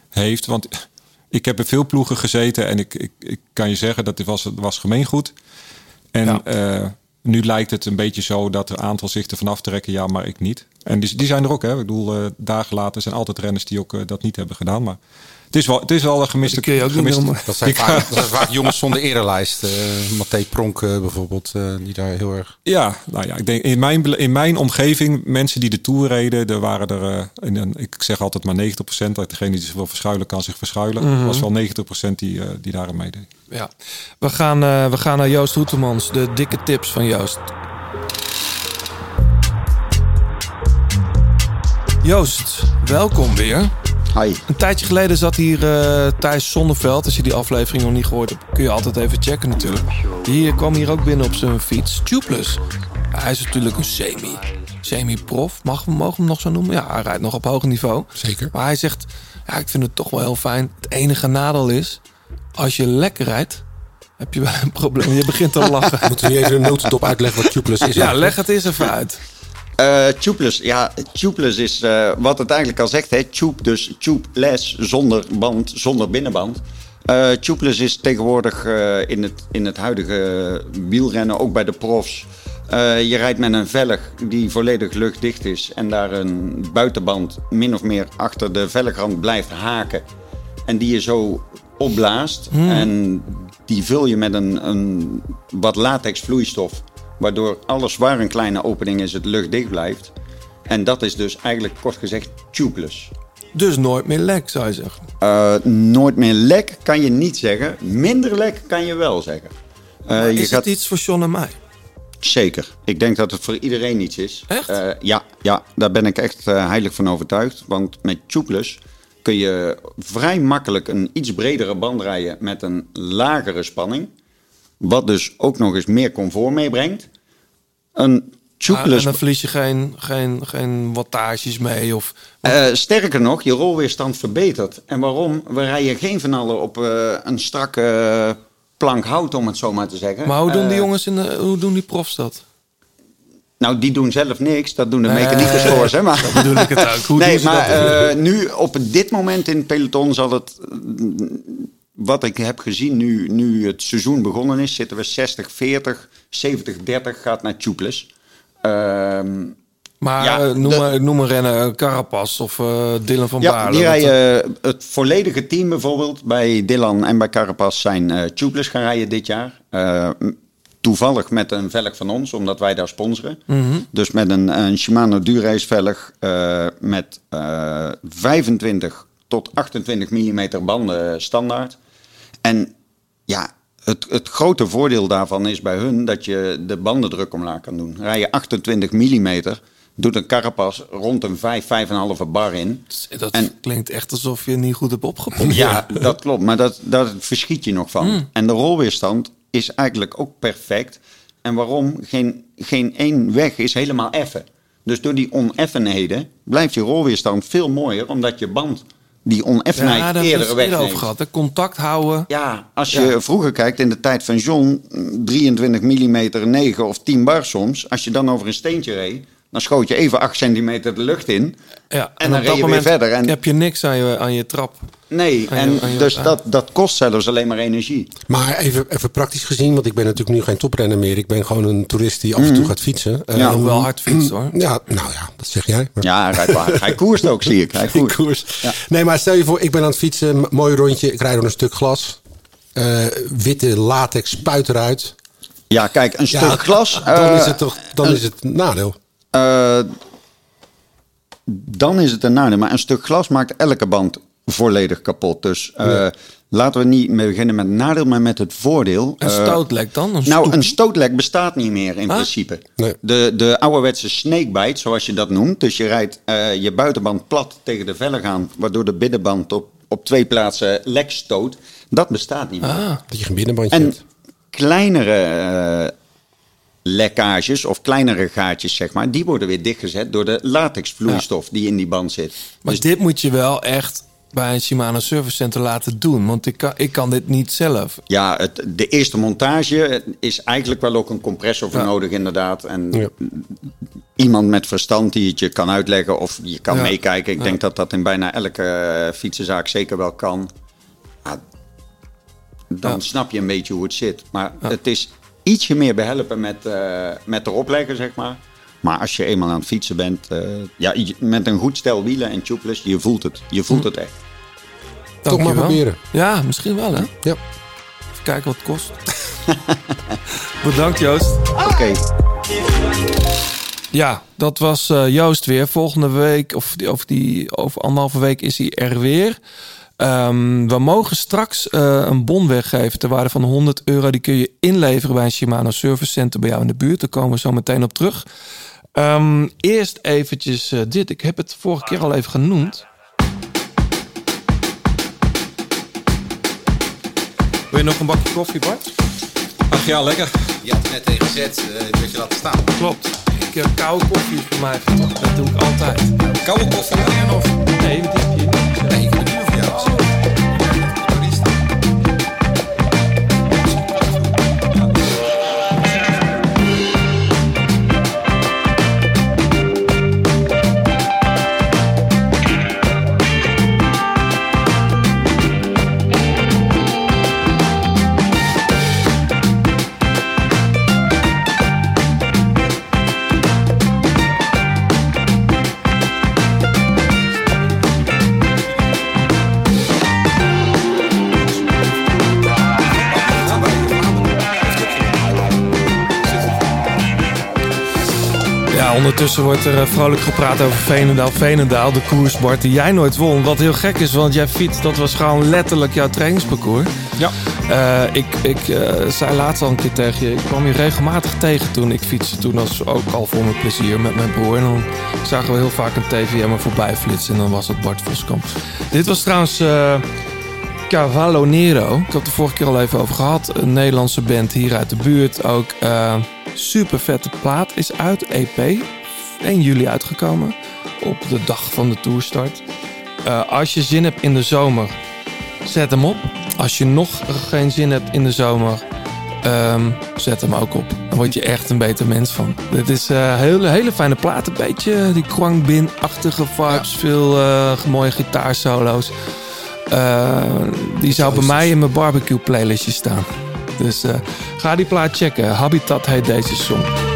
heeft. Want ik heb in veel ploegen gezeten... en ik, ik, ik kan je zeggen, dat was, was gemeengoed. En eh, nu lijkt het een beetje zo dat er aantal zich ervan aftrekken. Ja, maar ik niet. En die, die zijn er ook. Hè. Ik bedoel, eh, dagen later zijn altijd renners die ook eh, dat niet hebben gedaan. Maar het is wel, het is wel een gemiste... kun je ook niet gemiste noemen. Dat zijn, vaak, dat zijn vaak jongens zonder erelijst. eh Pronk eh, bijvoorbeeld, eh, die daar heel erg... Ja, nou ja, ik denk in mijn, in mijn omgeving, mensen die de Tour reden, er waren er, in een- ik zeg altijd maar 90%, dat degene die zich wil verschuilen, kan zich verschuilen. Er was wel 90% die, die daarin meedeed. Ja. We gaan, eh, we gaan naar Joost Hoetemans, de dikke tips van Joost. Joost, welkom weer. Hi. Een tijdje geleden zat hier eh Thijs Zonneveld. Als je die aflevering nog niet gehoord hebt, kun je altijd even checken natuurlijk. Die kwam hier ook binnen op zijn fiets. Tubeless. Hij is natuurlijk een semi. Semi-prof. Mag, mogen we hem nog zo noemen? Ja, hij rijdt nog op hoog niveau. Zeker. Maar hij zegt, ja, ik vind het toch wel heel fijn. Het enige nadeel is, als je lekker rijdt, heb je wel een probleem. Je begint te lachen. Moeten we niet even een notendop uitleggen wat tubeless is? Ja, leg het eens even uit. Eh tubeless, ja, tubeless is eh, wat het eigenlijk al zegt, hè, tube, dus tubeless, zonder band, zonder binnenband. Eh tubeless is tegenwoordig in, het, in het huidige wielrennen, ook bij de profs. je rijdt met een velg die volledig luchtdicht is en daar een buitenband min of meer achter de velgrand blijft haken. En die je zo opblaast. Hmm. En die vul je met een, een wat latex vloeistof. Waardoor alles waar een kleine opening is, het luchtdicht blijft. En dat is dus eigenlijk kort gezegd tubeless. Dus nooit meer lek, zou je zeggen. Eh, nooit meer lek kan je niet zeggen. Minder lek kan je wel zeggen. Eh, Maar je is het iets voor John en mij? Zeker. Ik denk dat het voor iedereen iets is. Echt? ja, ja, daar ben ik echt eh, heilig van overtuigd. Want met tubeless kun je vrij makkelijk een iets bredere band rijden met een lagere spanning. Wat dus ook nog eens meer comfort meebrengt. Een Ah, en dan verlies je geen, geen, geen wattages mee. Of, Eh, sterker nog, je rolweerstand verbetert. En waarom? We rijden geen van allen op eh, een strakke plank hout, om het zo maar te zeggen. maar hoe doen die Eh, jongens in de, hoe doen die profs dat? Nou, die doen zelf niks. Dat doen de Nee, mechaniekers voor ze. Maar... dat bedoel ik het ook. Hoe nee, maar nu op dit moment in het peloton zal het... Wat ik heb gezien nu, nu het seizoen begonnen is, zitten we 60-40, 70-30 gaat naar tubeless. Ehm, Maar ja, eh, noem, de- maar, noem een renner, Carapaz of eh Dylan van Ja, Baarle. die rijden het volledige team bijvoorbeeld bij Dylan en bij Carapaz zijn eh tubeless gaan rijden dit jaar. Eh, m- toevallig met een velg van ons, omdat wij daar sponsoren. Mhm. Dus met een, een Shimano Durace velg eh, met eh 25 tot 28 mm banden standaard. En ja, het, het grote voordeel daarvan is bij hun dat je de bandendruk omlaag kan doen. Rij je 28 mm, doet een carapas rond een 5, 5,5 bar in. Dat klinkt echt alsof je niet goed hebt opgepompt. Ja, dat klopt. Maar dat, dat verschiet je nog van. Mm. En de rolweerstand is eigenlijk ook perfect. En waarom? Geen, geen één weg is helemaal effen. Dus door die oneffenheden blijft je rolweerstand veel mooier, omdat je band die oneffenheid Ja, daar eerder over gehad. hè. Contact houden. Ja, als je Ja. vroeger kijkt in de tijd van John, 23 mm 9 of 10 bar soms. Als je dan over een steentje reed, dan schoot je even 8 centimeter de lucht in. Ja, En dan op reed je weer verder. En- heb je niks aan je, aan je trap. Nee, en dus dat, dat kost zelfs alleen maar energie. Maar even, even praktisch gezien, want ik ben natuurlijk nu geen toprenner meer. Ik ben gewoon een toerist die af en toe Mhm. gaat fietsen. Ja, Ehm, wel hard fietst, hoor. Ja, nou ja, dat zeg jij. maar- Ja, hij rijdt. Hij koerst ook, zie ik. Hij koerst. Nee, maar stel je voor, ik ben aan het fietsen, mooi rondje, ik rijd door een stuk glas. Eh, witte latex spuit eruit. Ja, kijk, een Ja, stuk glas. Dan eh, is het toch dan een- is het een nadeel. Eh, dan is het een nadeel. Maar een stuk glas maakt elke band volledig kapot. Dus eh, Ja. laten we niet meer beginnen met het nadeel, maar met het voordeel. Een Eh, stootlek dan? Een nou, een stootlek bestaat niet meer in Ah? principe. De, de ouderwetse snakebite, zoals je dat noemt. Dus je rijdt eh, je buitenband plat tegen de velg aan, waardoor de binnenband op, op twee plaatsen lek stoot. Dat bestaat niet meer. Ah. Dat je geen binnenbandje En hebt. kleinere eh, lekkages of kleinere gaatjes, zeg maar, die worden weer dichtgezet door de latexvloeistof die in die band zit. Maar dit moet je wel echt bij een Shimano Service Center laten doen. Want ik kan, ik kan dit niet zelf. Ja, het, de eerste montage is eigenlijk wel ook een compressor voor nodig, inderdaad. En iemand met verstand die het je kan uitleggen of je kan Ja. meekijken. Ik denk dat dat in bijna elke eh, fietsenzaak zeker wel kan. Ja, dan snap je een beetje hoe het zit. Maar het is ietsje meer behelpen met, eh, met erop leggen, zeg maar. Maar als je eenmaal aan het fietsen bent, eh, ja, met een goed stel wielen en tubeless, je voelt het. Je voelt Hm. het echt. Toch maar Dankjewel. proberen. Ja, misschien wel hè. Ja. Even kijken wat het kost. Bedankt Joost. Oké. Ja, dat was eh, Joost weer. Volgende week, of die, over, die, over anderhalve week, is hij er weer. Ehm, we mogen straks eh, een bon weggeven ter waarde van 100 euro. Die kun je inleveren bij een Shimano Service Center bij jou in de buurt. Daar komen we zo meteen op terug. Ehm, eerst eventjes eh, dit. Ik heb het vorige keer al even genoemd. Wil je nog een bakje koffie, Bart? Ach ja, lekker. Je had het net tegen gezet, uh, dat je laten staan. Klopt. Ik, eh, koude koffie voor mij. Dat doe ik altijd. Koude koffie? Of, nee, die heb je niet. Ja, ondertussen wordt er eh, vrolijk gepraat over Veenendaal. Veenendaal, de koersbord die jij nooit won. Wat heel gek is, want jij fietst, dat was gewoon letterlijk jouw trainingsparcours. Ja. Eh, ik ik eh, zei laatst al een keer tegen je, ik kwam je regelmatig tegen toen ik fietste. Toen was ook al voor mijn plezier met mijn broer. En dan zagen we heel vaak een TVM er voorbij flitsen. En dan was het Bart Voskamp. Dit was trouwens eh, Cavallo Nero. Ik had het de vorige keer al even over gehad. Een Nederlandse band hier uit de buurt. Ook super vette plaat is uit. EP. 1 juli uitgekomen. Op de dag van de toerstart. Eh, als je zin hebt in de zomer, zet hem op. Als je nog geen zin hebt in de zomer, ehm, zet hem ook op. Dan word je echt een beter mens van. Dit is een hele, hele fijne plaat. Een beetje die Kwang Bin-achtige vibes. Veel eh, mooie gitaarsolo's. Eh, die zou bij mij in mijn barbecue playlistje staan. Dus eh, ga die plaat checken. Habitat heet deze song.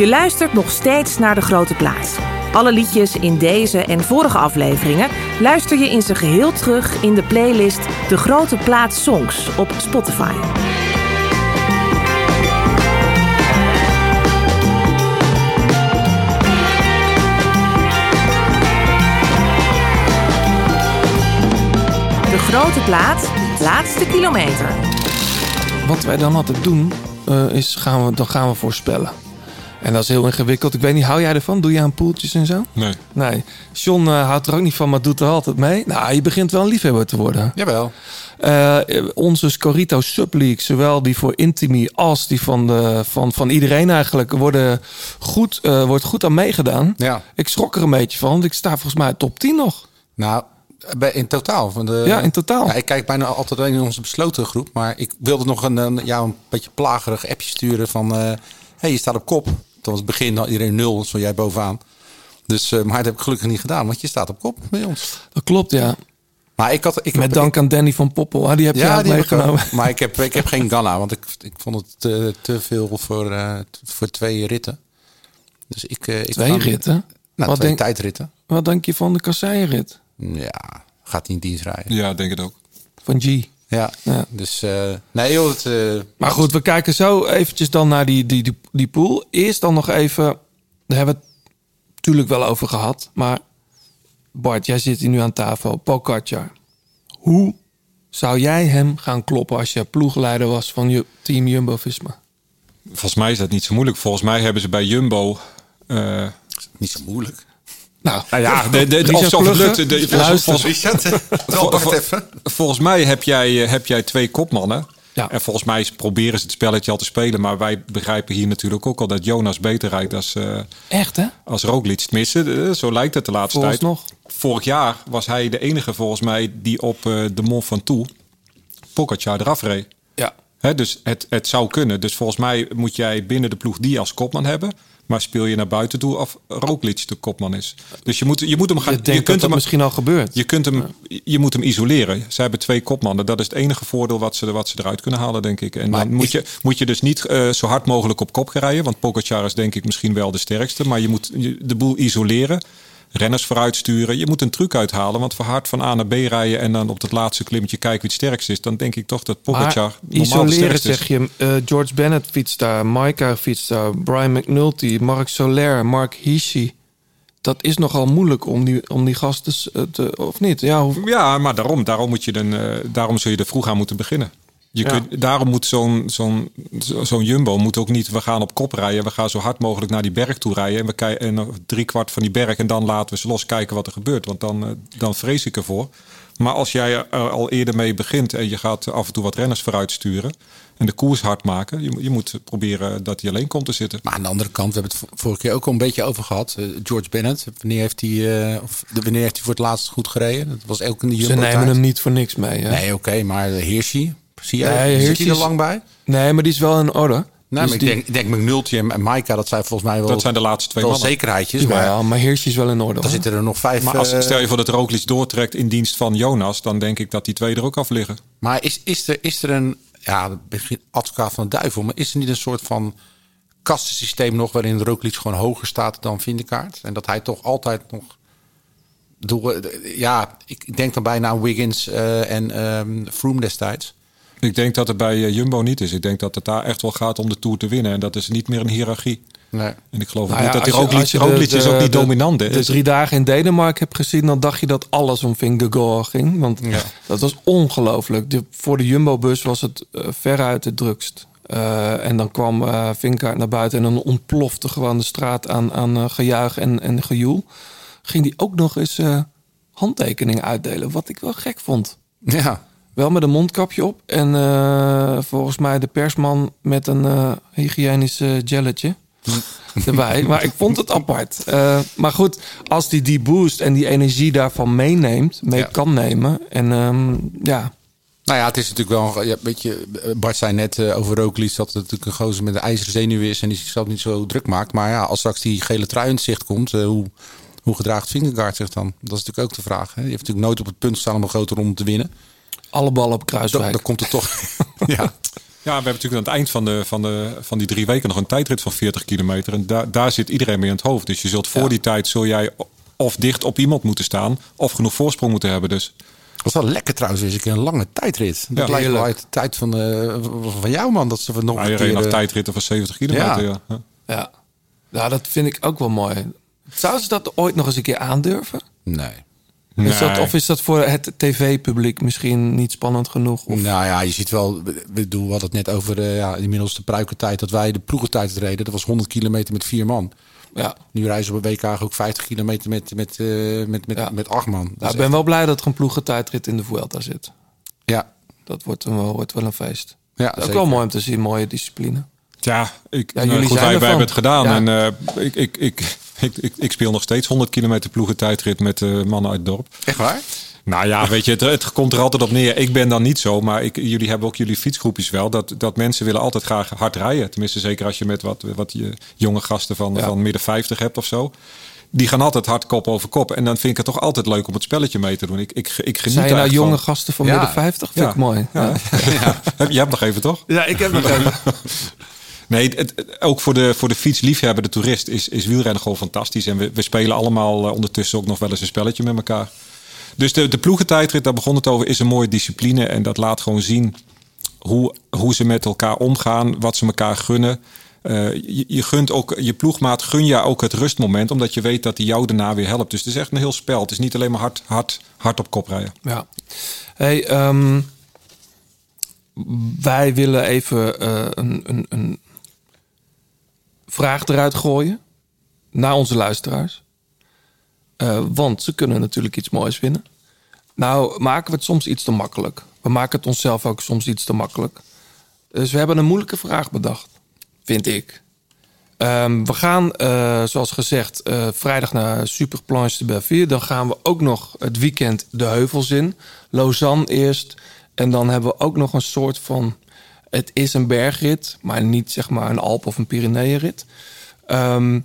Je luistert nog steeds naar De Grote Plaats. Alle liedjes in deze en vorige afleveringen luister je in zijn geheel terug in de playlist De Grote Plaat Songs op Spotify. De Grote Plaat, laatste kilometer. Wat wij dan altijd doen, eh, is gaan we, dan gaan we voorspellen. En dat is heel ingewikkeld. Ik weet niet, hou jij ervan? Doe je aan poeltjes en zo? Nee. Nee. John eh, houdt er ook niet van, maar doet er altijd mee. Nou, je begint wel een liefhebber te worden. Jawel. Eh, onze Scorito Subleague, zowel die voor Intimi als die van, de, van, van iedereen eigenlijk, worden goed, eh, wordt goed aan meegedaan. Ja. Ik schrok er een beetje van, want ik sta volgens mij top 10 nog. Nou, in totaal. Van de, Ja, in totaal. Ja, ik kijk bijna altijd alleen in onze besloten groep. Maar ik wilde nog een, een, ja, een beetje plagerig appje sturen van... hey, je staat op kop. Toen was het begin had iedereen nul, zo jij bovenaan. Dus, eh, maar dat heb ik gelukkig niet gedaan, want je staat op kop bij ons. Dat klopt, ja. Maar ik had, ik Met dank aan Danny van Poppel. Ah, die heb je ja, ook die heb ik meegenomen. Maar ik heb, ik heb geen Ganna, want ik, ik vond het te, te veel voor, eh, voor twee ritten. Dus ik, eh, ik Twee ritten? Nou, Wat twee denk- tijdritten. Wat denk je van de kasseienrit? Ja, gaat hij in dienst rijden. Ja, denk het ook. Van G. Ja, Ja. dus eh, nee joh, het, eh, Maar goed, we kijken zo eventjes dan naar die, die, die, die pool. Eerst dan nog even, daar hebben we het natuurlijk wel over gehad. Maar Bart, jij zit hier nu aan tafel. Pogacar. Hoe zou jij hem gaan kloppen als je ploegleider was van je team Jumbo-Visma? Volgens mij is dat niet zo moeilijk. Volgens mij hebben ze bij Jumbo... eh, niet zo moeilijk. Nou, nou ja, de, de, de, of lukt. De, volgens, volgens, even. volgens mij heb jij, eh, heb jij twee kopmannen. Ja. En volgens mij proberen ze het spelletje al te spelen. Maar wij begrijpen hier natuurlijk ook al dat Jonas beter rijdt als, eh Echt, hè? als Roglic. Tenminste, eh, zo lijkt het de laatste tijd. Vooralsnog. Vorig jaar was hij de enige volgens mij die op eh, de Mont Ventoux Pogacar eraf reed. Ja. Hè, dus het, het zou kunnen. Dus volgens mij moet jij binnen de ploeg die als kopman hebben. Maar speel je naar buiten toe of Roglic de kopman is. Dus je moet, je moet hem gaan. Je dat kunt dat hem, misschien al gebeurt. Je, kunt hem, je moet hem isoleren. Ze hebben twee kopmannen. Dat is het enige voordeel wat ze, wat ze eruit kunnen halen, denk ik. En dan moet je, moet je dus niet eh, zo hard mogelijk op kop gaan rijden. Want Pogacar is denk ik misschien wel de sterkste. Maar je moet je- de boel isoleren. Renners vooruit sturen. Je moet een truc uithalen. Want voor hard van A naar B rijden en dan op het laatste klimmetje kijken wie het sterkst is. Dan denk ik toch dat Pogacar normaal isoleren is. zeg je. eh, George Bennett fietst daar. Maika fietst daar. Brian McNulty. Mark Soler. Mark Hishi. Dat is nogal moeilijk om die, om die gasten eh, te... Of niet? Ja, hoe, Ja, maar daarom, daarom, moet je dan, eh, daarom zul je er vroeg aan moeten beginnen. Je Ja. kunt, daarom moet zo'n zo'n zo'n Jumbo moet ook niet... we gaan op kop rijden, we gaan zo hard mogelijk naar die berg toe rijden... en we kijken nog drie kwart van die berg en dan laten we ze los kijken wat er gebeurt. Want dan, eh, dan vrees ik ervoor. Maar als jij er al eerder mee begint en je gaat af en toe wat renners vooruit sturen... en de koers hard maken, je, moet- je moet proberen dat hij alleen komt te zitten. Maar aan de andere kant, we hebben het vo- vorige keer ook al een beetje over gehad. Eh, George Bennett, wanneer heeft hij, eh, of de, wanneer heeft hij voor het laatst goed gereden? Dat was ook in de ze nemen hem niet voor niks mee. Hè? Nee, oké, maar Hirschi, zie jij? Nee, zit hij er lang bij? Nee, maar die is wel in orde. Nou, Dus maar ik, die- denk, ik denk McNulty en en Maika, dat zijn volgens mij wel... Dat zijn de laatste twee wel mannen. zekerheidjes. Ja, Maar maar Hirschi is wel in orde. dan hoor. zitten er nog vijf... Maar als, eh, stel je voor dat Roglic doortrekt in dienst van Jonas... dan denk ik dat die twee er ook af liggen. Maar is, is, er, is er een, ja, misschien advocaat van de duivel, maar is er niet een soort van kastensysteem nog waarin Roglic gewoon hoger staat dan Vindekaart? En dat hij toch altijd nog. Door, ja, ik denk dan bijna aan Wiggins eh, en ehm Froome destijds. Ik denk dat het bij eh, Jumbo niet is. Ik denk dat het daar echt wel gaat om de Tour te winnen. En dat is niet meer een hiërarchie. Nee. En ik geloof ook Nou ja, niet dat die je- Roglic, je Roglic is ook niet de- dominant. hè. De drie dagen in Denemarken heb gezien, dan dacht je dat alles om Vingegaard ging. Want dat was ongelooflijk. De, voor de Jumbo-bus was het eh, veruit het drukst. Eh, en dan kwam Vingegaard naar buiten en dan ontplofte gewoon de straat aan, aan gejuich en, en gejoel. Ging die ook nog eens handtekeningen uitdelen, wat ik wel gek vond. Ja. Wel met een mondkapje op en eh, volgens mij de persman met een eh hygiënisch eh, gelletje erbij. Maar ik vond het apart. Eh, maar goed, als die die boost en die energie daarvan meeneemt, mee kan nemen. En ehm, ja, Nou ja, het is natuurlijk wel. Ja, weet je, Bart zei net over Roglic dat het natuurlijk een gozer met een ijzeren zenuw is en die zichzelf niet zo druk maakt. Maar ja, als straks die gele trui in het zicht komt, hoe, hoe gedraagt Vingegaard zich dan? Dat is natuurlijk ook de vraag. Hè? Die heeft natuurlijk nooit op het punt gestaan om een grote ronde te winnen. Alle ballen op Dan, kruiswijk. dan komt het toch. ja. Ja, we hebben natuurlijk aan het eind van, de, van, de, van die drie weken nog een tijdrit van 40 kilometer. En daar, daar zit iedereen mee in het hoofd. Dus je zult voor die tijd zul jij of dicht op iemand moeten staan, of genoeg voorsprong moeten hebben. Dus Dat was wel lekker trouwens, weer eens een keer een lange tijdrit. Dat Ja, lijkt wel uit de tijd van, eh, van jou, man. Dat ze nog Ja, een je reed keer... nog eh, tijdritten van 70 kilometer. Ja. Ja. Ja. ja, dat vind ik ook wel mooi. Zouden ze dat ooit nog eens een keer aandurven? Nee. Is dat, of is dat voor het tv-publiek misschien niet spannend genoeg? Of, Nou ja, je ziet wel, we bedoel, we hadden het net over eh, ja, inmiddels de pruikentijd dat wij de ploegentijd reden. Dat was 100 kilometer met vier man. Ja. Nu reizen we op WK ook 50 kilometer met, met, eh, met, met, met acht man. Dat Nou, is ik ben wel blij dat er een ploegentijdrit in de Vuelta zit. Ja. Dat wordt, een, wordt wel een feest. Ja, ook zeker. wel mooi om te zien, mooie discipline. Ja, ik, Ja, nou, jullie goed, zijn wij, hebben het gedaan. Ja. En eh, ik, ik, ik, ik, ik, ik speel nog steeds 100 kilometer ploegen tijdrit met eh, mannen uit het dorp. Echt waar? Nou ja, weet je, het, het komt er altijd op neer. Ik ben dan niet zo, maar ik, jullie hebben ook jullie fietsgroepjes wel. Dat, dat mensen willen altijd graag hard rijden. Tenminste, zeker als je met wat, wat je jonge gasten van, van midden 50 hebt of zo. Die gaan altijd hard kop over kop. En dan vind ik het toch altijd leuk om het spelletje mee te doen. Ik, ik, ik geniet Zijn je nou jonge van. gasten van midden 50? Vind ik mooi. Ja. Ja. Ja. Je hebt nog even, toch? Ja, ik heb nog even. Nee, het, ook voor de, voor de fietsliefhebber, de toerist, is, is wielrennen gewoon fantastisch. En we, we spelen allemaal eh, ondertussen ook nog wel eens een spelletje met elkaar. Dus de, de ploegentijdrit, daar begon het over, is een mooie discipline. En dat laat gewoon zien hoe, hoe ze met elkaar omgaan, wat ze elkaar gunnen. Eh, je, je gunt ook je ploegmaat, gun je ook het rustmoment, omdat je weet dat hij jou daarna weer helpt. Dus het is echt een heel spel. Het is niet alleen maar hard, hard, hard op kop rijden. Ja. Hey, ehm, wij willen even eh, een, een, een vraag eruit gooien naar onze luisteraars. Eh, want ze kunnen natuurlijk iets moois winnen. Nou, maken we het soms iets te makkelijk. We maken het onszelf ook soms iets te makkelijk. Dus we hebben een moeilijke vraag bedacht, vind ik. Ehm, we gaan, eh, zoals gezegd, eh, vrijdag naar Superplanche de Belleville. Dan gaan we ook nog het weekend de heuvels in. Lausanne eerst. En dan hebben we ook nog een soort van... Het is een bergrit, maar niet zeg maar een Alp of een Pyreneeënrit. Ehm,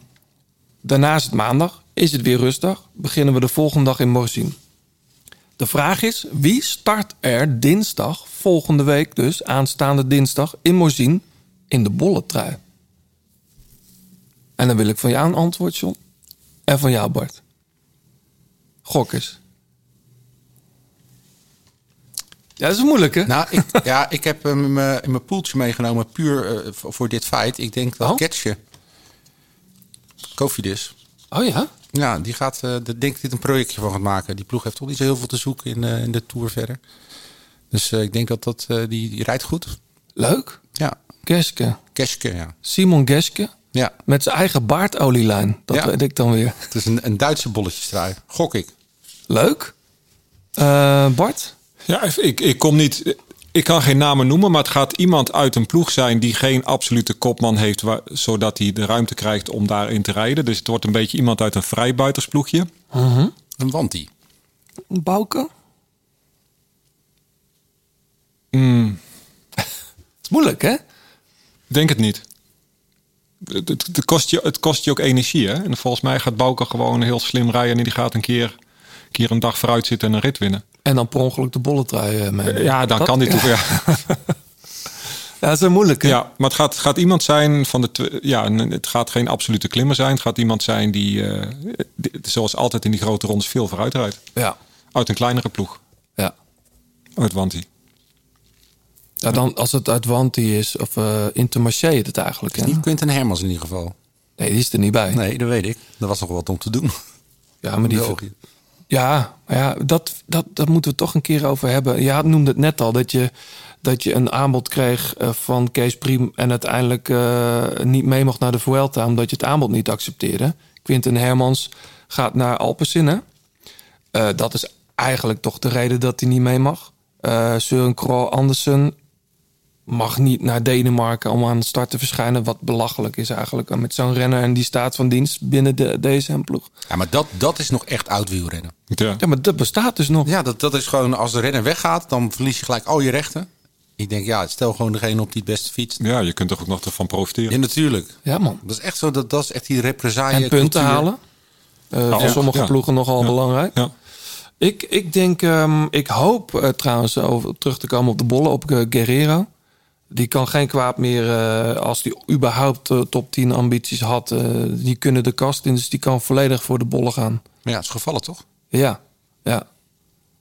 daarna is het maandag. Is het weer rustig. Beginnen we de volgende dag in Morzine. De vraag is, wie start er dinsdag, volgende week dus, aanstaande dinsdag, in Morzine in de bolletrui? En dan wil ik van jou een antwoord, John. En van jou, Bart. Gok eens. Ja, dat is moeilijk, hè? Nou, ik, ja, ik heb hem in mijn- in mijn poeltje meegenomen puur eh, voor dit feit. Ik denk dat Oh? Ketje, Kofidis. Oh ja? Ja, die gaat, eh de- denk ik, dit een projectje van gaat maken. Die ploeg heeft toch niet zo heel veel te zoeken in, eh, in de Tour verder. Dus ik denk dat, dat die, die rijdt goed. Leuk. Ja. Geske. Geske, ja. Simon Geske. Ja. Met zijn eigen baardolielijn. Dat Ja. weet ik dan weer. Het is een, een Duitse bolletjestrui. Gok ik. Leuk. Bart? Ja, ik, ik kom niet. Ik kan geen namen noemen, maar het gaat iemand uit een ploeg zijn die geen absolute kopman heeft, waar, zodat hij de ruimte krijgt om daarin te rijden. Dus het wordt een beetje iemand uit een vrijbuitersploegje. Een Wanti. Een Bouke? Mm, Het is moeilijk, hè? denk het niet. Het, het, het kost je, het kost je ook energie, hè? En volgens mij gaat Bouke gewoon heel slim rijden en die gaat een keer, een keer een dag vooruit zitten en een rit winnen. En dan per ongeluk de bolletrui uh, mee. Ja, dan kan dit toch. Ja. Ja, dat is een moeilijke. Ja, maar het gaat, gaat iemand zijn van de. Ja, het gaat geen absolute klimmer zijn. Het gaat iemand zijn die, eh, die- zoals altijd in die grote rondes, veel vooruit rijdt. Ja. Uit een kleinere ploeg. Ja. Uit Wanti. Ja, dan als het uit Wanti is, of uh, Intermarché is het eigenlijk. Niet Quinten Hermans in ieder geval. Nee, die is er niet bij. Nee, dat weet ik. Dat was nog wat om te doen. Ja, maar die... Ja, ja dat, dat, dat moeten we toch een keer over hebben. Ja, noemde het net al, dat je, dat je een aanbod kreeg uh, van Kees Priem... en uiteindelijk uh, niet mee mocht naar de Vuelta... omdat je het aanbod niet accepteerde. Quinten Hermans gaat naar Alpecin, hè? Uh, dat is eigenlijk toch de reden dat hij niet mee mag. Uh, Søren Andersen mag niet naar Denemarken om aan de start te verschijnen. Wat belachelijk is eigenlijk met zo'n renner en die staat van dienst binnen de DSM-ploeg. Ja, maar dat, dat is nog echt oud wielrennen. Ja. ja, maar dat bestaat dus nog. Ja, dat, dat is gewoon als de renner weggaat, dan verlies je gelijk al je rechten. Ik denk, ja, stel gewoon degene op die het beste fietst. Ja, je kunt er ook nog van profiteren. Ja, natuurlijk. Ja, man. Dat is echt zo, dat, dat is echt die represaille En punten cultuur. halen. Uh, voor sommige ja. ploegen nogal Ja. belangrijk. Ja. Ik, ik denk, um, ik hoop uh, trouwens over terug te komen op de bollen op uh, Guerrero. Die kan geen kwaad meer eh, als die überhaupt eh, top 10 ambities had. eh, die kunnen de kast in, dus die kan volledig voor de bollen gaan. Maar ja, het is gevallen toch? Ja, ja.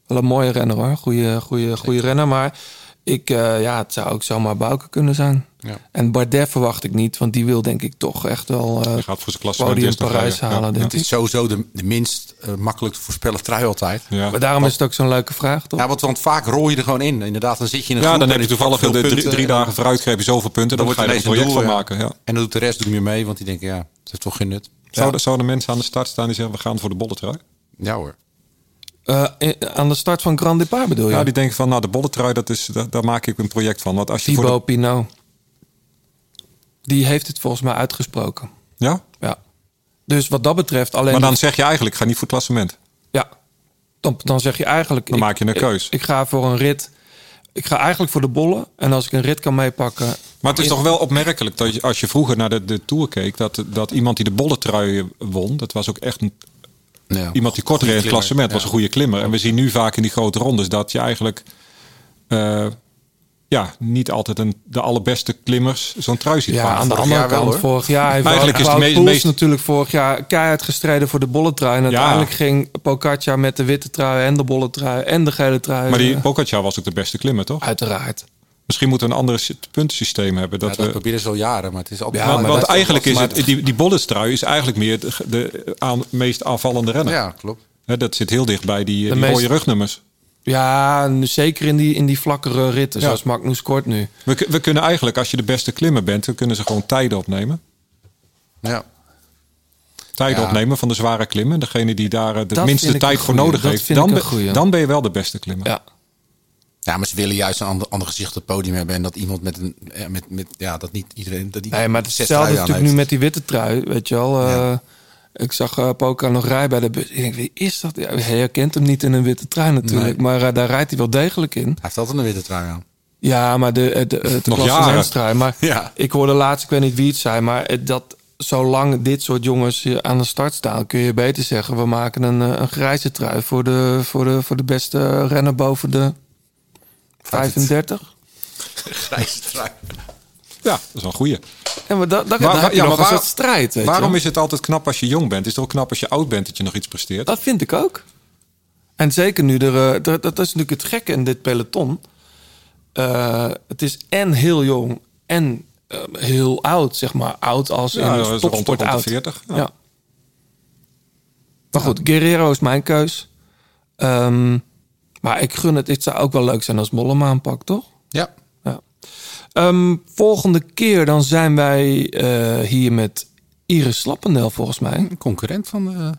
Wel een mooie renner hoor. Goeie, goeie, goeie renner. Maar ik, eh, ja, het zou ook zomaar Bouke kunnen zijn. Ja. En Bardet verwacht ik niet, want die wil denk ik toch echt wel eh gaat voor zijn podium Parijs halen, Ja, denk Het is sowieso de, de minst eh, makkelijk te voorspellen trui altijd. Ja. Maar daarom is het ook zo'n leuke vraag, toch? Ja, want, want vaak rol je er gewoon in. Inderdaad, dan zit je in een Ja, groep dan heb je toevallig veel de drie, punten drie en dagen vooruit, heb je zoveel punten. Dan, Dan ga je er een project doel, van maken. Ja. En dan doet de rest doet meer mee, want die denken, ja, het heeft toch geen nut. Zouden, zouden mensen aan de start staan die zeggen, we gaan voor de bolletrui? Ja hoor. Eh, in- aan de start van Grand Depart bedoel je? Ja, die denken van, nou, de bolletrui, dat is, daar, daar maak ik een project van. Want als je voor Thibaut de, Pinot. Die heeft het volgens mij uitgesproken. ja? Ja. Dus wat dat betreft alleen... Maar dan zeg je eigenlijk, ga niet voor het klassement. Ja. Dan, dan zeg je eigenlijk... Dan maak je een keus. Ik, ik ga voor een rit. Ik ga eigenlijk voor de bollen. En als ik een rit kan meepakken... Maar het is toch wel opmerkelijk dat je, als je vroeger naar de, de Tour keek... Dat, dat iemand die de bolletrui won, dat was ook echt een, Ja. iemand die kort reed in het klassement. ja. was een goede klimmer. En we zien nu vaak in die grote rondes dat je eigenlijk... eh, ja, niet altijd een, de allerbeste klimmers zo'n trui ziet Ja, aan de Vorig andere wel, kant, vorig jaar heeft Eigenlijk is het Wout meest- Poels meest- natuurlijk vorig jaar keihard gestreden voor de bolletrui. En Ja. uiteindelijk ging Pogacar met de witte trui en de bolletrui en de gele trui. Maar die eh, Pogacar was ook de beste klimmer, toch? Uiteraard. Misschien moeten we een ander sy- puntensysteem hebben. Dat Ja, dat we, proberen ze al jaren, maar het is altijd... Ja, want maar want eigenlijk is het, die, die bolletstrui is eigenlijk meer de, de aan, meest aanvallende renner. Ja, klopt. Hè, dat zit heel dicht bij die, De die meest- rode rugnummers. Ja, zeker in die, in die vlakkere ritten, Ja. zoals Magnus Kort nu. We, we kunnen eigenlijk, als je de beste klimmer bent, dan kunnen ze gewoon tijden opnemen. Ja. Tijden Ja. opnemen van de zware klimmen. Degene die daar eh, de Dat minste tijd voor nodig Dat heeft. vind ik Dan, een ben- goeie. dan ben je wel de beste klimmer. Ja. Ja, maar ze willen juist een ander, ander gezicht op het podium hebben. En dat iemand met een... Ja, met, met, ja dat niet iedereen... Dat Nee, maar hetzelfde natuurlijk nu met die witte trui, weet je wel. Eh, Ik zag uh, Poca nog rijden bij de bus. Ik denk, wie is dat? Ja, hij herkent hem niet in een witte trui natuurlijk. Nee. Maar eh, daar rijdt hij wel degelijk in. Hij heeft altijd een witte trui aan. Ja, maar de, de, de, de Nog klassementstrui. Maar Ja. ik hoorde laatst, ik weet niet wie het zei, maar dat zolang dit soort jongens aan de start staan, kun je beter zeggen: we maken een, eh, een grijze trui voor de, voor, de, voor de beste renner boven de 35. Grijze trui. Ja, dat is wel een goeie. Maar Maar- heb je ja, nog maar een waar- soort strijd. Weet Waarom je? is het altijd knap als je jong bent? Is het ook knap als je oud bent dat je nog iets presteert? Dat vind ik ook. En zeker nu er, eh, dat, dat is natuurlijk het gekke in dit peloton. Eh, het is en heel jong en eh, heel oud, zeg maar. Oud als Ja, in rond topsport rond de oud. 40, ja. Ja. Maar goed, Guerrero is mijn keus. Ehm, maar ik gun het. Het zou ook wel leuk zijn als Mollema aanpakt, toch? Ja. Ja. Ehm, volgende keer dan zijn wij eh, hier met Iris Slappendel, volgens mij. Een concurrent van de...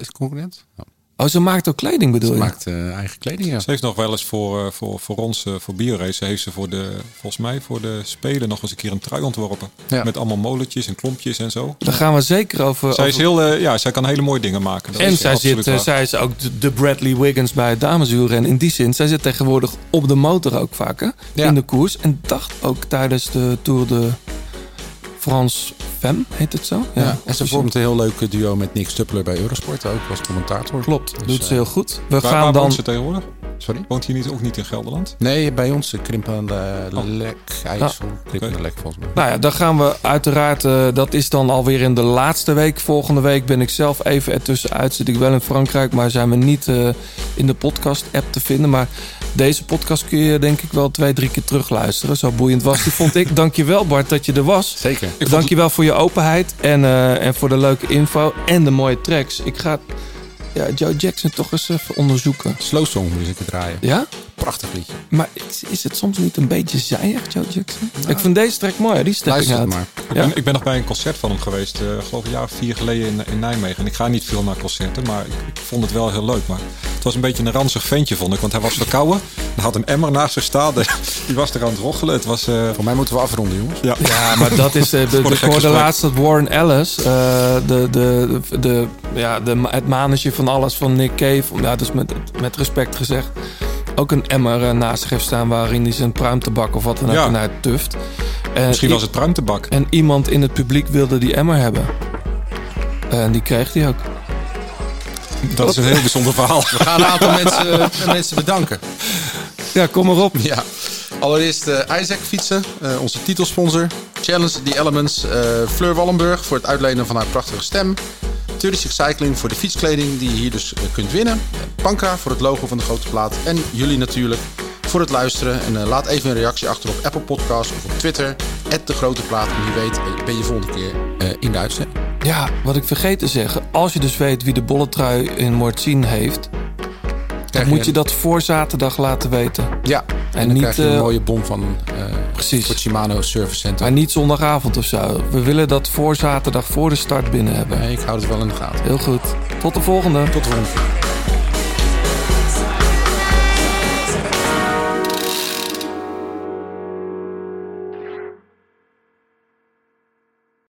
Is concurrent? Ja. Oh, ze maakt ook kleding, bedoel Ze je? maakt eh, eigen kleding, ja. Ze heeft nog wel eens voor, eh, voor, voor ons, eh, voor Biorace, heeft ze voor de, volgens mij voor de Spelen nog eens een keer een trui ontworpen. Ja. Met allemaal molletjes en klompjes en zo. Daar gaan we zeker over. Zij, is heel, ja, zij kan hele mooie dingen maken. Dat en is zij, zit, waar. zij is ook de- de Bradley Wiggins bij het damesuur. En in die zin, zij zit tegenwoordig op de motor ook Ja. in de koers. En dacht ook tijdens de Tour de France Femme, heet het zo? Ja, en ze vormt een heel leuk duo met Nick Stuppler bij Eurosport, ook als commentator. Klopt, Dus, doet eh, ze heel goed. We Waar, gaan waar dan... woont ze tegenwoordig? Sorry? Woont hij niet, ook niet in Gelderland? Nee, bij ons uh, Krimpen Oh. Lek, IJssel. Krimpen Lek volgens mij. Nou ja, dan gaan we uiteraard, eh, dat is dan alweer in de laatste week. Volgende week ben ik zelf even ertussenuit. Zit ik wel in Frankrijk, maar zijn we niet eh, in de podcast-app te vinden. Maar deze podcast kun je denk ik wel twee, drie keer terugluisteren. Zo boeiend was die, vond ik. Dankjewel Bart dat je er was. Zeker. Dankjewel voor je openheid en, eh, en voor de leuke info en de mooie tracks. Ik ga ja, Joe Jackson toch eens even onderzoeken. Slow Song moet ik het draaien. Ja? Prachtig liedje. Maar is, is het soms niet een beetje zijig, Joe Jackson? ik vind deze track mooi, die stepping Luister maar. Ik, Ja. ben, ik ben nog bij een concert van hem geweest, eh geloof een jaar of vier geleden in, in Nijmegen. En ik ga niet veel naar concerten, maar ik, ik vond het wel heel leuk. Maar het was een beetje een ranzig ventje, vond ik. Want hij was verkouden. Hij had een emmer naast zich staan. Die was er aan het roggelen. Het was... eh, Voor mij moeten we afronden, jongens. ja. Ja, maar dat is. eh, de, Voor de, de ik gekke hoorde gesprek. laatst dat Warren Ellis, eh, de, de, de, de, ja, de, het manetje van alles van Nick Cave, ja, dus met, met respect gezegd, ook een emmer eh, naast zich heeft staan waarin hij zijn pruimtebak of wat dan ook Ja. naar tuft. En Misschien was het pruimtebak. En iemand in het publiek wilde die emmer hebben. En die kreeg hij ook. Dat is een heel bijzonder verhaal. We gaan een aantal mensen, eh, mensen bedanken. Ja, kom maar op. Ja. Allereerst eh, Isaac Fietsen, eh, onze titelsponsor. Challenge The Elements. eh, Fleur Wallenburg voor het uitlenen van haar prachtige stem. Turkish Cycling voor de fietskleding die je hier dus eh, kunt winnen. Panka voor het logo van de grote plaat. En jullie natuurlijk voor het luisteren. En eh, laat even een reactie achter op Apple Podcasts of op Twitter. De Grote Plaat. En wie weet eh, ben je volgende keer in de. Ja, wat ik vergeet te zeggen. Als je dus weet wie de bolletrui in Mortzien heeft... dan moet je dat voor zaterdag laten weten. Ja, en, En dan niet, krijg je een eh, mooie bon van eh Precies. voor Shimano Service Center. Maar niet zondagavond of zo. We willen dat voor zaterdag voor de start binnen hebben. Nee, ik hou het wel in de gaten. Heel goed. Tot de volgende. Tot de volgende.